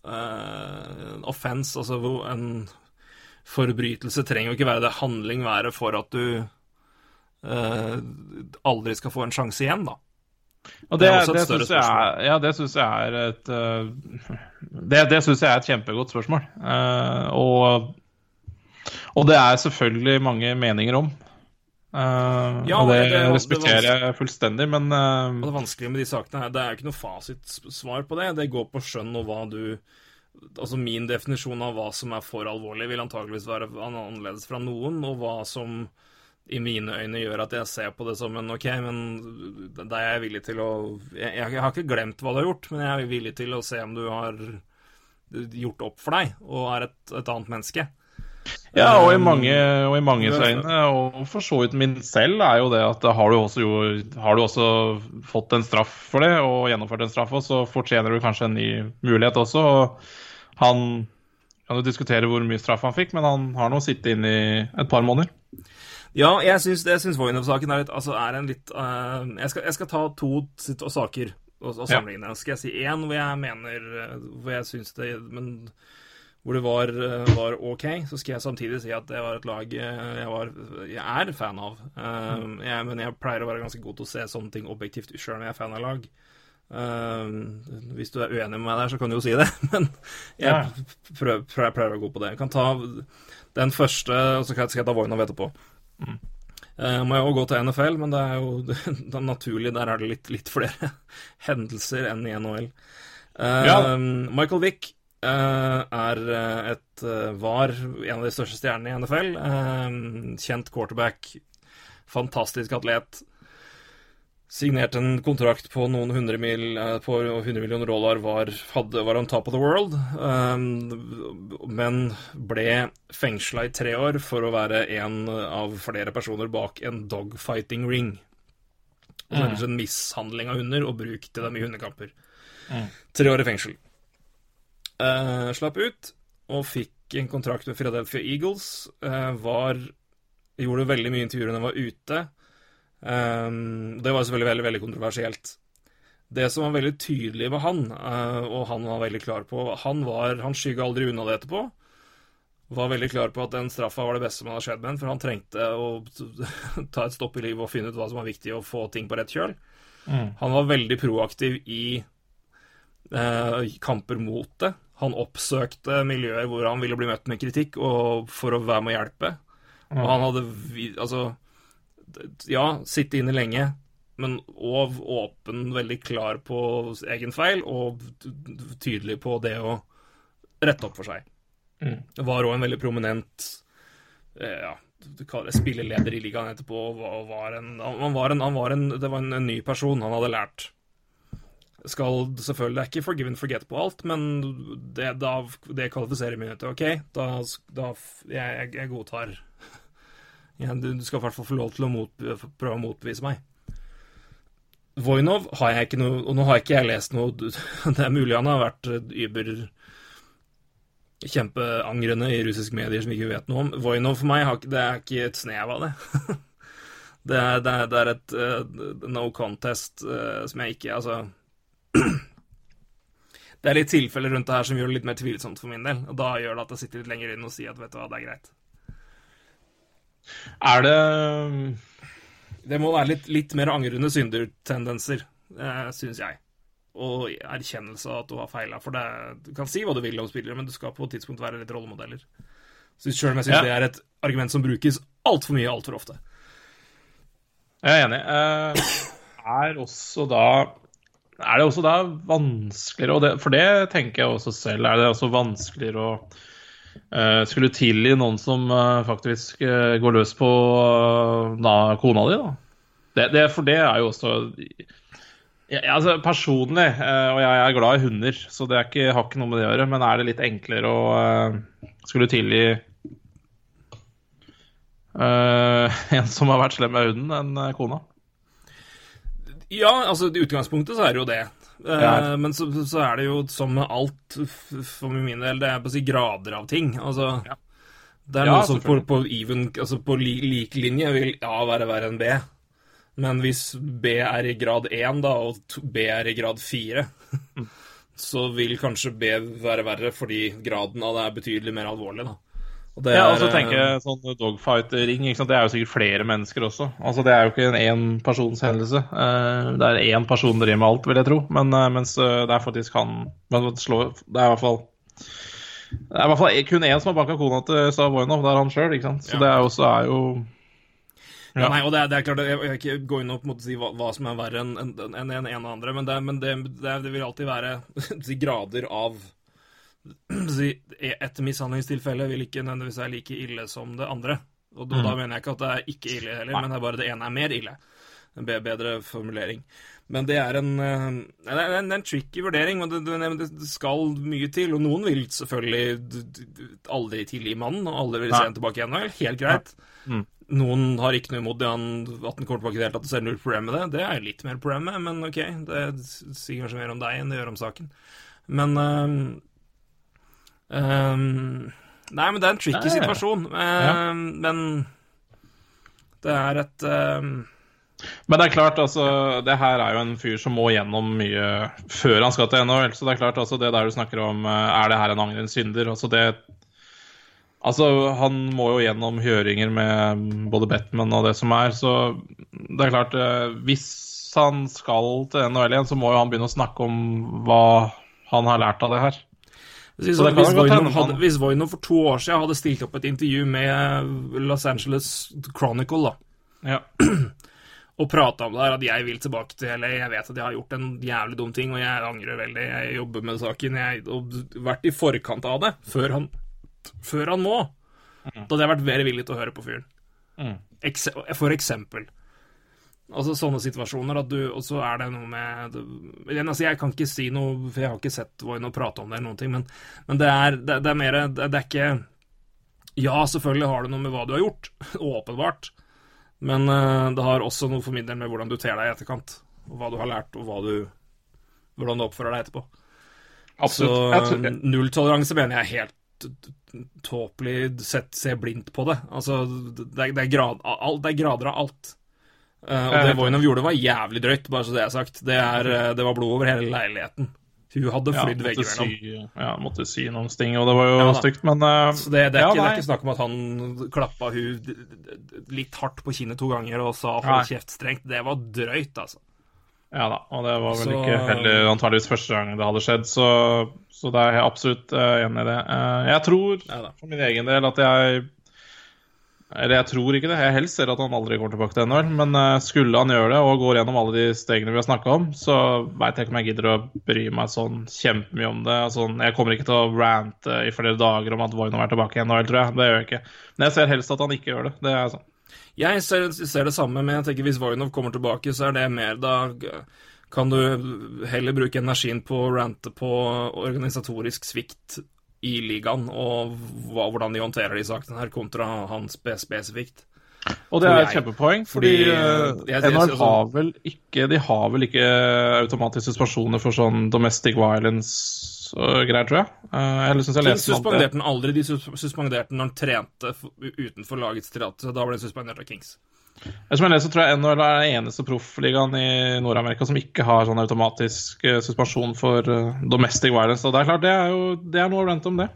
S1: uh, offense, altså en forbrytelse, trenger jo ikke være det handling være for at du eh, aldri skal få en sjanse igjen, da.
S2: Og
S1: Det
S2: det, det, syns jeg, er- ja, det syns jeg er et uh, Det, det syns jeg er et kjempegodt spørsmål. Eh, og, og det er selvfølgelig mange meninger om. Eh,
S1: Ja,
S2: og det,
S1: det- det-
S2: respekterer jeg fullstendig, men
S1: uh, det vanskelige med de sakene her, det er jo ikke noe fasitsvar på det. Det går på skjønn og hva du Altså min definisjon av hva som er for alvorlig, vil antageligvis være annerledes fra noen, og hva som i mine øyne gjør at jeg ser på det som en OK, men da er jeg villig til å jeg, jeg har ikke glemt hva du har gjort, men jeg er villig til å se om du har gjort opp for deg og er et, et annet menneske.
S2: Ja, og i
S1: Um,
S2: mange, og i
S1: mange
S2: øyne, og for så vidt min selv, er jo det at har du, også, jo, har du også fått en straff for det, og gjennomført en straff, også, så fortjener du kanskje en ny mulighet også. Og han kan jo diskutere hvor mye straff han fikk, men han har nå sittet inne i et par måneder.
S1: Ja, jeg syns, Voinov-saken er, litt- altså er en litt uh, jeg, skal, jeg skal ta to saker og, og sammenligne. Skal jeg si én hvor jeg mener eh, Hvor jeg syns det Men hvor det var, var OK, så skal jeg samtidig si at det var et lag eh, jeg, var, jeg er fan av. Eh, jeg, men jeg pleier å være ganske god til å se sånne ting objektivt sjøl når jeg er fan av lag. Eh, hvis du er uenig med meg der, så kan du jo si det, [laughs] men jeg
S2: Ja.
S1: prøver, prøver, pleier å være god på det. Jeg kan ta den første, og så skal jeg ta Voinov etterpå. Eh, må jo gå til NFL, men det er jo [laughs] det er naturlig, der er det litt, litt flere [laughs] hendelser enn i NHL. Uh,
S2: Ja.
S1: Michael Wick er eh, et eh, var en av de største stjernene i NFL. eh, kjent quarterback, fantastisk atlet. Signerte en kontrakt på noen hundre mil, eh, på 100 millioner dollar, var, hadde, var on top of the world, eh, men ble fengsla i tre år for å være en av flere personer bak en dogfighting ring. Altså en mishandling av hunder og bruk til dem i hundekamper. Tre år i fengsel. Eh, slapp ut og fikk en kontrakt med Philadelphia Eagles. Uh, var Gjorde veldig mye intervjuer når han var ute. Um, det var selvfølgelig veldig, veldig kontroversielt. Det som var veldig tydelig med han, uh, og han var veldig klar på Han, var, han skygga aldri unna det etterpå. Var veldig klar på at den straffa var det beste som hadde skjedd med ham, for han trengte å [laughs] ta et stopp i livet og finne ut hva som var viktig, og få ting på rett kjøl. Han var veldig proaktiv i uh, kamper mot det. Han oppsøkte miljøer hvor han ville bli møtt med kritikk, og for å være med å hjelpe. Og han hadde Altså ja, sitte inne lenge, men òg åpen, veldig klar på egen feil, og tydelig på det å rette opp for seg. Mm. var òg en veldig prominent eh, ja, du kaller det spilleleder i ligaen etterpå. var en, han var en, han var en, det var en, en ny person han hadde lært. Skal selvfølgelig, Det er ikke forgive and forget på alt, men det, da, det kvalifiserer meg til OK, da, da jeg, jeg, jeg godtar ja, du, skal i hvert fall få lov til å mot, prøve å motbevise meg. Voinov har jeg ikke noe Og nå har ikke jeg lest noe [laughs] Det er mulig han har vært über kjempeangrende i russiske medier som vi ikke vet noe om. Voinov for meg har, det er ikke et snev av det. [laughs] det, er, det, er, det er et uh, no contest uh, som jeg ikke Altså [clears throat] Det er litt tilfeller rundt det her som gjør det litt mer tvilsomt for min del. Og da gjør det at jeg sitter litt lenger inn og sier at vet du hva, det er greit.
S2: Er det
S1: Det må være litt, litt mer angrende syndertendenser, eh, syns jeg. Og erkjennelse av at du har feila. For det, du kan si hva du vil om spillere, men du skal på et tidspunkt være litt rollemodeller. Så Sjøl om jeg syns
S2: Ja.
S1: det er et argument som brukes altfor mye altfor ofte.
S2: Jeg er enig. Eh, er også da Er det også da vanskeligere det, For det tenker jeg også selv. Er det også vanskeligere å uh, skulle tilgi noen som uh, faktisk uh, går løs på da, kona di, da? Det, det, for det er jo også ja, altså Personlig, og jeg er glad i hunder, så det ikke, har ikke noe med det å gjøre, men er det litt enklere å skulle tilgi [laughs] en som har vært slem med hunden, enn kona?
S1: Ja, altså i utgangspunktet så er det jo det. Eh,
S2: Ja.
S1: Men så, så er det jo som med alt, for min del, det er på å si grader av ting. Altså
S2: Ja.
S1: Det er
S2: Ja,
S1: noe som på, på even, altså på li, lik linje vil A være verre enn B. Men hvis B er i grad 1, da, og B er i grad 4, [laughs] så vil kanskje B være verre fordi graden av det er betydelig mer alvorlig, da. Og det
S2: Ja, og så
S1: eh,
S2: tenker jeg sånn dogfight-ring, det er jo sikkert flere mennesker også. Altså Det er jo ikke en én persons hendelse. Eh, Det er én person driver med alt, vil jeg tro. Men eh, mens eh, det er faktisk han men det slår, Det er i hvert fall Det er i hvert fall kun én som har banka kona til Stavoinov, det er han sjøl, ikke sant. Så
S1: Ja.
S2: det er også er jo
S1: Ja, nei, og det er, det er klart, jeg vil ikke gå inn og si hva, hva som er verre enn en, en, en, en andre, men, det, men det, det, vil alltid være [laughs] grader av Et mishandlingstilfelle vil ikke nødvendigvis være like ille som det andre. Og da, da mener jeg ikke at det er ikke ille heller, men det er bare det ene er mer ille. En bedre formulering. Men det er en, eh, det er en, en tricky vurdering, men det, det, det skal mye til. Og noen vil selvfølgelig aldri tilgi mannen, og aldri vil se ham tilbake igjen. Helt greit. Noen har ikke noe imot det han, at han kommer tilbake i det hele tatt og det null problem med det. Det er litt mer problem med, men ok, det sier kanskje mer om deg enn det gjør om saken. Men øhm, Nei, men det er en tricky
S2: nei. situasjon. Um, ja.
S1: situasjon. Men det er et um...
S2: Men det er klart, altså Det her er jo en fyr som må gjennom mye før han skal til NHL. Så det er klart, altså det der du snakker om eh, Er det her en angrende synder? Altså det Altså, han må jo gjennom høringer med både Batman og det som er, så det er klart eh, Hvis han skal til NHL igjen, så må jo han begynne å snakke om hva han har lært av det her.
S1: Si
S2: Så
S1: hvis,
S2: godt
S1: Voinov hadde, hvis Voinov for to år siden hadde stilt opp et intervju med Los Angeles Chronicle, da,
S2: Ja. [clears throat]
S1: og prata om det her, at jeg vil tilbake til LA, jeg vet at jeg har gjort en jævlig dum ting, og jeg angrer veldig, jeg jobber med saken, jeg har vært i forkant av det, før han, før han må. Da hadde jeg vært mer villig til å høre på fyren.
S2: Mm.
S1: For eksempel. Altså sånne situasjoner at du Og så er det noe med Igjen, altså, Jeg kan ikke si noe, for jeg har ikke sett Voino prate om det eller noen ting, men, men det, er, det, det er mer det, det er ikke Ja, selvfølgelig har det noe med hva du har gjort, [laughs] åpenbart, men uh, det har også noe for min del med hvordan du ter deg i etterkant, og hva du har lært, og du, hvordan du oppfører deg etterpå.
S2: Absolutt.
S1: Så
S2: tror-
S1: nulltoleranse mener jeg er helt tåpelig sett se blindt på det. Altså, det er, grad, det er grader av alt. Eh, og det Voinov gjorde, var jævlig drøyt, bare så det er sagt. Det, er, eh, det var blod over hele leiligheten. Hun hadde flydd
S2: ja,
S1: veggimellom.
S2: sy, ja, måtte sy noen sting, og det var jo
S1: Ja
S2: stygt, men uh,
S1: Så det, det, er
S2: ja,
S1: ikke, det er ikke snakk om at han klappa hun litt hardt på kinnet to ganger og sa. 'hold kjeft strengt'. Det var drøyt, altså.
S2: Ja da, og det var vel
S1: Så-
S2: ikke heller antageligvis første gang det hadde skjedd, så, så da er jeg absolutt uh, enig i det. Uh, jeg tror for min egen del at jeg Eller jeg tror ikke det. Jeg helst ser at han aldri går tilbake til NHL, men eh, skulle han gjøre det og går gjennom alle de stegene vi har snakka om, så veit jeg ikke om jeg gidder å bry meg sånn kjempemye om det. Altså, jeg kommer ikke til å rante i flere dager om at Voinov er tilbake i NHL, tror jeg. Det gjør jeg ikke. Men jeg ser helst at han ikke gjør det. Det er sånn.
S1: Jeg ser, ser det samme, men jeg tenker hvis Voinov kommer tilbake, så er det mer da kan du heller bruke energien på å rante på organisatorisk svikt i ligaen, og hva, hvordan de håndterer de sakene her, kontra han spe spesifikt.
S2: Og det er et kjempepoeng, fordi,
S1: Fordi,
S2: eh,
S1: jeg- jeg-
S2: NHL
S1: altså-
S2: har vel ikke De har vel ikke automatiske suspensjoner for sånn domestic violence-greier, tror jeg. Eh, Eller syns jeg leste noe om det.
S1: suspenderte den aldri. De suspenderte den når han trente utenfor lagets tillatelse. Da ble den suspendert av Kings.
S2: Som jeg leser, tror jeg NHL er den eneste proffligaen i Nord-Amerika som ikke har sånn automatisk eh, suspensjon for eh, domestic violence. Og det er klart, det er jo det er noe å om det.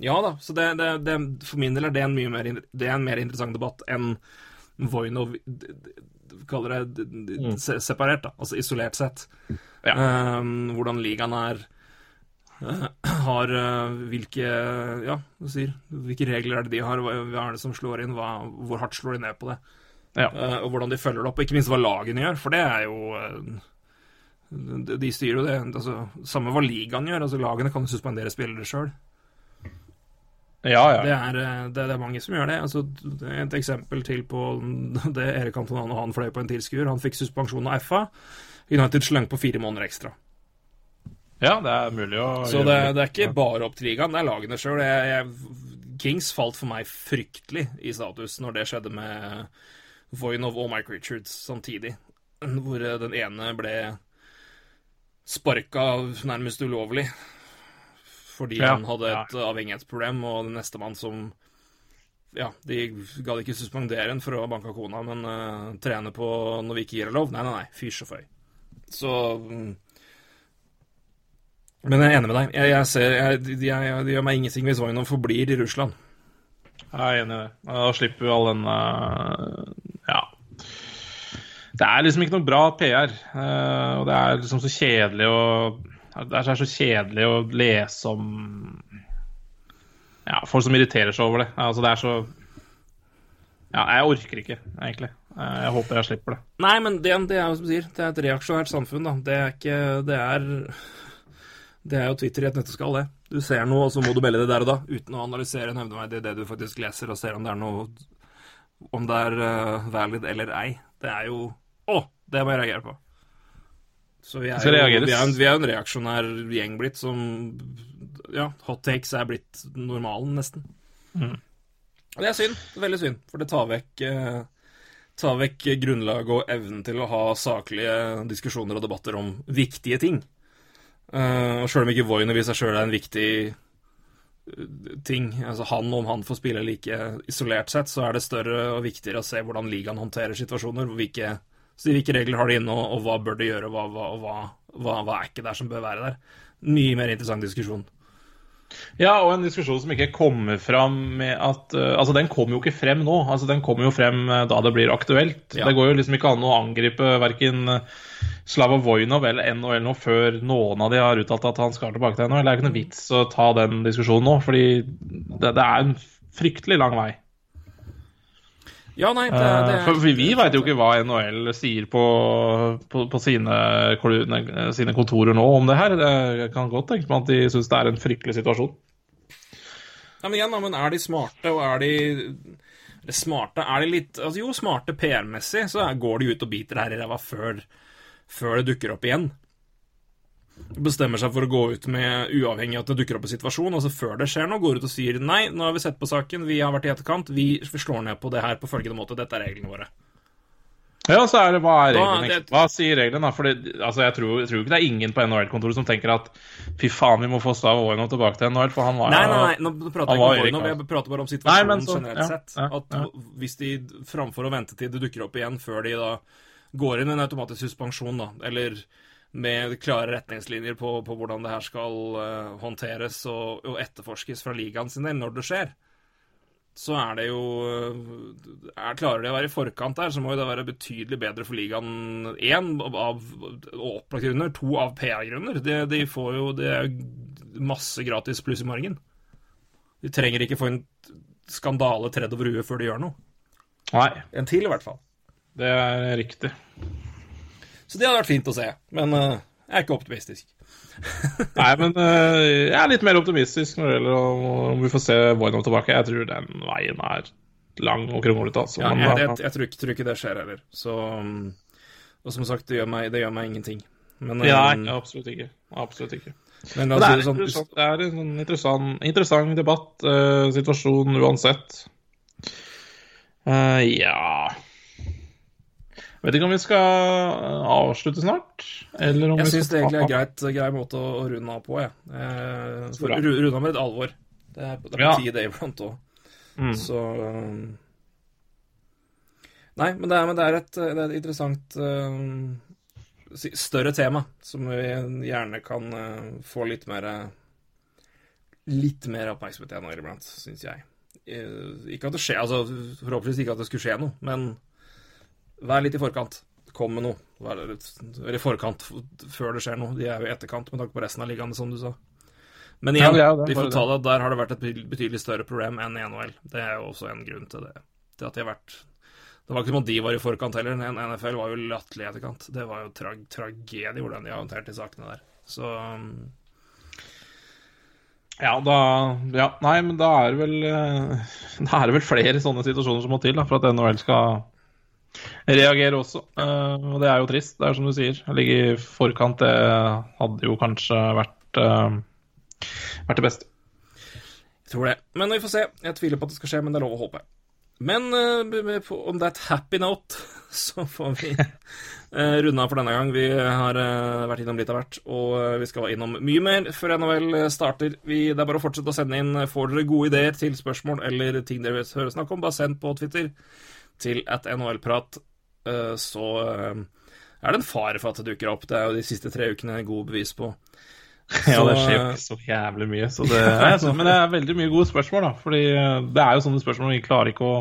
S1: Ja da, så det, det, det, for min del er det en mye mer, det er en mer interessant debatt enn Voinov kaller det d- separert, da, altså isolert sett.
S2: Ja.
S1: Um, hvordan ligaen er [clears throat] har eh, hvilke ja, hvilke regler er det de har, hva er det som slår inn, hva, hvor hardt slår de ned på det,
S2: Ja.
S1: Eh, og hvordan de følger det opp, og ikke minst hva lagene gjør, for det er jo eh, de, styrer jo det, altså, samme hva ligaen gjør, altså lagene kan jo suspendere spillere sjøl.
S2: Ja, ja.
S1: Det er, eh, det, det er mange som gjør det. Altså, et eksempel til på [laughs] det Erik Antonan og han fløy på en tilskuer. Han fikk suspensjon av FA. United slang på fire måneder ekstra.
S2: ja, det er mulig å
S1: Så det, det er ikke bare opp til ligaen, det er lagene sjøl. Kings falt for meg fryktelig i status når det skjedde med Voinov og Mike Richards samtidig. Hvor eh, den ene ble sparka nærmest ulovlig fordi
S2: Ja,
S1: han hadde
S2: ja.
S1: et avhengighetsproblem, og den neste mann som Ja, de gadd ikke suspendere en for å ha banka kona, men uh, trene på gir lov. Nei, nei, nei. Fysj og føy. Så mm, Men jeg er enig med deg. Jeg, jeg ser, jeg, det gjør meg ingenting hvis Voinov forblir i Russland.
S2: Jeg er enig i det. Da slipper vi all den eh, Ja. Det er liksom ikke noe bra PR. eh, og det er liksom så kjedelig å Det er så kjedelig å lese om ja, folk som irriterer seg over det. Altså, det er så Ja, jeg orker ikke, egentlig. Eh, Jeg håper jeg slipper det.
S1: Nei, men det, det er jo som du sier, det er et reaksjonært samfunn, da. Det er ikke Det er Det er jo Twitter i et nøtteskall, det. Du ser noe, og så må du melde det der og da, uten å analysere nevneverdig det du faktisk leser, og ser om det er noe Om det er uh, valid eller ei. Det er jo Å! Det må jeg reagere på. Så vi er, jo, vi, er, en- vi er en reaksjonær gjeng blitt som Ja, hot takes er blitt normalen, nesten. Og det er synd. Veldig synd, for det tar vekk eh, tar vekk grunnlaget og evnen til å ha saklige diskusjoner og debatter om viktige ting. Uh, og Sjøl om ikke Voinov i seg sjøl er en viktig eh, ting, altså han om han får spille like isolert sett, så er det større og viktigere å se hvordan ligaen håndterer situasjoner. Hvilke, hvilke regler har de inne, og, og hva bør de gjøre, og hva, hva, hva, hva er ikke der som bør være der. Mye mer interessant diskusjon.
S2: Ja, og en diskusjon som ikke kommer fram med at uh, Altså, den kommer jo ikke frem nå. Altså, Den kommer jo frem eh, da det blir aktuelt.
S1: Ja.
S2: Det går jo liksom ikke an å angripe verken Slava Voinov eller NHL nå før noen av de har uttalt at han skal tilbake til NHL. Det er ikke noe vits å ta den diskusjonen nå, fordi det, det er en fryktelig lang vei.
S1: Ja, nei, det, det
S2: er... For vi, veit jo ikke hva NHL sier på, på, på sine, sine kontorer nå om det her. Jeg kan godt tenke meg at de syns det er en fryktelig situasjon.
S1: Ja, men igjen, men er de smarte, og er de eller smarte, er de litt altså Jo, smarte PR-messig, så er- går de ut og biter her i ræva før, før det dukker opp igjen. Bestemmer seg for å gå ut med uavhengig av at det dukker opp en situasjon. altså Før det skjer noe, går ut og sier nei, nå har vi sett på saken, vi har vært i etterkant, vi slår ned på det her på følgende måte, dette er reglene våre.
S2: Ja, så er det hva er
S1: Da-
S2: reglene?
S1: det-
S2: Hva sier reglene? da? Fordi, altså, jeg, tror, jeg tror ikke det er ingen på NHL-kontoret som tenker at fy faen, vi må få Stav Voinov tilbake til NHL, for han var
S1: Nei, nei, nei, nå prater jeg ikke om Voinov, jeg prater bare om situasjonen
S2: nei, så-
S1: generelt
S2: ja,
S1: sett.
S2: ja,
S1: At
S2: ja.
S1: hvis de framfor å vente til det dukker opp igjen, før de da går inn i en automatisk suspensjon, da, eller med klare retningslinjer på, på hvordan det her skal uh, håndteres og, og etterforskes fra ligaen sin del når det skjer, så er det jo eh, er, Klarer de å være i forkant der, så må jo det være betydelig bedre for ligaen. Én av av opplagte grunner, to av PR-grunner. De, de får jo Det er masse gratis pluss i margen. De trenger ikke få en skandale tredd over huet før de gjør noe.
S2: Nei,
S1: En til, i hvert fall.
S2: det er riktig.
S1: Så det hadde vært fint å se. Men uh, jeg er ikke optimistisk. [laughs]
S2: Nei, men uh, jeg er litt mer optimistisk når det gjelder om, om vi får se Voinov tilbake. Jeg tror den veien er lang og kronglete, altså.
S1: Ja, jeg, jeg, jeg tror, ikke, tror ikke det skjer heller. Så um, Og som sagt, det gjør meg, det gjør meg ingenting. Men,
S2: ja, nei, absolutt ikke. Absolutt ikke.
S1: men
S2: Men det er,
S1: sånn
S2: interessant, det er en sånn interessant, interessant debatt, uh, situasjon uansett. Uh, ja Vet ikke om vi skal avslutte snart, eller om
S1: Jeg syns det egentlig er greit, grei måte å, runde av på, jeg. Eh, for runde av med litt alvor. Det er, det er på tide iblant òg.
S2: Mm.
S1: Så um, Nei, men det er, men det er, et, det er et interessant uh, større tema som vi gjerne kan uh, få litt mer Litt mer oppmerksomhet igjen iblant, syns jeg. Eh, Ikke at det skjer, altså Forhåpentligvis ikke at det skulle skje noe, men vær litt i forkant. Kom med noe. Vær litt, vær i forkant før det skjer noe. De er jo i etterkant med tanke på resten av ligaene, som du sa. Men igjen,
S2: ja, ja,
S1: vi får ta det at der har det vært et betydelig- større problem enn i NHL. Det er jo også en grunn til det. Til at de har vært Det var ikke som om de var i forkant heller. NFL var jo latterlig i etterkant. Det var jo tra tragedie hvordan de har håndtert de sakene der. Så um,
S2: Ja, da Ja, nei, men da er det vel eh, [laughs] Da er det vel flere sånne situasjoner som må til da, for at NHL skal reagere også. Eh, og det er jo trist, det er som du sier. Å ligge i forkant, det hadde jo kanskje vært eh, vært det beste.
S1: Jeg tror det. Men vi får se. Jeg tviler på at det skal skje, men det er lov å håpe. Men på- om det er et happy note, [laughs] så får vi uh, runde av for denne gang. Vi har uh, vært innom litt av hvert, og vi skal innom mye mer før NHL starter. Vi, det er bare å fortsette å sende inn. Får dere gode ideer til spørsmål eller ting dere vil høre snakk om, bare send på Twitter til at NHL-prat. Eh, så eh, er det en fare for at det dukker opp. Det er jo de siste tre ukene gode bevis på. [laughs]
S2: Ja, det skjer jo
S1: eh,
S2: ikke så jævlig mye. Så det, nei, så, men det er veldig mye gode spørsmål, da. Fordi det er jo sånne spørsmål vi klarer ikke å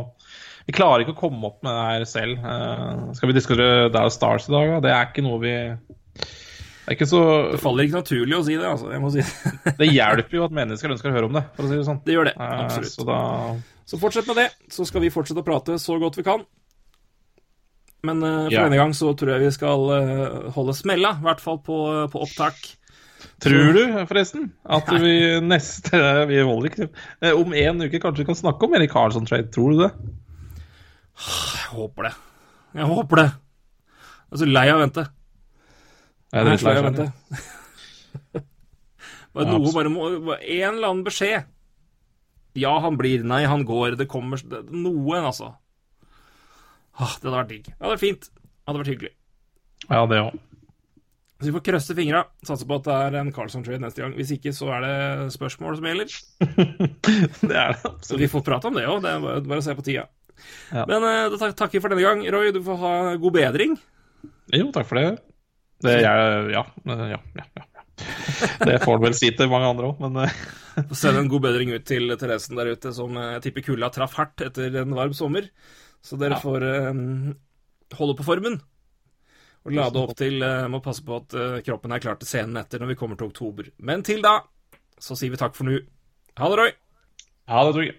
S2: vi klarer ikke å komme opp med det her selv. Uh, skal vi diskutere Dow Stars i dag? da? Det er ikke noe vi Det er ikke så
S1: Det faller ikke naturlig å si det, altså. Jeg må si det. [laughs]
S2: Det hjelper jo at mennesker ønsker å høre om det, for å si det sånn.
S1: Det gjør det.
S2: absolutt.
S1: Absolutt.
S2: Så da
S1: Så fortsett med det, så skal vi fortsette å prate så godt vi kan. Men uh, for
S2: Ja.
S1: denne gang så tror jeg vi skal uh, holde smella, i hvert fall på, på opptak.
S2: Tror du forresten at vi neste [laughs] Vi holder ikke eh, Om en uke kanskje vi kan snakke om Erik Karlsson-trade? Tror du det?
S1: Jeg håper det. Jeg håper det. Jeg er så lei av å vente.
S2: Jeg er
S1: Jeg er så lei av å vente. [laughs] Bare noe bare må bare En eller annen beskjed. Ja, han blir. Nei, han går. Det kommer det, Noen, altså. Åh, det hadde vært digg. Det hadde vært fint. Det hadde vært hyggelig.
S2: Ja, det òg.
S1: Så vi får krøsse fingra. Satse på at det er en Carlson-trade neste gang. Hvis ikke, så er det spørsmål som gjelder. [laughs]
S2: Det er det
S1: Så
S2: absolutt.
S1: vi får prate om det òg. Det er bare, bare å se på tida.
S2: Ja.
S1: Men uh, da takker vi for denne gang. Roy, du får ha god bedring.
S2: Jo, takk for det. Det [laughs] jeg, ja, ja, ja, ja. [laughs] Det får han vel si til mange andre òg, men Så
S1: ser sende en god bedring ut til Theresen der ute, som eh, jeg tipper kulda traff hardt etter en varm sommer. Så dere
S2: Ja.
S1: får um, holde på formen. Og lade opp til uh, Må passe på at uh, kroppen er klar til scenen etter når vi kommer til oktober. Men til da så sier vi takk for nå. Ha det, Roy.
S2: ha det, Torgeir.